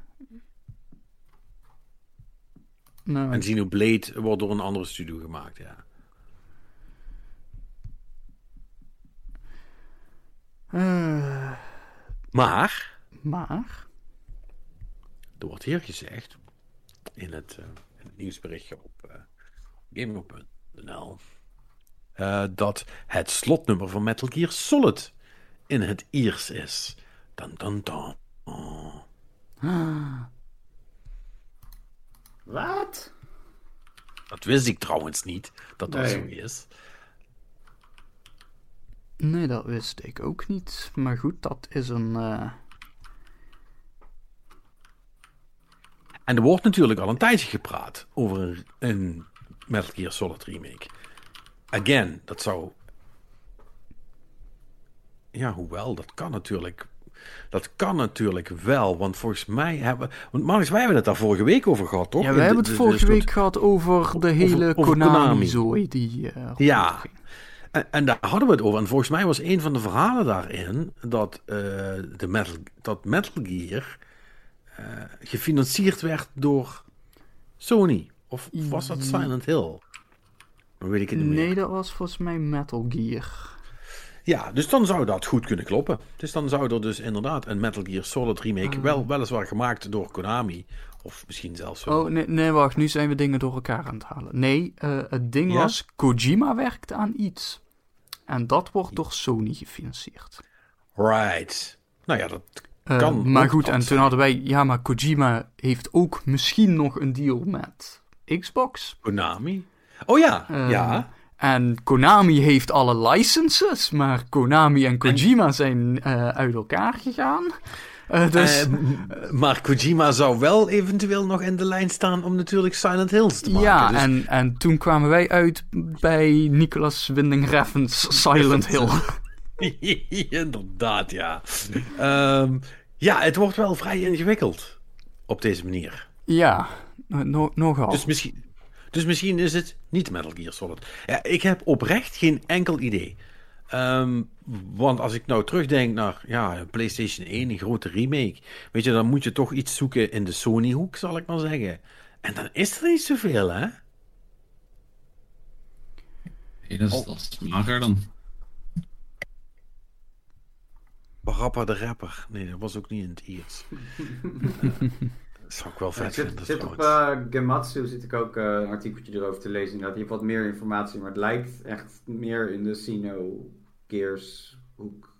Nou, En Xenoblade wordt door een andere studio gemaakt, ja. eh, Maar, maar. er wordt hier gezegd, in het, eh, in het nieuwsberichtje op uh, gamer.nl, dat het slotnummer van Metal Gear Solid in het Iers is. Dan, dan, dan. Oh. Ah, Wat? Dat wist ik trouwens niet, dat dat Nee. zo is. nee, dat wist ik ook niet. Maar goed, dat is een. eh, En er wordt natuurlijk al een tijdje gepraat over een, een Metal Gear Solid remake. Again, dat zou... Ja, hoewel, dat kan natuurlijk... Dat kan natuurlijk wel, want volgens mij hebben... Want Marnix, wij hebben het daar vorige week over gehad, toch? Ja, de- hebben het vorige week gehad over de hele. Konami-zooi die. eh, Ja. En, en daar hadden we het over. En volgens mij was een van de verhalen daarin dat, eh, de Metal, dat Metal Gear eh, gefinancierd werd door Sony. Of was dat Silent Hill? Dan weet ik het niet Nee, meer. dat was volgens mij Metal Gear. Ja, dus dan zou dat goed kunnen kloppen. Dus dan zou er dus inderdaad een Metal Gear Solid remake, Ah. wel, weliswaar gemaakt door Konami. Of misschien zelfs... wel- Oh, nee, nee, wacht. Nu zijn we dingen door elkaar aan het halen. Nee, eh, het ding Ja? was... Kojima werkte aan iets. En dat wordt door Sony gefinancierd. Right. Nou ja, dat Eh, Kan maar goed, en toen hadden wij... Ja, maar Kojima heeft ook misschien nog een deal met Xbox. Konami. Oh ja, Eh, ja. En Konami heeft alle licenses, maar Konami en Kojima zijn eh, uit elkaar gegaan. Eh, dus... Eh, maar Kojima zou wel eventueel nog in de lijn staan om natuurlijk Silent Hills te maken. ja, dus- en, en toen kwamen wij uit bij Nicolas Winding Refn's Silent Hill. Inderdaad, ja. Ehm, ja, het wordt wel vrij ingewikkeld op deze manier. ja, no- nogal. Dus misschien, dus misschien is het niet Metal Gear Solid. Ja, ik heb oprecht geen enkel idee. Ehm, want als ik nou terugdenk naar ja, PlayStation 1, een grote remake. Weet je, dan moet je toch iets zoeken in de Sony-hoek, zal ik maar zeggen. En dan is er niet zoveel, hè? Nee, dat, is, dat is mager dan. Barappa de rapper. Nee, dat was ook niet in het Iers. dat zou ik wel Ja, vet ik zit, op eh, Gematsu zit ik ook eh, een artikeltje erover te lezen. Inderdaad. Je hebt wat meer informatie, maar het lijkt echt meer in de Sino Gears hoek.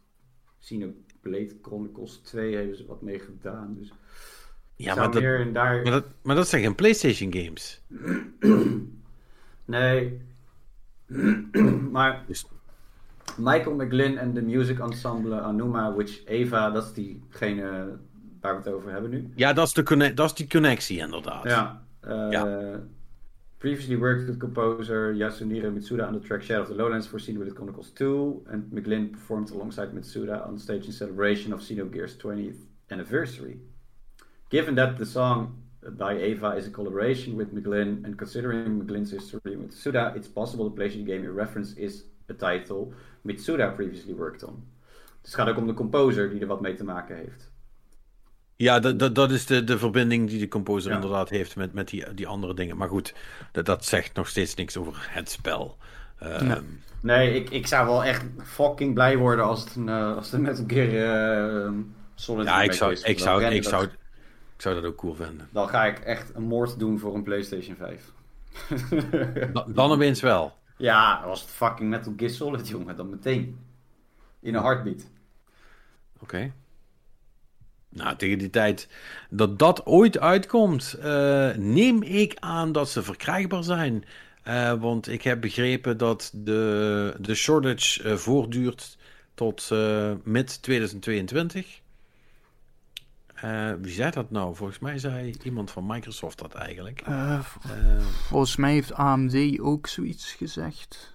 Sino Blade Chronicles 2 hebben ze wat mee gedaan. Dus ja, maar dat, meer in daar... maar, dat, maar dat zijn geen PlayStation games. Nee. maar Dus- Michael McGlynn en de music ensemble Anuma, which Eva, dat is diegene waar we het over hebben nu. Ja, dat is, de dat is die connectie, inderdaad. Ja. eh, Ja. Previously worked with composer Yasunori Mitsuda on the track Shadow of the Lowlands for Xenoblade Chronicles 2, and McGlynn performed alongside Mitsuda on stage in celebration of Xenogears 20th anniversary. Given that the song by Eva is a collaboration with McGlynn, and considering McGlynn's history with Mitsuda, it's possible the PlayStation game in reference is a title Mitsuda previously worked on. Dus het gaat ook om de composer die er wat mee te maken heeft. Ja, dat, dat, dat is de, de verbinding die de composer Ja. inderdaad heeft met, met die, die andere dingen. Maar goed, dat, dat zegt nog steeds niks over het spel. Ehm, Nee, ik, ik zou wel echt fucking blij worden als het een, eh, als het met een keer uh, Solid Ja, ik zou, is. ik, zou, ik, dat- zou, ik zou dat ook cool vinden. Dan ga ik echt een moord doen voor een PlayStation 5. Da- Dan opeens wel. ja, was het fucking Metal Gear Solid, jongen. Dan meteen. In een heartbeat. Oké. Nou, tegen die tijd dat dat ooit uitkomt, eh, neem ik aan dat ze verkrijgbaar zijn. Eh, want ik heb begrepen dat de, de shortage eh, voortduurt tot mid 2022. Eh, wie zei dat nou? Volgens mij zei iemand van Microsoft dat eigenlijk. Volgens mij heeft AMD ook zoiets gezegd.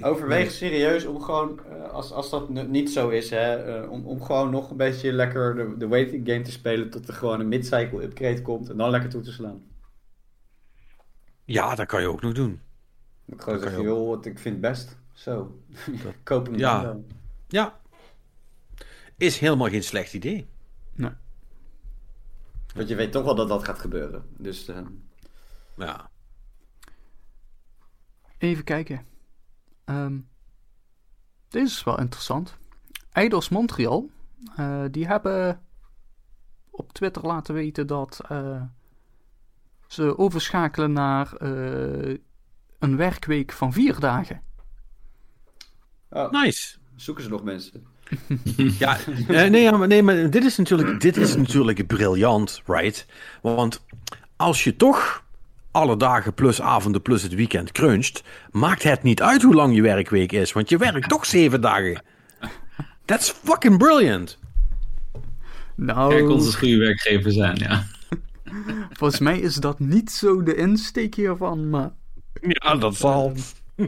Overweeg serieus om gewoon, eh, als, als dat niet zo is, hè, eh, om, om gewoon nog een beetje lekker de, de waiting game te spelen tot er gewoon een mid-cycle upgrade komt en dan lekker toe te slaan. ja, dat kan je ook nog doen. Ik gewoon Dat zeggen, joh, wat ik vind het best. Zo. Koop hem Ja. dan. Ja. Is helemaal geen slecht idee. Want je weet toch wel dat dat gaat gebeuren. Dus eh, Ja. Even kijken. Ehm, deze is wel interessant. Eidos Montreal, eh, die hebben op Twitter laten weten dat eh, ze overschakelen naar eh, een werkweek van vier dagen. oh, Nice. zoeken ze nog mensen. Ja, eh, nee, ja, maar, nee, maar dit is natuurlijk, dit is natuurlijk briljant, right? Want als je toch alle dagen plus avonden plus het weekend cruncht, maakt het niet uit hoe lang je werkweek is, want je werkt toch zeven dagen. That's fucking brilliant. Nou, Kijk, ons een goede werkgever zijn, ja. volgens mij is dat niet zo de insteek hiervan, maar Ja, dat zal.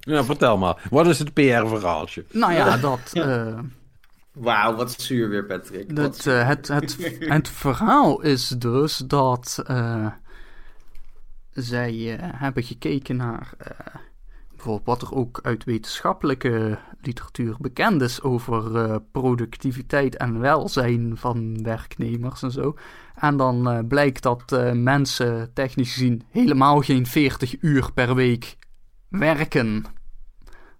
Ja, vertel maar. Wat is het PR-verhaaltje? nou ja, dat... eh, Wauw, wat zuur weer, Patrick. Dat, eh, het, het, het verhaal is dus dat eh, zij eh, hebben gekeken naar eh, bijvoorbeeld wat er ook uit wetenschappelijke literatuur bekend is over eh, productiviteit en welzijn van werknemers en zo. En dan blijkt dat mensen technisch gezien helemaal geen 40 uur per week werken.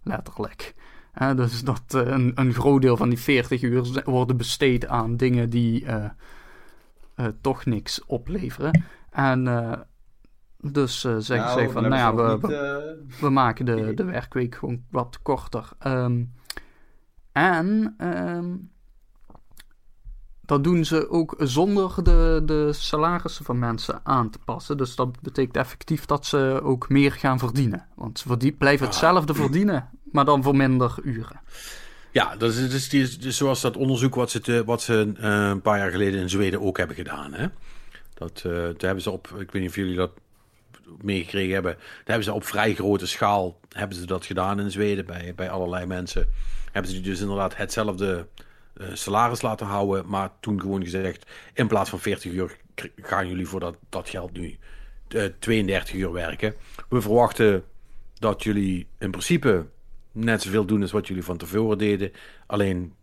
Letterlijk. Dus dat een, een groot deel van die 40 uur worden besteed aan dingen die toch niks opleveren. En dus eh, zeggen Nou, ze van, nou ja, we, niet, eh, we maken de, de werkweek gewoon wat korter. Ehm, en ehm, dat doen ze ook zonder de, de salarissen van mensen aan te passen. Dus dat betekent effectief dat ze ook meer gaan verdienen. Want ze verdie- blijven hetzelfde verdienen, maar dan voor minder uren. Ja, dat is, dus die, dus zoals dat onderzoek wat ze, te- wat ze eh, een paar jaar geleden in Zweden ook hebben gedaan. Hè? Dat, eh daar hebben ze op, ik weet niet of jullie dat meegekregen hebben, daar hebben ze op vrij grote schaal hebben ze dat gedaan in Zweden bij, bij allerlei mensen. Hebben ze dus inderdaad hetzelfde eh, salaris laten houden, maar toen gewoon gezegd, in plaats van 40 uur gaan jullie voor dat, dat geld nu eh, 32 uur werken. We verwachten dat jullie in principe net zoveel doen als wat jullie van tevoren deden. Alleen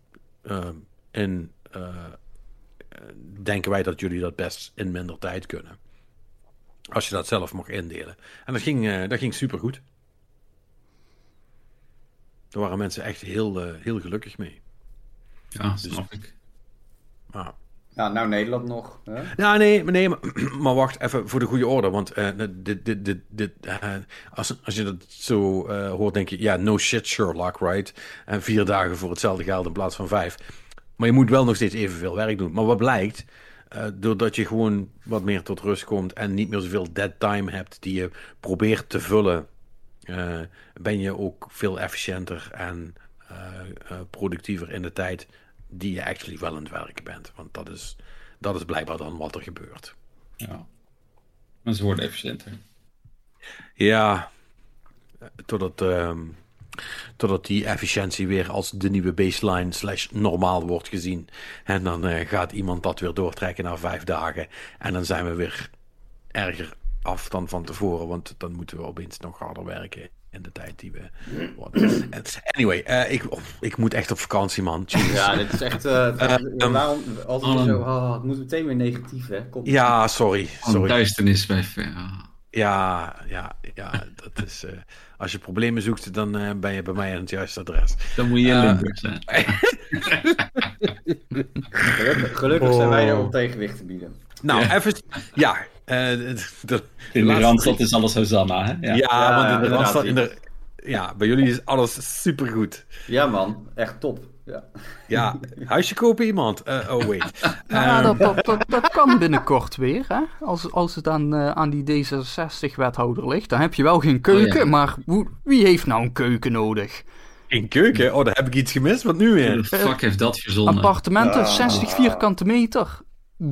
eh, in, eh, denken wij dat jullie dat best in minder tijd kunnen. Als je dat zelf mag indelen. En dat ging, eh dat ging supergoed. Daar waren mensen echt heel, eh, heel gelukkig mee. Ja, snap ik. Maar, Nou, nou Nederland nog. Hè? ja, nee, maar, nee maar, maar wacht even voor de goede orde. Want eh, dit, dit, dit, dit, eh, als, als je dat zo eh, hoort, denk je, ja, no shit Sherlock, right? En vier dagen voor hetzelfde geld in plaats van vijf. Maar je moet wel nog steeds evenveel werk doen. Maar wat blijkt, eh, doordat je gewoon wat meer tot rust komt en niet meer zoveel dead time hebt die je probeert te vullen, eh, ben je ook veel efficiënter en eh, productiever in de tijd die je actually wel aan het werken bent. Want dat is, dat is blijkbaar dan wat er gebeurt. Ja. Maar ze worden efficiënter. Ja, totdat, ehm, totdat die efficiëntie weer als de nieuwe baseline slash normaal wordt gezien. En dan eh, gaat iemand dat weer doortrekken naar vijf dagen. En dan zijn we weer erger af dan van tevoren, want dan moeten we opeens nog harder werken in de tijd die we worden. Anyway, eh, ik, oh, ik moet echt op vakantie, man. Ja, dit is echt... eh, ehm, waarom altijd oh. zo... Oh, het moet meteen weer negatief, hè? Kom. Ja, sorry. Sorry. Duisternis bij ja. Ja, ja, ja, dat is. eh, als je problemen zoekt, dan eh, ben je bij mij aan het juiste adres. Dan moet je in Eh, Limburg zijn. Gelukkig, gelukkig zijn wij er Oh. om tegenwicht te bieden. Nou, Ja. even. Ja, eh, de, de- In de Randstad is alles Hosanna, hè? ja, Ja. want in de. Randstad, in de, ja, bij jullie is alles supergoed. Ja, man. Echt top. Ja. Ja, huisje kopen iemand. Eh, oh, wait. Nou, ja, Ehm, dat, dat, dat, dat kan binnenkort weer. Hè? Als, als het aan, eh, aan die D66-wethouder ligt, dan heb je wel geen keuken. Oh, ja. Maar hoe, wie heeft nou een keuken nodig? in keuken? Oh, daar heb ik iets gemist. Wat nu weer? de fuck heeft dat verzonnen? Appartementen, Ja. 60 vierkante meter. 350.000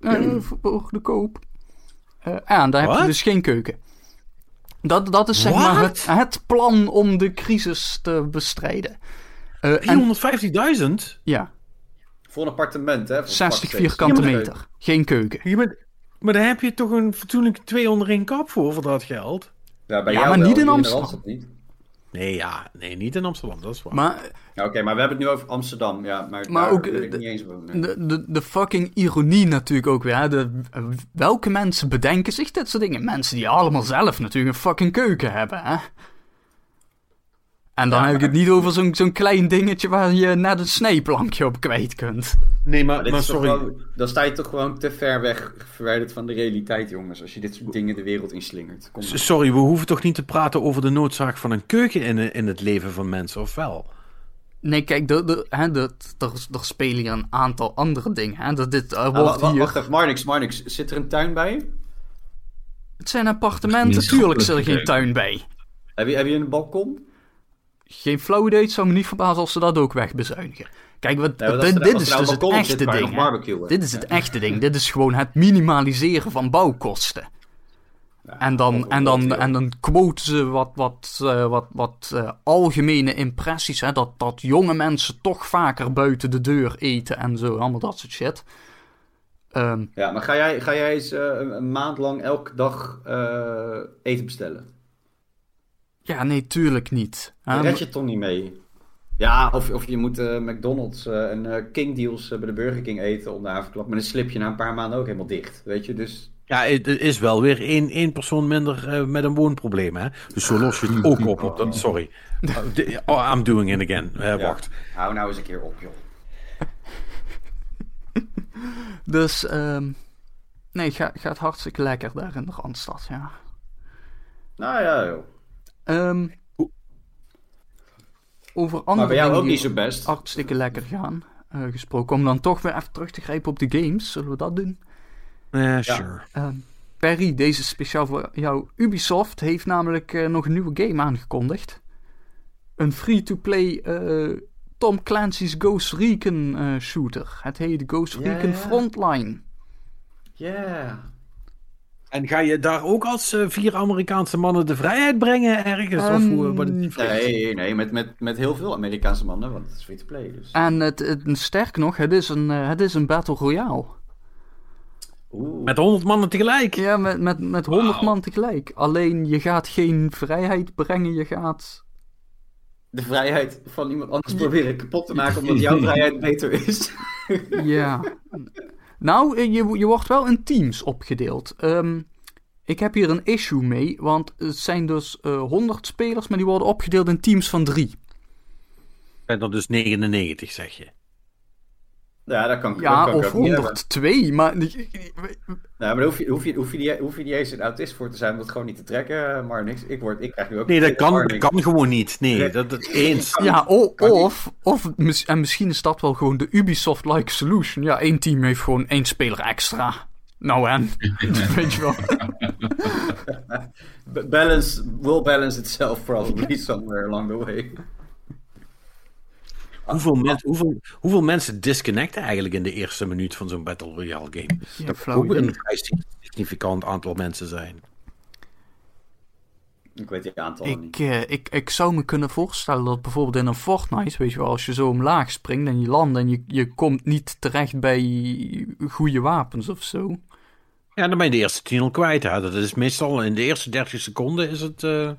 eh, voor de koop. Eh, en daar heb je dus geen keuken. Dat, dat is zeg maar het, het plan om de crisis te bestrijden. Eh, en, 450.000? ja, Voor een appartement, hè? voor 60 pak vierkante meter. Geen keuken. Je bent- Maar daar heb je toch een fatsoenlijk twee onder één kap voor, voor dat geld? Ja, bij Ja, jou maar wel, niet in Amsterdam. Niet. Nee, ja, nee, niet in Amsterdam, dat is waar. Maar Ja, Oké, maar we hebben het nu over Amsterdam. Ja, maar, Maar daar ook, ben ik de- niet eens over. nee. de, de, de fucking ironie natuurlijk ook weer. hè. De, welke mensen bedenken zich dit soort dingen? Mensen die allemaal zelf natuurlijk een fucking keuken hebben, hè? En dan Ja, heb ik het niet over zo'n zo'n klein dingetje waar je net een snijplankje op kwijt kunt. nee, maar, sorry. gewoon- dan sta je toch gewoon te ver weg verwijderd van de realiteit, jongens. Als je dit soort dingen de wereld inslingert. Kom. Sorry, we hoeven toch niet te praten over de noodzaak van een keuken in, in het leven van mensen, of wel? Nee, kijk, de, de, hè, de, er, spelen hier een aantal andere dingen. Hè. Dat dit, er Ah, wordt hier, Wacht even, Marnix, Marnix. Zit er een tuin bij? het zijn appartementen, Dat is tuurlijk zit er geen tuin bij. Heb je, heb je een balkon? Geen flauw idee, het zou me niet verbazen als ze dat ook wegbezuinigen. Kijk, wat, Nee, dit, dit als is dus het echte ding. Dit is het echte ding. Dit is gewoon het minimaliseren van bouwkosten. En dan, en dan, en dan quoten ze wat, wat, eh, wat, wat eh, algemene impressies. Hè? Dat, dat jonge mensen toch vaker buiten de deur eten en zo. Allemaal dat soort shit. Ehm, Ja, maar ga jij, ga jij eens eh, een, maand lang elke dag eten bestellen? Ja, nee, tuurlijk niet. Daar Hè, red je toch niet mee. Ja, of, of je moet McDonald's en King Deals bij de Burger King eten om de havenklap. Maar dan slip je na een paar maanden ook helemaal dicht. Weet je, dus... Ja, het is wel weer één, één persoon minder eh, met een woonprobleem, hè? Dus zo los je het ook op. op dat, sorry. De- oh, I'm doing it again. Eh, Ja. Wacht. Hou nou eens een keer op, joh. Dus, ehm, nee, ga, gaat hartstikke lekker daar in de Randstad, ja. Nou ja, joh. Ehm, over andere Maar bij jou dingen ook die niet zo best. hartstikke lekker gaan eh, gesproken. Om dan toch weer even terug te grijpen op de games. Zullen we dat doen? Eh, sure. Ehm, Perry, deze speciaal voor jou. Ubisoft heeft namelijk eh, nog een nieuwe game aangekondigd. Een free-to-play eh, Tom Clancy's Ghost Recon eh, shooter. Het heet Ghost Ja, Recon ja. Frontline. Ja. En ga je daar ook als vier Amerikaanse mannen de vrijheid brengen ergens? of hoe? Nee, nee, met, met, met heel veel Amerikaanse mannen, want het is free-to-play. Dus. En het, het, sterk nog, het is een, het is een Battle Royale. Oeh. Met honderd mannen tegelijk? Ja, met, met, met 100 Wauw. man tegelijk. Alleen je gaat geen vrijheid brengen, je gaat. De vrijheid van iemand anders proberen kapot te maken omdat jouw vrijheid beter is. Ja. nou, eh, je, je wordt wel in teams opgedeeld. Ehm, ik heb hier een issue mee, want het zijn dus eh 100 spelers, maar die worden opgedeeld in teams van drie. En dan dus 99, zeg je. Ja, dat kan, dat Ja, kan of ook niet hebben. 102, maar. Nou, maar hoef je, hoef, je, hoef, je niet, hoef je niet eens een autist voor te zijn om dat gewoon niet te trekken, maar niks. Ik, word, ik krijg nu ook... Nee, dat kan, dat kan gewoon niet. Nee, dat, dat eens. Ja, o- of, of, en misschien is dat wel gewoon de Ubisoft-like solution. Ja, één team heeft gewoon één speler extra. Nou en, weet je wel. Balance will balance itself probably somewhere along the way. Hoeveel, men- hoeveel, hoeveel mensen disconnecten eigenlijk in de eerste minuut van zo'n Battle Royale game? Ja, dat een vrij significant aantal mensen zijn. Ik weet die aantallen Ik, niet. eh, ik, ik zou me kunnen voorstellen dat bijvoorbeeld in een Fortnite, weet je wel, als je zo omlaag springt en je landt en je, je komt niet terecht bij goede wapens of zo. Ja, dan ben je de eerste tien al kwijt. Hè. Dat is meestal in de eerste 30 seconden is het. eh,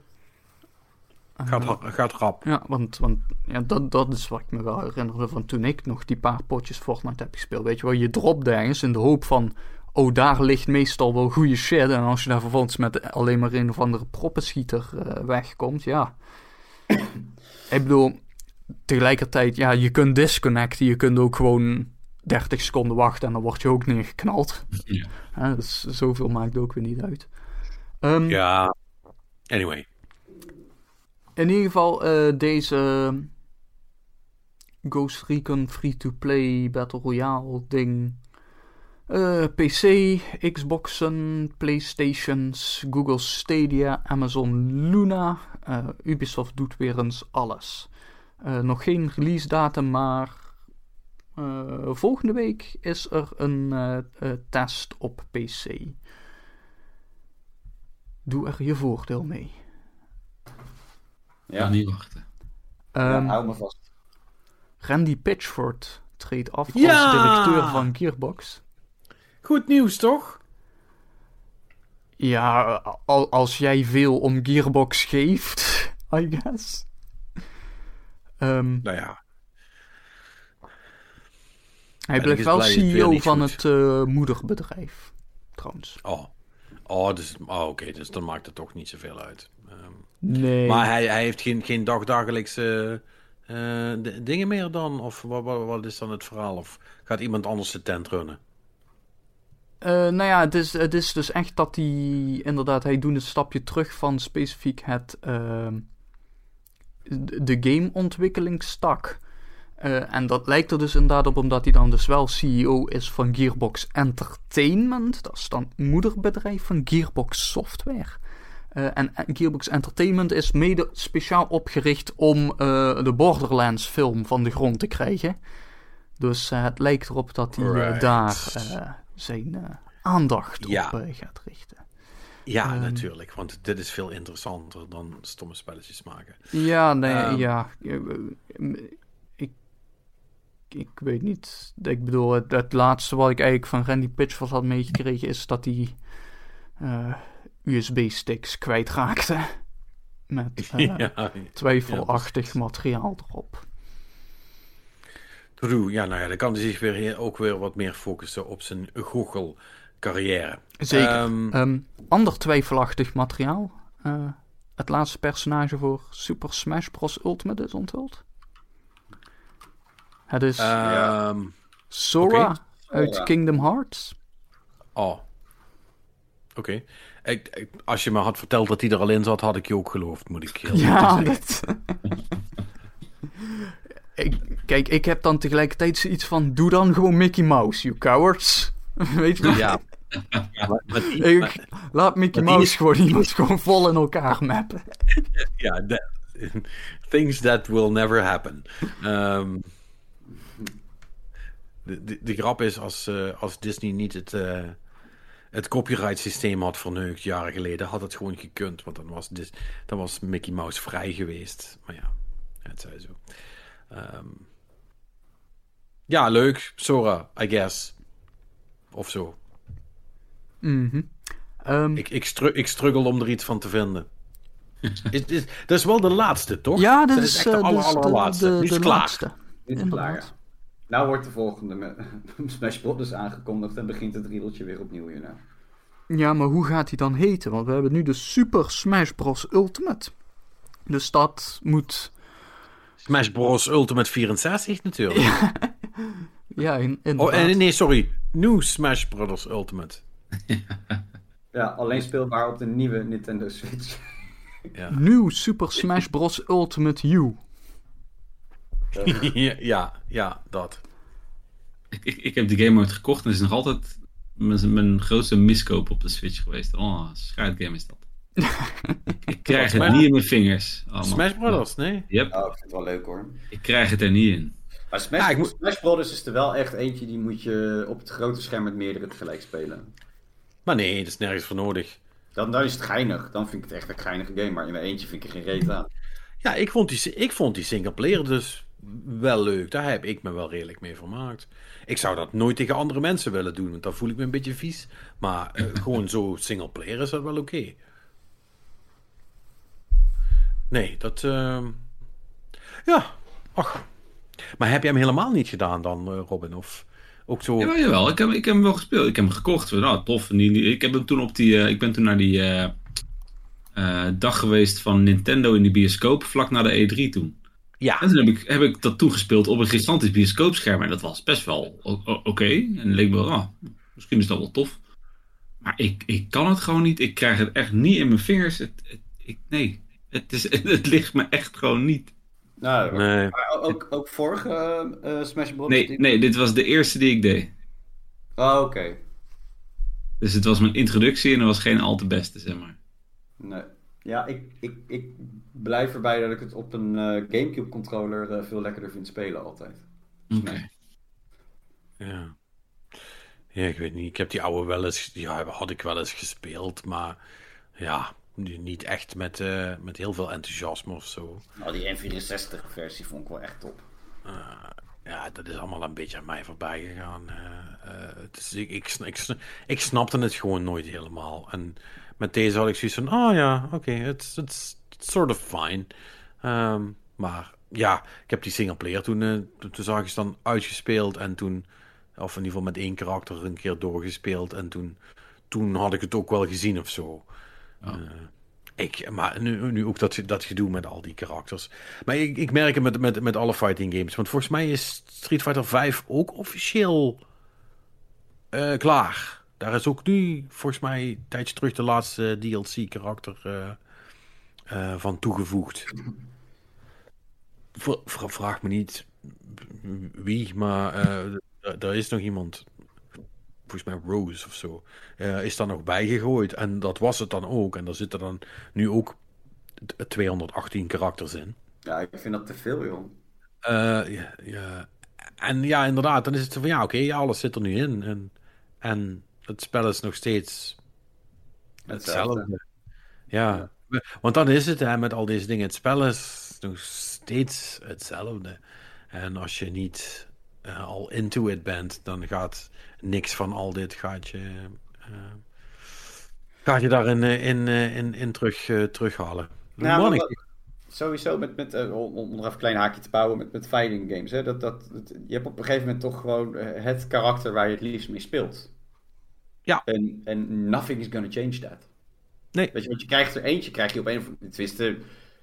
gaat, gaat rap. Ja, want, want ja, dat, dat is wat ik me wel herinnerde van toen ik nog die paar potjes Fortnite heb gespeeld. Weet je wel, je dropt ergens in de hoop van, oh daar ligt meestal wel goede shit. En als je daar vervolgens met alleen maar een of andere proppenschieter eh, wegkomt, ja. ik bedoel, tegelijkertijd, ja, je kunt disconnecten. Je kunt ook gewoon 30 seconden wachten en dan word je ook neergeknald. Ja. Ja, dus zoveel maakt ook weer niet uit. Ehm, Ja. Anyway. In ieder geval, eh, deze Ghost Recon free-to-play Battle Royale ding. Eh, PC, Xboxen, Playstations, Google Stadia, Amazon Luna. Eh, Ubisoft doet weer eens alles. Nog geen release datum, maar volgende week is er een test op PC. Doe er je voordeel mee. Ja, niet wachten. ja, Ehm, hou me vast. Randy Pitchford treedt af Ja! als directeur van Gearbox. Goed nieuws, toch? Ja, al, als jij veel om Gearbox geeft, I guess. Ehm, Nou ja. hij is wel het CEO van goed. het eh, moederbedrijf, trouwens. Oh. Oh, dus, oh oké. Dus dan maakt het toch niet zoveel uit. Ehm, Nee. Maar hij, hij heeft geen, geen dagdagelijkse eh, dingen meer dan? Of wat, wat, wat is dan het verhaal? Of gaat iemand anders de tent runnen? Eh, nou ja, het is, het is dus echt dat hij inderdaad, hij doet een stapje terug van specifiek het ehm, de de gameontwikkelingstak. Eh, en dat lijkt er dus inderdaad op omdat hij dan dus wel CEO is van Gearbox Entertainment. Dat is dan het moederbedrijf van Gearbox Software. Eh, en Gearbox Entertainment is mede speciaal opgericht om eh, de Borderlands film van de grond te krijgen. Dus het lijkt erop dat hij Right. daar zijn aandacht Ja. op gaat richten. Ja, Ehm. natuurlijk. Want dit is veel interessanter dan stomme spelletjes maken. Ja, nee, Ehm. ja. Ik, weet niet. Ik bedoel, het, het laatste wat ik eigenlijk van Randy Pitchford had meegekregen is dat hij eh, USB-sticks kwijtraakte. met eh, ja, twijfelachtig materiaal erop. true. Ja, nou ja, dan kan hij zich weer ook weer wat meer focussen op zijn goochel-carrière. Zeker. Ehm, ander twijfelachtig materiaal. eh, het laatste personage voor Super Smash Bros. Ultimate is onthuld. Het is ehm, Sora uit Sora. Kingdom Hearts. Oh. Oké. Ik, ik- als je me had verteld dat hij er al in zat, had ik je ook geloofd, moet ik heel Ja, eerlijk zeggen. dat... ik, kijk, ik heb dan tegelijkertijd zoiets van... Doe dan gewoon Mickey Mouse, you cowards. Weet je? Ja. maar, maar die- Ik- maar- Laat Mickey Mouse is- gewoon iemand gewoon vol in elkaar mappen. ja, that- things that will never happen. Ehm, de, de, de grap is, als, eh, als Disney niet het, eh, het copyright systeem had verneukt jaren geleden, had het gewoon gekund. Want dan was, Dis, dan was Mickey Mouse vrij geweest. Maar ja, het zij zo. Ehm, ja, leuk. Sora, I guess. Of zo. Mhm. Ehm, Ik, ik, stru ik struggle om er iets van te vinden. Is, is, dat is wel de laatste, toch? ja, Dat is, echt de eh, aller, is de, allerlaatste. de, Die is de klaar. laatste. Niet Inderdaad. klaar, ja. Nou wordt de volgende Smash Bros. aangekondigd en begint het riedeltje weer opnieuw hierna. Ja, maar hoe gaat hij dan heten? Want we hebben nu de Super Smash Bros. Ultimate. Dus dat moet... Smash Bros. Ultimate 64 natuurlijk. Ja, in, oh, inderdaad. en, nee, sorry. New Smash Bros. Ultimate. Ja, alleen speelbaar op de nieuwe Nintendo Switch. Ja. Nieuw Super Smash Bros. Ultimate U. ja, ja, ja, dat. Ik, ik, ik heb die game ooit gekocht en het is nog altijd mijn, mijn grootste miskoop op de Switch geweest. Oh, een scheidgame is dat. ik krijg het niet in mijn vingers. Oh. Smash Bros. Nee? Yep, Oh, ik vind het wel leuk hoor. ik krijg het er niet in. Maar Smash, Ja, ik moet- Smash Bros. is er wel echt eentje die moet je op het grote scherm met meerdere tegelijk spelen. Maar nee, dat is nergens voor nodig. Dan, dan is het geinig. Dan vind ik het echt een geinige game. Maar in mijn eentje vind ik er geen reet aan. Ja, ik vond die, ik vond die singleplayer dus wel leuk. Daar heb ik me wel redelijk mee vermaakt. Ik zou dat nooit tegen andere mensen willen doen, want dan voel ik me een beetje vies. Maar eh, gewoon zo singleplayer is dat wel oké. Nee, dat... ehm, Ja, ach. Maar heb jij hem helemaal niet gedaan dan, eh, Robin? Of ook zo... Jawel, jawel. Ik heb, ik heb hem wel gespeeld. Ik heb hem gekocht. Nou, tof. Ik, heb hem toen op die, eh, ik ben toen naar die dag geweest van Nintendo in de bioscoop, vlak na de E3 toen. Ja, En toen heb ik, heb ik dat toegespeeld op een gigantisch bioscoopscherm. En dat was best wel oké. En leek me wel, ah, misschien is dat wel tof. Maar ik, ik kan het gewoon niet. Ik krijg het echt niet in mijn vingers. Het, het- ik, nee, het, is, het ligt me echt gewoon niet. Nou, nee. maar ook, ook vorige eh, eh, Smash Bros. Nee, die- nee, dit was de eerste die ik deed. Oh, oké. Dus het was mijn introductie en dat was geen al te beste, zeg maar. Nee. Ja, ik, ik, ik blijf erbij dat ik het op een eh, Gamecube controller eh, veel lekkerder vind spelen altijd. Oké. Ja. Ja, ik weet niet. Ik heb die oude wel eens, ja, had ik wel eens gespeeld, maar ja, niet echt met, eh, met heel veel enthousiasme of zo. Nou, die N64 versie vond ik wel echt top. Ja, dat is allemaal een beetje aan mij voorbij gegaan. het is, ik, ik, ik, ik snapte het gewoon nooit helemaal. En met deze had ik zoiets van, oh ja, oké, it's, it's sort of fine. Ehm, maar ja, ik heb die singleplayer toen, eh, toen, toen zag ik ze dan uitgespeeld en toen, of in ieder geval met één karakter een keer doorgespeeld. En toen, toen had ik het ook wel gezien of zo. Oh. Eh, ik, maar nu, nu ook dat, dat gedoe met al die karakters. Maar ik, ik merk het met, met, met alle fighting games. Want volgens mij is Street Fighter 5 ook officieel eh, klaar. Daar is ook nu, volgens mij, een tijdje terug de laatste DLC-karakter eh, eh, van toegevoegd. V- vraag me niet wie, maar eh, er- is nog iemand. Volgens mij Rose of zo. is daar nog bijgegooid. En dat was het dan ook. En daar zitten dan nu ook t- 218 karakters in. Ja, ik vind dat te veel, joh. Ja, ja. En ja, inderdaad, dan is het van ja, oké, ja, alles zit er nu in. En, en het spel is nog steeds hetzelfde. Ja, want dan is het hè, met al deze dingen, het spel is nog steeds hetzelfde. En als je niet eh, al into it bent, dan gaat niks van al dit gaat je, eh, gaat je daarin in, in, in, in terug, eh, terughalen. Nou, maar sowieso met, met eh, om, nog even een klein haakje te bouwen met, met fighting games. Hè? Dat, dat, dat- je hebt op een gegeven moment toch gewoon eh, het karakter waar je het liefst mee speelt. Ja. En, en nothing is gonna change that. Nee. Weet je, want je krijgt er eentje, krijg je op een of andere... Tenminste,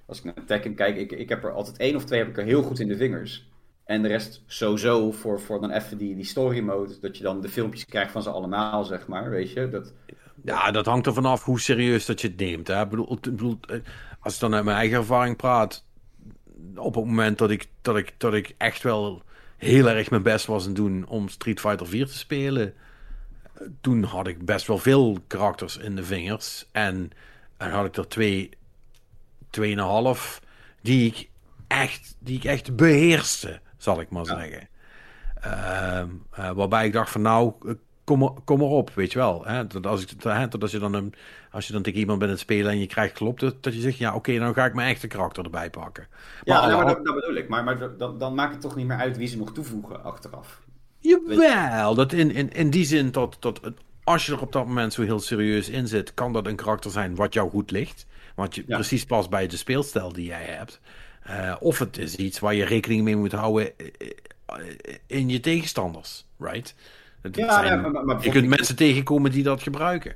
als ik naar Tekken kijk, ik, ik heb er altijd één of twee heb ik er heel goed in de vingers. En de rest sowieso voor, voor dan even die, die story mode. Dat je dan de filmpjes krijgt van ze allemaal, zeg maar. Weet je, dat... Ja, dat hangt er vanaf hoe serieus dat je het neemt. Hè? Bedoel, bedoel, eh, als ik dan uit mijn eigen ervaring praat, op het moment dat ik, dat ik, dat ik echt wel heel erg mijn best was aan doen om Street Fighter 4 te spelen, toen had ik best wel veel karakters in de vingers. En, en had ik er twee, tweeënhalf, die ik echt, die ik echt beheerste, zal ik maar zeggen. Ehm, eh, waarbij ik dacht van nou, eh, kom, kom erop, weet je wel. Hè? Dat als, ik, hè, dat als, je dan een, als je dan tegen iemand bent aan het spelen en je krijgt klopt, dat, dat je zegt, ja oké, dan ga ik mijn echte karakter erbij pakken. Ja, alle- nou, maar dat, dat bedoel ik. Maar, maar dan, dan maakt het toch niet meer uit wie ze nog toevoegen achteraf. Jawel, dat in, in, in die zin dat, dat als je er op dat moment zo heel serieus in zit, kan dat een karakter zijn wat jou goed ligt. Want je Ja. precies past bij de speelstijl die jij hebt. Eh, of het is iets waar je rekening mee moet houden eh, eh, in je tegenstanders, right? Ja, zijn- ja, maar- maar je kunt mensen tegenkomen die dat gebruiken.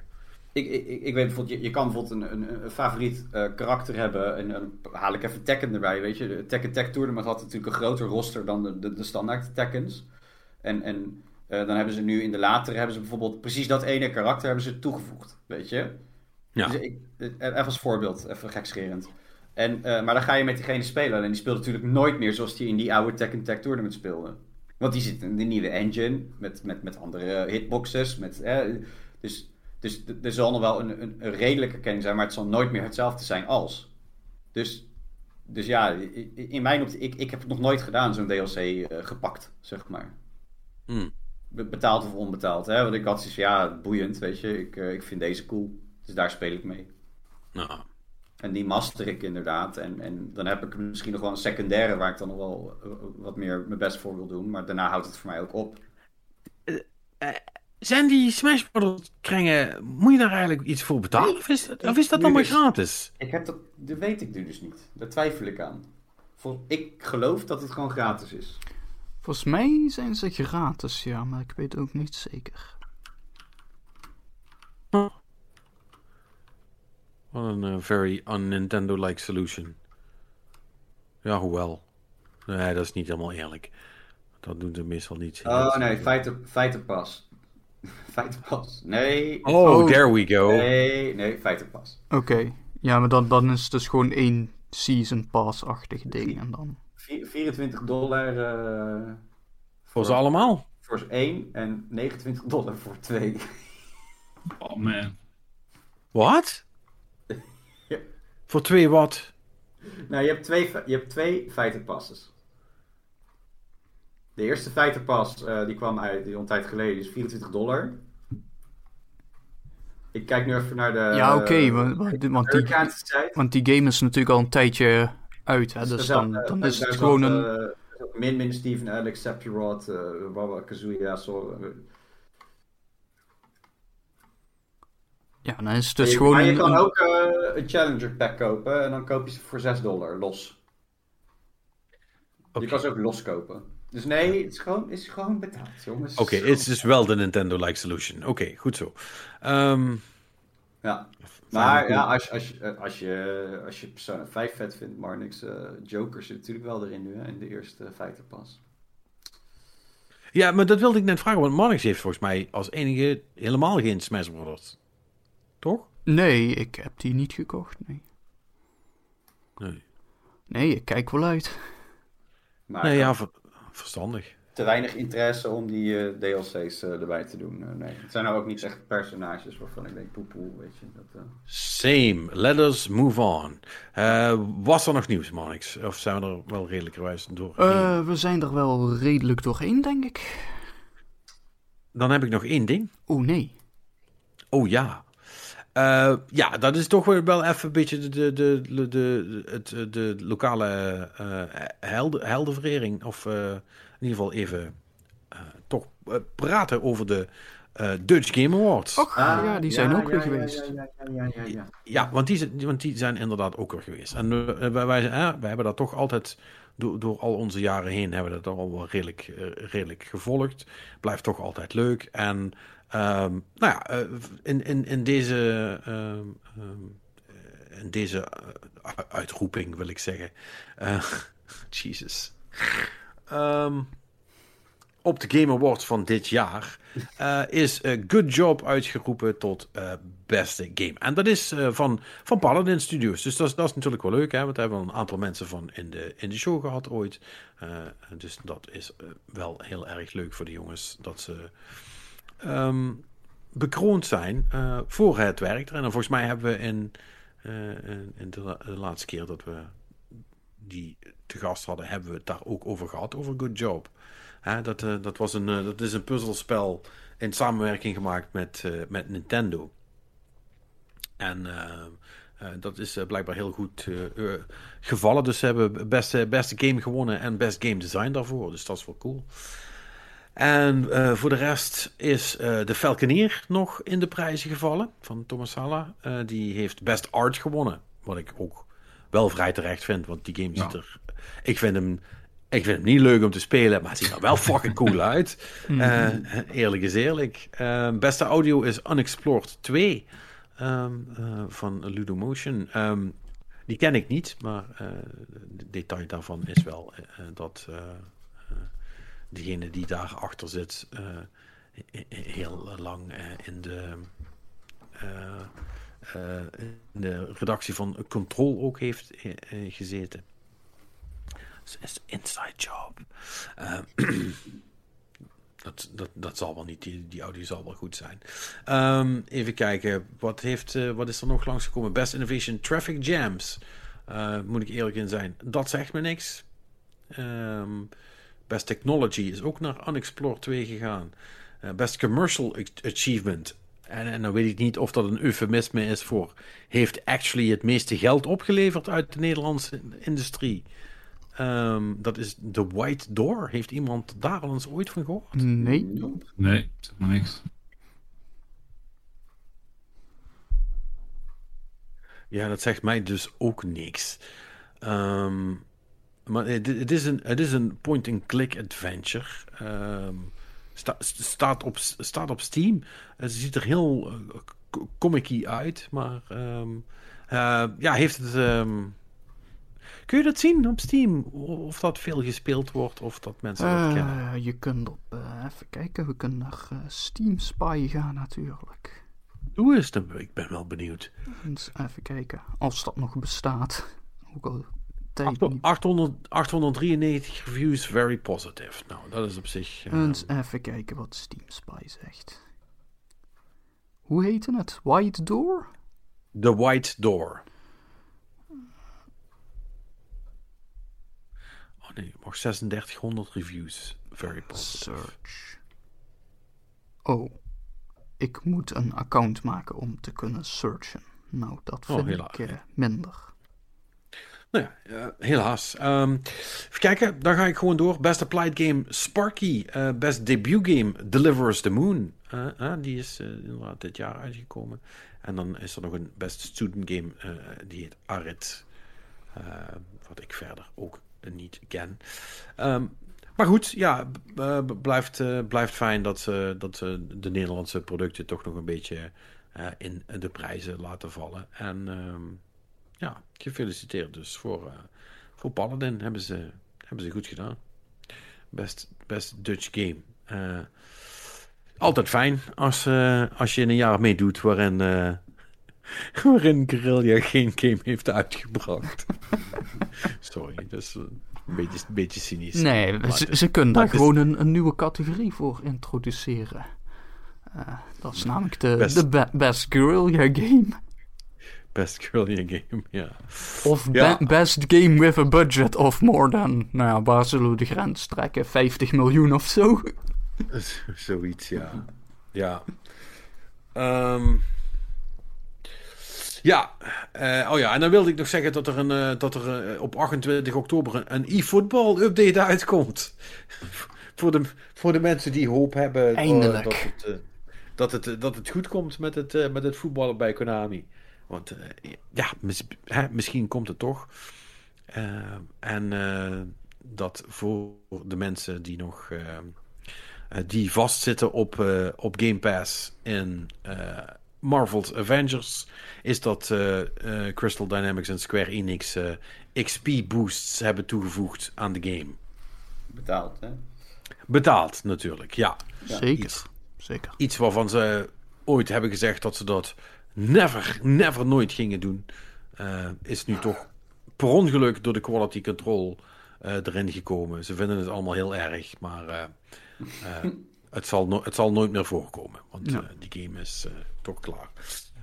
Ik, ik, ik weet bijvoorbeeld, je, je kan bijvoorbeeld een, een, een favoriet karakter hebben. En dan haal ik even Tekken erbij, weet je. Tekken Tech Tournament had natuurlijk een groter roster dan de, de, de standaard Tekkens. En, en eh, dan hebben ze nu in de latere, hebben ze bijvoorbeeld precies dat ene karakter hebben ze toegevoegd, weet je. Ja. Dus ik, eh, even als voorbeeld, even gekscherend. En, eh, maar dan ga je met diegene spelen. En die speelt natuurlijk nooit meer zoals die in die oude Tekken Tech Tournament speelde. Want die zit in de nieuwe engine, met, met, met andere hitboxes. Met, eh, dus dus er zal nog wel een, een, een redelijke kenning zijn, maar het zal nooit meer hetzelfde zijn als. Dus, dus ja, in mijn optiek, ik, ik heb het nog nooit gedaan, zo'n DLC eh, gepakt, zeg maar. Be- Betaald of onbetaald, hè? Want ik had zoiets van, ja, boeiend, weet je. Ik, eh, ik vind deze cool, dus daar speel ik mee. Nou, En die master ik inderdaad. En, en dan heb ik misschien nog wel een secundaire waar ik dan nog wel eh, wat meer mijn best voor wil doen. Maar daarna houdt het voor mij ook op. zijn die Smash Bros. kringen, moet je daar eigenlijk iets voor betalen? Of is, of is dat Nu allemaal dus. gratis? Ik heb dat, dat weet ik nu dus niet. Daar twijfel ik aan. Voor, ik geloof dat het gewoon gratis is. Volgens mij zijn ze gratis, ja, maar ik weet ook niet zeker. Wat een eh, very un-Nintendo-like solution. Ja, hoewel. Nee, dat is niet helemaal eerlijk. Dat doen ze meestal niet. Oh nee, feiten, feitenpas. feitenpas. Nee. Oh, Oh. there we go. Nee, nee, feitenpas. Oké, ja, maar dan, dan is het dus gewoon één season pass-achtig ding en dan... Vi- 24 dollar eh, Voor ze allemaal. voor één en 29 dollar voor twee. Oh man. Wat? Ja. Voor twee wat? nou, je hebt twee, je hebt twee feitenpasses. De eerste feitenpas, eh, die kwam uit die een tijd geleden, is 24 dollar. Ik kijk nu even naar de... Ja, oké, want, want, die, want die game is natuurlijk al een tijdje uit, hè, dus Daar dan, eh, dan is het gewoon een... eh, Min Min, Steven, Alex, Sephiroth, uh, Wawa, Kazuya, zo. eh. Ja, dan is het dus je, gewoon maar je een... kan een- ook eh, een Challenger pack kopen en dan koop je ze voor 6 dollar los. Je kan ze ook los kopen. Dus nee, het is gewoon, het is gewoon betaald, jongens. Oké, het is dus wel de Nintendo-like solution. Oké, goed zo. Ehm, Ja. Maar ja, als, als, je- eh, als, je, als je Persona 5 vet vindt, maar niks, eh, Joker zit natuurlijk wel erin nu, hè, in de eerste Fighterpas. ja, maar dat wilde ik net vragen, want Marnix heeft volgens mij als enige helemaal geen Smash Bros. Toch? Nee, ik heb die niet gekocht, nee. Nee. Nee, ik kijk wel uit. Maar Nee, ja, ver- verstandig. Te weinig interesse om die eh, DLC's eh, erbij te doen. eh, nee. Het zijn nou ook niet echt personages waarvan ik denk, poepoe, weet je. Dat, eh. Same. Let us move on. Eh, was er nog nieuws, Marnix? Of zijn we er wel redelijkerwijs door? Eh, we zijn er wel redelijk doorheen, denk ik. Dan heb ik nog één ding. Oh nee. Oh ja. Eh, ja, dat is toch wel even een beetje de, de, de, de, de, het, de lokale eh helden, heldenverering. Of eh, in ieder geval even eh, toch eh, praten over de eh, Dutch Game Awards. Och, Ah, ja, die zijn ook weer ja, geweest. Ja, ja, ja, ja, ja. Ja, want die, zijn- want die zijn inderdaad ook er geweest. En wij, wij, wij hebben dat toch altijd, door, door al onze jaren heen, hebben we dat al wel redelijk, redelijk gevolgd. Blijft toch altijd leuk. En ehm, nou ja, eh, in, in, in deze, ehm, ehm, eh, in deze uitroeping wil ik zeggen. eh, Jesus. Ehm, op de Game Awards van dit jaar eh, is eh, Good Job uitgeroepen tot eh, beste game. En dat is van, van Paladin Studios. Dus dat is, natuurlijk wel leuk, hè? want hebben we een aantal mensen van in de, in de show gehad ooit. Dus dat is wel heel erg leuk voor de jongens dat ze ehm, bekroond zijn voor het werk. En volgens mij hebben we in, in de laatste keer dat we die te gast hadden, hebben we het daar ook over gehad, over Good Job. Hè, dat, eh, dat, was een, eh, dat is een puzzelspel in samenwerking gemaakt met, eh, met Nintendo. En dat is blijkbaar heel goed gevallen. Dus ze hebben beste, beste game gewonnen en best game design daarvoor. Dus dat is wel cool. En voor de rest is de Falconeer nog in de prijzen gevallen van Thomas Sala. Die heeft best art gewonnen. Wat ik ook wel vrij terecht vind. Want die game Ja. ziet er... Ik vind hem... Ik vind hem niet leuk om te spelen, maar het ziet er wel fucking cool uit. Eh, eerlijk is eerlijk. Eh, beste audio is Unexplored 2 ehm, eh, van Ludomotion. Ehm, die ken ik niet, maar de detail daarvan is wel dat degene die daarachter zit he- he- heel lang in de in de redactie van Control ook heeft eh, eh, gezeten. Is inside job. Eh, dat, dat, dat zal wel niet, die, die audio zal wel goed zijn. Ehm, even kijken, wat, heeft, eh, wat is er nog langsgekomen? Best Innovation Traffic Jams. Eh, moet ik eerlijk in zijn. Dat zegt me niks. Ehm, Best Technology is ook naar Unexplored 2 gegaan. Eh, Best Commercial Achievement. En, en dan weet ik niet of dat een eufemisme is voor... heeft actually het meeste geld opgeleverd uit de Nederlandse industrie. Ehm, dat is The White Door. Heeft iemand daar al eens ooit van gehoord? Nee. Nee, zeg maar niks. Ja, dat zegt mij dus ook niks. Ehm, maar het, het is een, het is een point-and-click adventure. Ehm, sta- staat, op, staat op Steam. Het ziet er heel uh, comic uit, maar ehm, eh, ja, heeft het. ehm, kun je dat zien op Steam? Of dat veel gespeeld wordt, of dat mensen dat kennen? Eh, je kunt op, eh, even kijken, we kunnen naar eh, Steam Spy gaan natuurlijk. Doe eens, dan- ik ben wel benieuwd. Eens even kijken, als dat nog bestaat. Ook al tijd niet. 800, 893 reviews, very positive. Nou, dat is op zich. eh, Eens even kijken wat Steam Spy zegt. Hoe heette het? White Door? The White Door. Oh nee, maar 3600 reviews. Very positive. Search. Oh, ik moet een account maken om te kunnen searchen. Nou, dat Oh, vind ik eh, minder. Nou ja, eh, helaas. Ehm, even kijken, dan ga ik gewoon door. Best Applied Game Sparky. eh, best Debut Game Delivers the Moon. Eh, die is inderdaad dit jaar uitgekomen. En dan is er nog een Best Student Game. die heet Arid. Wat ik verder ook niet ken. Ehm, maar goed, ja, blijft, blijft fijn dat ze, dat de Nederlandse producten toch nog een beetje in de prijzen laten vallen. En ehm, ja, gefeliciteerd dus voor, eh, voor Paladin. Hebben ze, hebben ze goed gedaan. Best, best Dutch game. Eh, altijd fijn als, eh, als je in een jaar meedoet waarin, waarin Guerrilla geen game heeft uitgebracht. Sorry, dat is een beetje, een beetje cynisch. Nee, ze, ze kunnen daar is- gewoon een, een nieuwe categorie voor introduceren. Dat is namelijk de, Best- de be- Best Guerrilla Game. Best Guerrilla game, ja. Of Ja. be- Best Game with a budget of more than... Nou ja, waar zullen we de grens trekken? 50 miljoen of zo? Zoiets, ja. Ja. Ehm, ja. eh, oh ja, en dan wilde ik nog zeggen dat er, een, eh, dat er eh, op 28 oktober een, een e-football update uitkomt. voor, de, voor de mensen die hoop hebben. Eindelijk. dat het, dat het, dat het goed komt met het, met het voetballen bij Konami. Want eh, ja, mis- hè, misschien komt het toch. Eh, en eh, dat voor de mensen die nog eh, eh, die vastzitten op, eh, op Game Pass in eh, Marvel's Avengers, is dat eh, eh, Crystal Dynamics en Square Enix eh, XP boosts hebben toegevoegd aan de game. Betaald, hè? Betaald natuurlijk, ja. Ja, Zeker. iets. Zeker. Iets waarvan ze ooit hebben gezegd dat ze dat never, never nooit gingen doen. eh, is nu toch per ongeluk door de quality control eh, erin gekomen. Ze vinden het allemaal heel erg, maar eh, eh, het, zal no- het zal nooit meer voorkomen. Want Ja. die game is eh, toch klaar.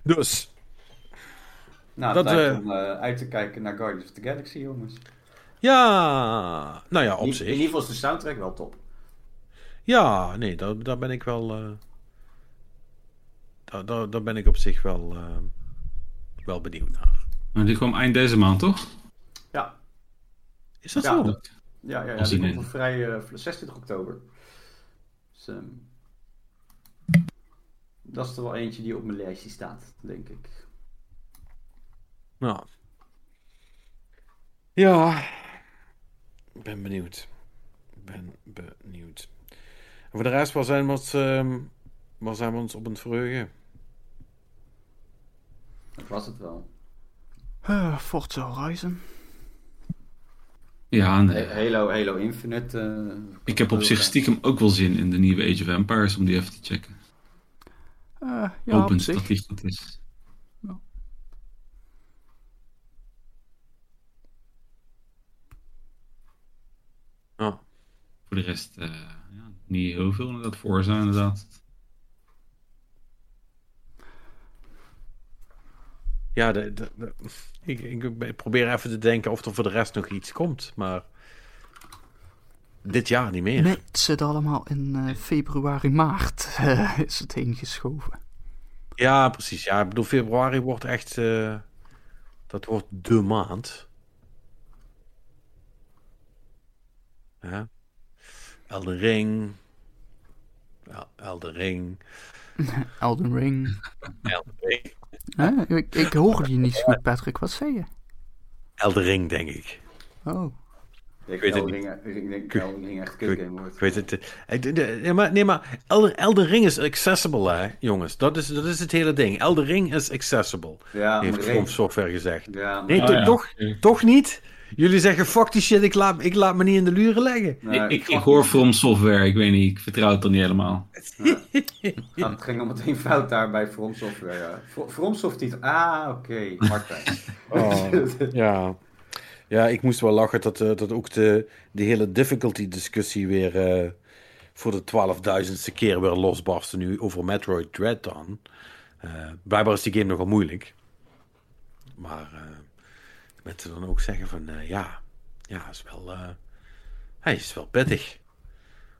Dus, Nou, Dat, lijkt eh, om uit te kijken naar Guardians of the Galaxy, jongens. ja, nou ja, In, op in zich. ieder geval is de soundtrack wel top. Ja, nee, daar, daar ben ik wel. eh, daar, daar, daar ben ik op zich wel, eh, wel benieuwd naar. Maar die kwam eind deze maand, toch? Ja, Is dat Ja, zo? Dat- ja, ja, ja die komt een- vrij eh, 26 oktober. Dus, ehm, dat is er wel eentje die op mijn lijstje staat, denk ik. Ja. Ja. Ik ben benieuwd. Ik ben benieuwd. En voor de rest, waar zijn we ons, ehm, waar zijn we ons op het verheugen? Dat was het wel. Eh, Forza Horizon. Ja, nee. Ha- Halo, Halo Infinite. eh, Ik heb op zich stiekem ook wel zin in de nieuwe Age of Empires om die even te checken. Eh, ja, op Opent zich. dat die goed is. Ja. Voor de rest, eh, ja, niet heel veel inderdaad. Forza inderdaad. Ja, de, de- de- ik, ik probeer even te denken of er voor de rest nog iets komt, maar dit jaar niet meer. Nee, het zit allemaal in eh, februari, maart eh, is het heen geschoven. Ja, precies. Ja, ik bedoel, februari wordt echt. eh, dat wordt de maand. Ja. Elden Ring. Ja, Elden Ring. Elden Ring. Elden Ring. Hè? Ik, ik hoorde je niet zo goed, Patrick. Wat zei je? Elden Ring, denk ik. Oh. Ik weet het Ring, ik denk dat Elden Ring echt kutgame wordt. Ik weet het. eh, de- de- Nee, maar, nee, maar Elden, Elden Ring is accessible, hè, jongens. Dat is, dat is het hele ding. Elden Ring is accessible, Ja, heeft maar From Software gezegd. Ja, maar- Nee, Ah, ja. toch, toch niet? Jullie zeggen, fuck die shit, ik laat, ik laat me niet in de luren leggen. Nee, ik, ik, fuck ik hoor. From Software, ik weet niet, ik vertrouw het er niet helemaal. Ja, het ging al meteen fout daar bij From Software. Ja. From Software. Ah, oké. Martijn. Oh, ja. ja, ik moest wel lachen dat, eh, dat ook de, de hele difficulty discussie weer eh, voor de twaalfduizendste keer weer losbarstte nu over Metroid Dread dan. Eh, blijkbaar is die game nogal moeilijk. Maar eh mensen dan ook zeggen van eh, ja, ja, is wel, eh, hij is wel pittig.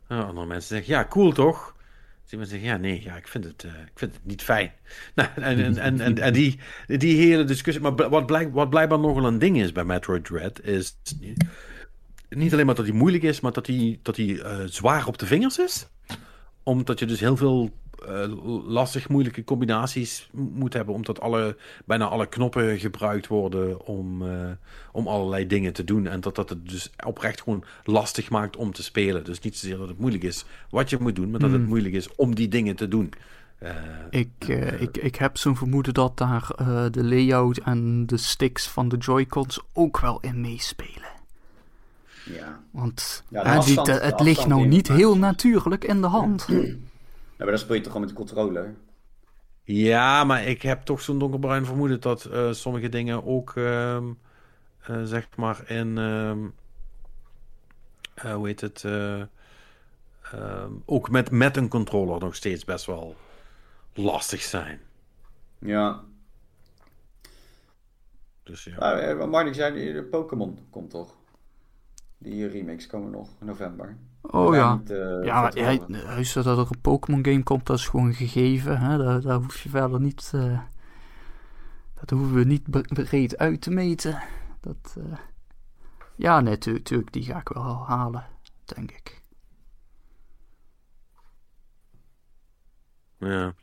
Andere mensen zeggen ja, cool toch? Dus iemand zegt ja, nee, ja, ik vind het, eh, ik vind het niet fijn. Nou, en, en, en, en, die, die hele discussie. Maar wat, blijk, wat blijkbaar nogal een ding is bij Metroid Dread is. Niet alleen maar dat hij moeilijk is, maar dat hij, dat hij zwaar op de vingers is. Omdat je dus heel veel lastig moeilijke combinaties moet hebben. Omdat alle, bijna alle knoppen gebruikt worden om, eh, om allerlei dingen te doen. En dat dat het dus oprecht gewoon lastig maakt om te spelen. Dus niet zozeer dat het moeilijk is wat je moet doen, maar dat het Hmm. moeilijk is om die dingen te doen. Eh, Ik, eh, ik, ik heb zo'n vermoeden dat daar eh, de layout en de sticks van de Joy-Cons ook wel in meespelen. Ja. Want Ja, die- het ligt nou niet heel natuurlijk in de hand. ja, maar dan speel je toch gewoon met de controller. Ja, maar ik heb toch zo'n donkerbruin vermoeden dat eh, sommige dingen ook, ehm, eh, zeg maar, in, ehm, eh, hoe heet het, eh, ehm, ook met, met een controller nog steeds best wel lastig zijn. Ja. Dus ja. Maar, eh, Marnik zei, de Pokémon komt toch? Die remakes komen nog in november. Oh ja. eh, Ja, maar hij, dat er een Pokémon game komt, dat is gewoon een gegeven. Hè? Daar, daar hoef je verder niet. eh, dat hoeven we niet bre- breed uit te meten. Dat, eh, ja, nee, tu- tuurlijk, die ga ik wel halen, denk ik. Ja.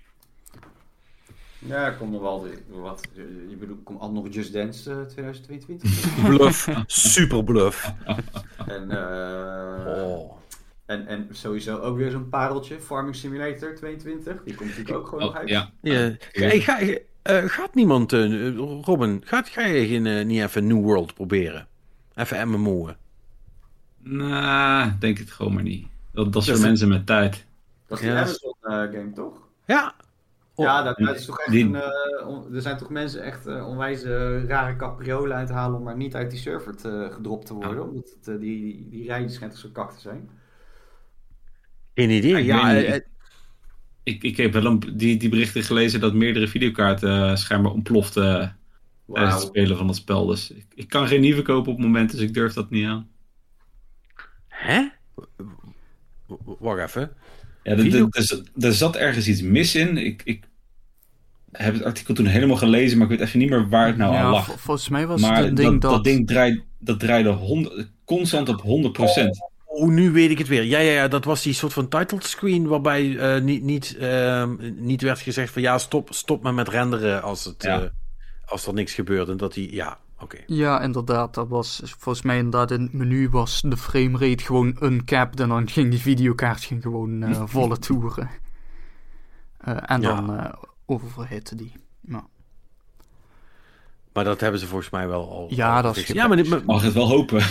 Ja, komt nog wel wat. Je bedoelt, komt al nog Just Dance eh, 2022. Bluff. Super bluff. en, eh, Oh. En, en sowieso ook weer zo'n pareltje, Farming Simulator 22. Die komt natuurlijk ook gewoon nog Oh, uit. ja. Ja. Hey, ga, eh, gaat niemand, eh, Robin, gaat, ga je geen, eh, niet even New World proberen? Even MMO'en. Nou, denk het gewoon maar niet. Dat, dat is voor mensen met tijd. Dat is die Ja. Amazon eh, game, toch? Ja. Oh, ja, dat, dat is toch echt die- een... on- er zijn toch mensen echt onwijs rare capriolen uit te halen om maar niet uit die server te, gedropt te worden. Omdat het, die, die, die rijden schijnt toch zo kak te zijn. Geen idee. Ik Ja, weet niet. eh, eh, Ik, ik heb wel een, die, die berichten gelezen dat meerdere videokaarten eh, schijnbaar ontploften eh, tijdens het spelen van het spel. Dus ik, ik kan geen nieuwe kopen op het moment, dus ik durf dat niet aan. hè? Wacht even. Ja, er- Video- er- er zat- er ergens iets mis in. Ik, ik heb het artikel toen helemaal gelezen, maar ik weet even niet meer waar het nou ja, aan lag. vol- volgens mij was maar het een ding dat, dat... dat ding draait, dat draaide constant op 100%. Oh, nu weet ik het weer. Ja, ja, ja, dat was die soort van title screen waarbij eh, niet, niet, ehm, niet werd gezegd van ja, stop, stop maar met renderen als, het, Ja. eh, als er niks gebeurt. En dat die, ja, oké. Ja, inderdaad. Dat was volgens mij inderdaad in het menu was de framerate gewoon uncapped. En dan ging die videokaart ging gewoon eh, volle toeren. Eh, en Ja. dan eh oververhitte die. Ja, Maar dat hebben ze volgens mij wel al. Ja, al dat is. Ja, maar, Mag het wel hopen.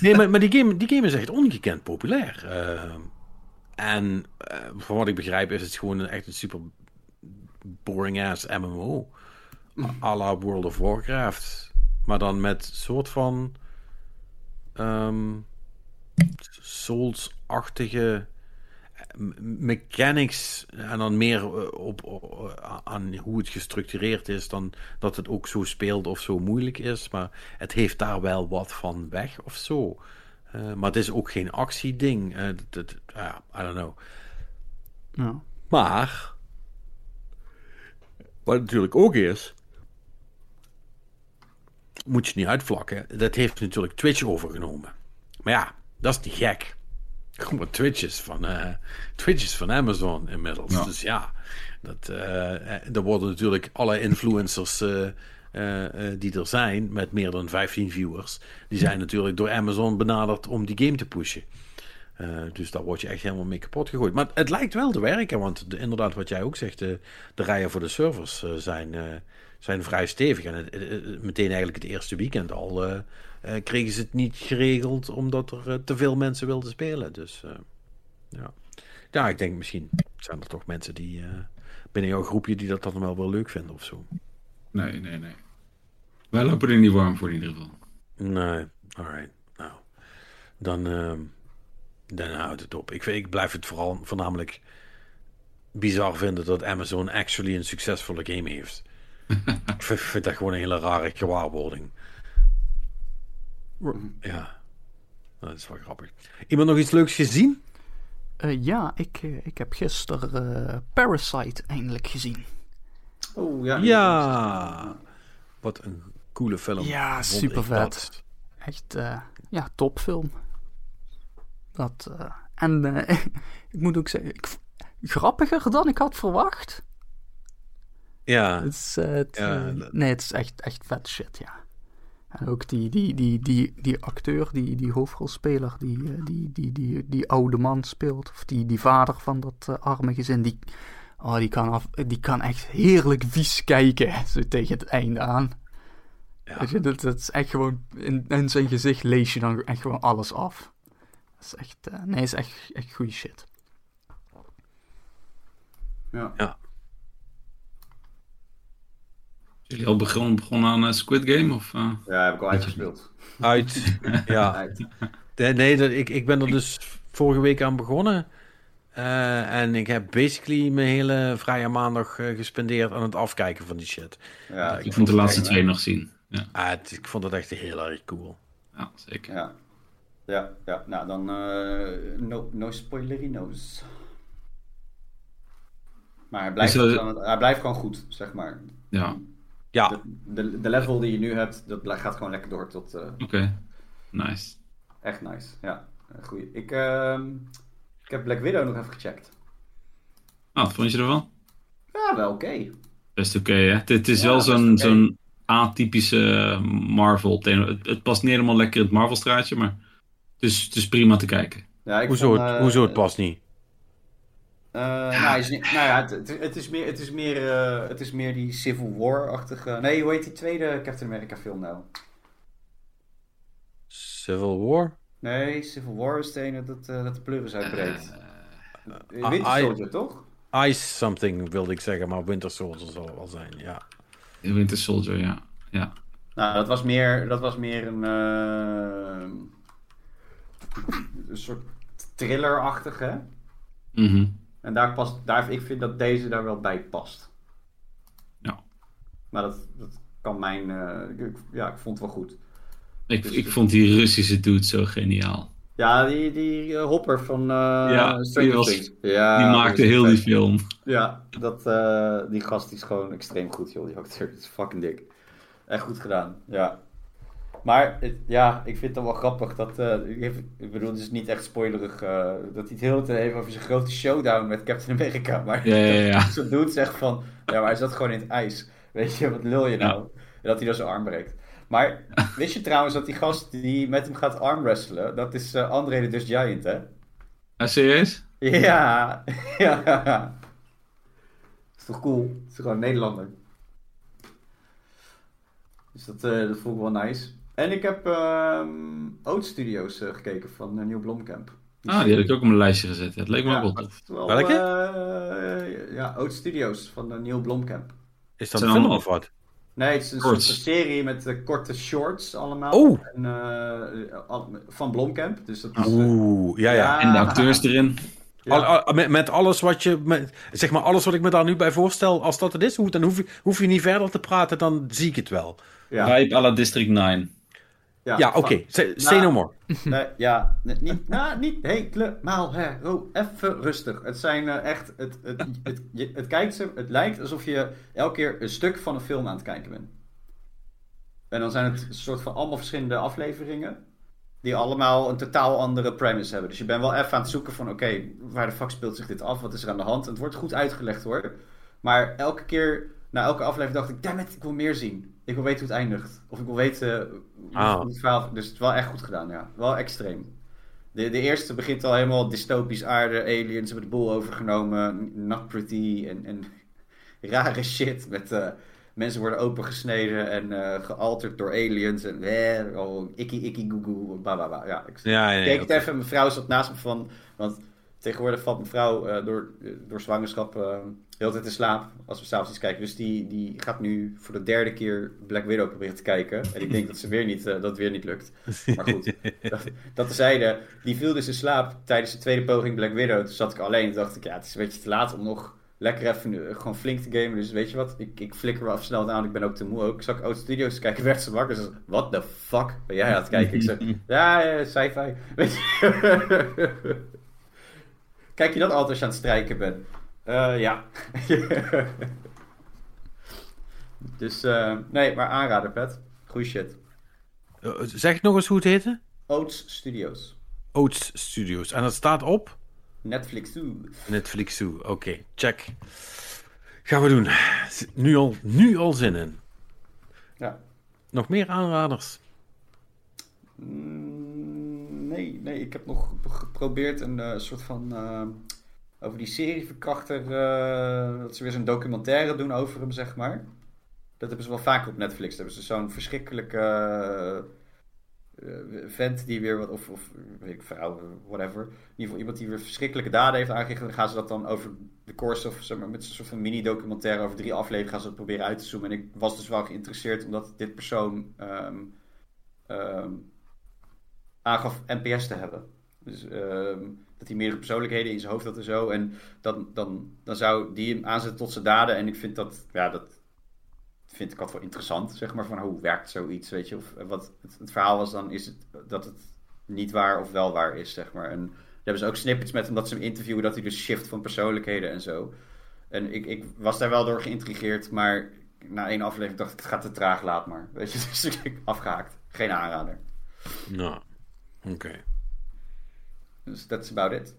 nee, maar, maar die, game, die game is echt ongekend populair. Ehm, en eh, van wat ik begrijp is het gewoon een, echt een super boring ass MMO. à la World of Warcraft. Maar dan met soort van ehm, Souls-achtige mechanics en dan meer eh, op, op- aan hoe het gestructureerd is dan dat het ook zo speelt of zo moeilijk is. Maar het heeft daar wel wat van weg of zo. Eh, maar het is ook geen actieding. Dat- ja, I don't know. ja. Maar, wat natuurlijk ook is, moet je niet uitvlakken. Dat heeft natuurlijk Twitch overgenomen. Maar ja, dat is niet gek. Maar Twitch is van, eh, Twitch is van Amazon inmiddels. Ja. Dus ja, dat, eh, eh, er worden natuurlijk alle influencers die er zijn, met meer dan 15 viewers, die zijn natuurlijk door Amazon benaderd om die game te pushen. Dus daar word je echt helemaal mee kapot gegooid. Maar het lijkt wel te werken, want de- inderdaad, wat jij ook zegt, de, de rijen voor de servers zijn, zijn vrij stevig. En het, meteen eigenlijk het eerste weekend al kregen ze het niet geregeld omdat er eh, te veel mensen wilden spelen. Dus eh, ja. ja, ik denk misschien zijn er toch mensen die eh, binnen jouw groepje die dat dan wel wel leuk vinden of zo. Nee, nee, nee. Wij lopen er niet warm voor in ieder geval. Nee, alright. Nou, dan, ehm, dan houdt het op. Ik, vind- ik blijf het vooral voornamelijk bizar vinden dat Amazon actually een succesvolle game heeft. ik vind, vind dat gewoon een hele rare gewaarwording. Ja, dat is wel grappig. Iemand nog iets leuks gezien? Eh, ja, ik, eh, ik heb gisteren eh, Parasite eindelijk gezien. Oh ja. Ja, wat een coole film. Ja, supervet. dat. Echt, eh, ja, topfilm. Dat, eh, en ik moet ook zeggen, ik, grappiger dan ik had verwacht. Ja, Het is, het, Ja, dat- nee, het is echt, echt vet shit, ja. En ook die, die, die, die, die acteur, die, die hoofdrolspeler, die, eh, die, die, die, die oude man speelt, of die, die vader van dat eh, arme gezin, die, oh, die, kan af, die kan echt heerlijk vies kijken, zo tegen het einde aan. Ja. Weet je, dat, dat is echt gewoon, in, in zijn gezicht lees je dan echt gewoon alles af. Dat is echt, eh, nee, is echt, echt goede shit. Ja. Jullie al begonnen, begonnen aan eh, Squid Game? Of, eh? Ja, heb ik al uitgespeeld. uit. ja, Uit. Nee, nee dat, ik, ik ben er dus vorige week aan begonnen. Eh, en ik heb basically mijn hele vrije maandag eh, gespendeerd aan het afkijken van die shit. Ja, ik moet de laatste twee nog zien. Ja, Ah, het- ik vond het echt heel erg cool. ja zeker. Ja. Ja, ja, nou dan eh no, no spoilerino's. Maar hij blijft, Dus, gewoon, hij blijft gewoon goed, zeg maar. Ja, Ja, De, de, de level die je nu hebt, dat gaat gewoon lekker door tot eh, oké. Nice. echt nice. Ja, goeie. Ik, ehm, ik heb Black Widow nog even gecheckt. Ah, wat vond je ervan? Ja, wel oké. Best oké, hè? Het, het is Ja, wel zo'n zo'n atypische Marvel. Het, het past niet helemaal lekker in het Marvel-straatje, maar het is, het is prima te kijken. Ja, ik Hoezo, vond, het, eh, hoezo het past niet? Eh, nou, is nou ja, het, het, het is meer, het, is meer, eh, het is meer die Civil War-achtige... Nee, hoe heet die tweede Captain America film nou? Civil War? Nee, Civil War is de ene dat, eh, dat de pleuris uitbreekt. Uh, Winter I- Soldier, toch? Ice something wilde ik zeggen, maar Winter Soldier zal wel zijn, ja. Winter Soldier, ja. ja. Nou, dat was meer, dat was meer een, een soort thriller-achtige. Mhm. En daar past, daar, ik vind dat deze daar wel bij past. Ja. Maar dat, dat kan mijn, eh, ik, ja, ik vond het wel goed. Ik, Dus- ik vond die Russische dude zo geniaal. Ja, die, die eh, Hopper van uh, Ja, die was-. Ja, die maakte heel die film. Ja, dat, die gast is gewoon extreem goed, joh. Die acteur is fucking dik. Echt goed gedaan, ja. Maar het- ja, ik vind het wel grappig dat, eh, ik, bedoel, het is niet echt spoilerig, eh, dat hij het hele tijd heeft over zijn grote showdown met Captain America. Maar Ja, ja, ja. zo'n dude zegt van, ja, maar hij zat gewoon in het ijs. Weet je, wat lul je nou? En dat hij dan zijn arm breekt. Maar wist je trouwens dat die gast die met hem gaat armwrestelen, dat is eh, André de Dutch Giant, hè? Ah, serieus? Ja, ja. Is toch cool? Het is gewoon een Nederlander. Dus dat, dat vond ik wel nice. En ik heb ehm Oat Studios eh, gekeken van uh, Neil Blomkamp. Ah, die had ik ook op mijn lijstje gezet. Het leek me Ja, ook wel tof. Welke? eh, ja, Oat Studios van uh, Neil Blomkamp. Is dat een film of wat? Nee, het is een soort serie met eh, korte shorts allemaal. Oh. En, eh, van Blomkamp. Dus dat is, eh, Oeh, ja, ja. En de acteurs erin. ja. Al- al- met, met alles wat je, met, zeg maar alles wat ik me daar nu bij voorstel, als dat het is, hoe- dan hoef je, hoef je niet verder te praten, dan zie ik het wel. ja, Vibe à la District 9. Ja, oké, van- say, say Nou, no more. Ja, niet, nou, niet helemaal, hè. Oh, even rustig. Het zijn eh, echt, het, het, het, je- het, kijkt ze, het lijkt alsof je elke keer een stuk van een film aan het kijken bent. En dan zijn het een soort van allemaal verschillende afleveringen, die allemaal een totaal andere premise hebben. Dus je bent wel even aan het zoeken van, oké, waar de fuck speelt zich dit af? Wat is er aan de hand? Het wordt goed uitgelegd hoor. Maar elke keer, na elke aflevering dacht ik, damn it, ik wil meer zien. Ik wil weten hoe het eindigt. Of ik wil weten hoe- Ah. hoe het verhaal... Dus het is wel echt goed gedaan, ja. Wel extreem. De, de eerste begint al helemaal dystopisch aarde, aliens hebben de boel overgenomen, not pretty en, en rare shit. Met eh, mensen worden opengesneden en eh gealterd door aliens en eh, oh, ikkie ikkie goe goe, bla bla bla. Ja, ik Ja, ja, keek ja, het even en mijn vrouw zat naast me van, want tegenwoordig valt mijn vrouw eh, door, eh, door zwangerschap eh heel tijd in slaap als we s'avonds iets kijken. Dus die, die gaat nu voor de derde keer Black Widow proberen te kijken. En ik denk dat, ze weer niet, dat het weer niet lukt. Maar goed, dat, dat tezijde, die viel dus in slaap tijdens de tweede poging Black Widow. Toen zat ik alleen en dacht ik, ja, het is een beetje te laat om nog lekker even gewoon flink te gamen. Dus weet je wat, ik, ik flikker wel even snel aan. Ik ben ook te moe ook. Zag ik Oud Studios kijken, werd ze wakker. Ze zei, what the fuck ben jij aan het kijken? Ik zeg, ja, ja, sci-fi. Weet je? Kijk je dat altijd als je aan het strijken bent? Eh, ja. dus, eh, nee, maar aanrader, Pet. Goeie shit. Eh, zeg nog eens hoe het heette? Oats Studios. Oats Studios. En dat staat op Netflix toe. Netflix toe. Oké, check. Gaan we doen. Nu al, nu al zin in. Ja. Nog meer aanraders? Mm, nee, nee, ik heb nog geprobeerd een eh, soort van. eh, over die serieverkrachter. eh dat ze weer zo'n documentaire doen over hem, zeg maar. Dat hebben ze wel vaker op Netflix. Dan hebben ze zo'n verschrikkelijke. vent die weer wat. Of, of weet ik, vrouw, whatever. In ieder geval iemand die weer verschrikkelijke daden heeft aangericht. Dan gaan ze dat dan over de course of. Zeg maar, met een soort van mini-documentaire over drie afleveringen. gaan ze dat proberen uit te zoomen. En ik was dus wel geïnteresseerd omdat dit persoon. ehm, aangaf NPS te hebben. Dus ehm, dat hij meerdere persoonlijkheden in zijn hoofd had en zo. En dan, dan, dan zou die hem aanzetten tot zijn daden. En ik vind dat, ja, dat vind ik altijd wel interessant, zeg maar. Van hoe werkt zoiets, weet je. Of eh, wat het, verhaal was dan, is het dat het niet waar of wel waar is, zeg maar. En daar hebben ze ook snippets met hem dat ze hem interviewen, dat hij dus shift van persoonlijkheden en zo. En ik, ik was daar wel door geïntrigeerd, maar na één aflevering dacht ik, het gaat te traag, laat maar. Weet je, dus ik afgehaakt. Geen aanrader. Nou, oké. Dus that's about it.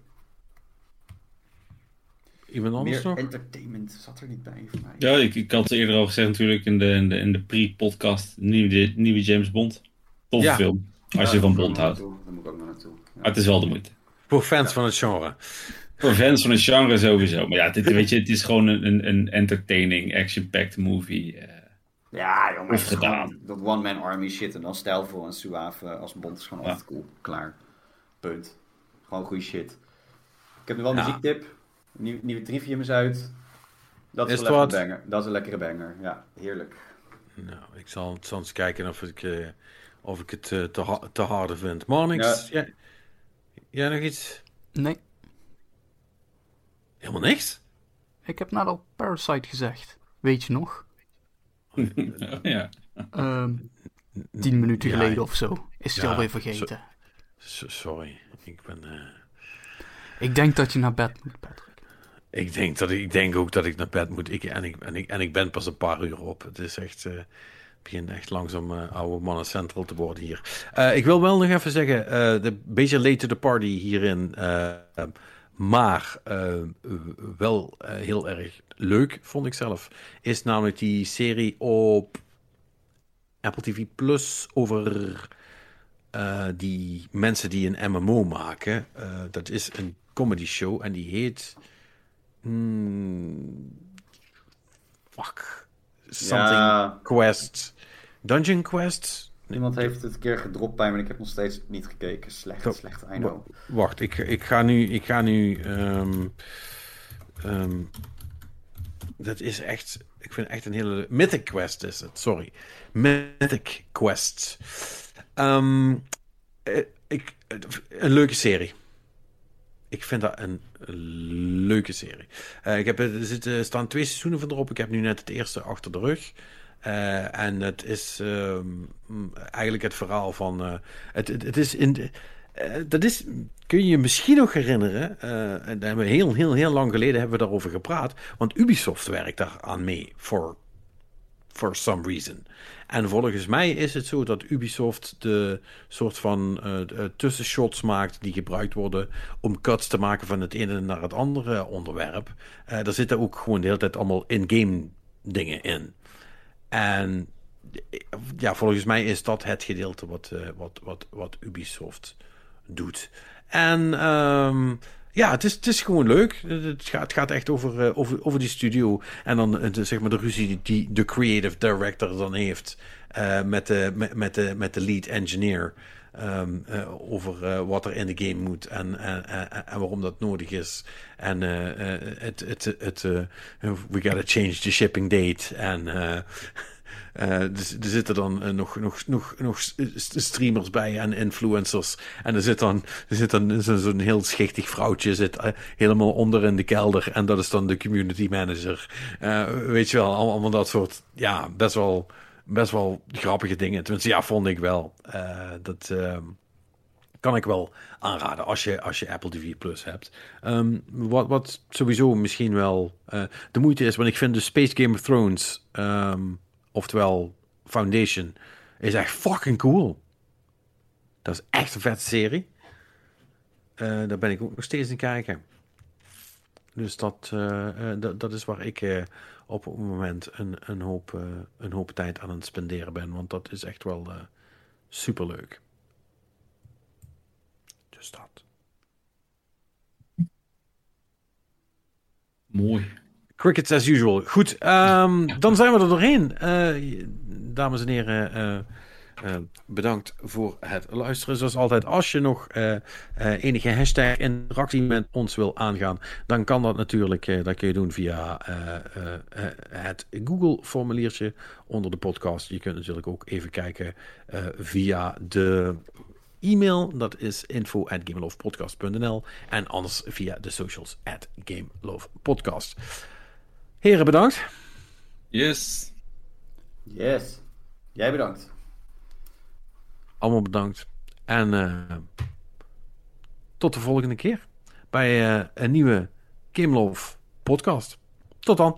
Iemand anders Meer nog? entertainment zat er niet bij voor mij. Ja, ik, ik had het eerder al gezegd natuurlijk in de, in de, in de pre-podcast. Nieuwe, nieuwe James Bond. Toffe Ja. film. Als Ja, je van Bond houdt. Daar moet ik ook naartoe. Ja. Maar het is wel de moeite. Voor fans van het genre. Voor fans van het genre sowieso. Maar ja, dit, weet je, het is gewoon een, een, een entertaining, action-packed movie. eh. Ja, jongen. Of het is gedaan. Dat one-man army shit en dan stijlvol en suave als Bond is gewoon Ja. altijd cool. Klaar. Punt. Gewoon goede shit. Ik heb nu wel een Ja. muziektip. Nieuw, nieuwe Trivium is uit. Dat is, het een wat? banger. Dat is een lekkere banger. Ja, heerlijk. Nou, ik zal, zal eens kijken of ik, eh, of ik het eh, te, ha- te harde vind. Marnix, jij, jij nog iets? Nee, Helemaal niks? ik heb net al Parasite gezegd. Weet je nog? ja. Ehm, tien minuten Ja, geleden of zo. Is ja, alweer vergeten. So- sorry, ik ben... eh, Ik denk dat je naar bed moet, Patrick. ik, denk dat ik, denk ook dat ik naar bed moet. Ik, en, ik, en, ik, en ik ben pas een paar uur op. Het is echt... eh, het begint echt langzaam eh, oude mannen central te worden hier. Eh, ik wil wel nog even zeggen, eh, de beetje late to the party hierin. eh, maar eh, wel eh, heel erg leuk, vond ik zelf. Is namelijk die serie op Apple TV Plus over eh, die mensen die een MMO maken. Eh, dat is een comedy show en die heet. hmm, fuck. Something Ja, Quest. Dungeon Quest? iemand heeft het een keer gedropt bij me en ik heb nog steeds niet gekeken. Slecht, Zo. slecht, I know. Wacht, ik, ik ga nu. Ik ga nu ehm, dat is echt. Ik vind echt een hele. Mythic Quest is het, sorry. Mythic Quest. Ehm, eh, ik, een leuke serie. Ik vind dat een leuke serie. Eh, ik heb, er zitten, staan twee seizoenen van erop. Ik heb nu net het eerste achter de rug. Eh, en het is ehm, eigenlijk het verhaal van. eh, het, het, het is in. Eh, dat is, kun je je misschien nog herinneren, eh, daar hebben we heel, heel, heel lang geleden hebben we daarover gepraat, want Ubisoft werkt daar aan mee, for, for some reason. En volgens mij is het zo dat Ubisoft de soort van de tussenshots maakt die gebruikt worden om cuts te maken van het ene naar het andere onderwerp. Eh daar zitten ook gewoon de hele tijd allemaal in-game dingen in. En ja, volgens mij is dat het gedeelte wat, wat, wat, wat Ubisoft doet. En ehm, ja, het is, het is gewoon leuk. Het gaat, het gaat echt over, eh, over, over die studio. En dan eh, zeg maar de ruzie die- de creative director dan heeft eh, met, de, met, de, met de lead engineer. ehm, eh, over wat er in de game moet en, en, en, en waarom dat nodig is. En het, het, het, we gotta change the shipping date. En dus er zitten dan eh, nog, nog, nog, nog streamers bij en influencers. En er zit dan, er zit dan zo- zo'n heel schichtig vrouwtje zit eh, helemaal onder in de kelder. En dat is dan de community manager. Eh, weet je wel, allemaal, dat soort, ja, best wel, best wel grappige dingen. Tenminste, ja, vond ik wel. Eh, dat ehm, kan ik wel aanraden als je, als je Apple TV Plus hebt. Ehm, wat, wat sowieso misschien wel eh, de moeite is, want ik vind de Space Game of Thrones, ehm, oftewel Foundation, is echt fucking cool. Dat is echt een vette serie. Eh, daar ben ik ook nog steeds in kijken. Dus dat, eh, eh, dat, dat is waar ik op het moment een, een, hoop, een hoop tijd aan het spenderen ben. Want dat is echt wel superleuk. Dus dat. Mooi. Crickets as usual. Goed, ehm, dan zijn we er doorheen. Eh, dames en heren, eh, eh, bedankt voor het luisteren. Zoals altijd, als je nog enige hashtag interactie met ons wil aangaan, dan kan dat natuurlijk. dat kun je doen via het Google-formuliertje onder de podcast. Je kunt natuurlijk ook even kijken via de e-mail. Dat is info at en anders via de socials at gamelovepodcast. Heren, bedankt. Yes. Yes. Jij bedankt. Allemaal bedankt. En eh, tot de volgende keer bij eh, een nieuwe Love podcast. Tot dan.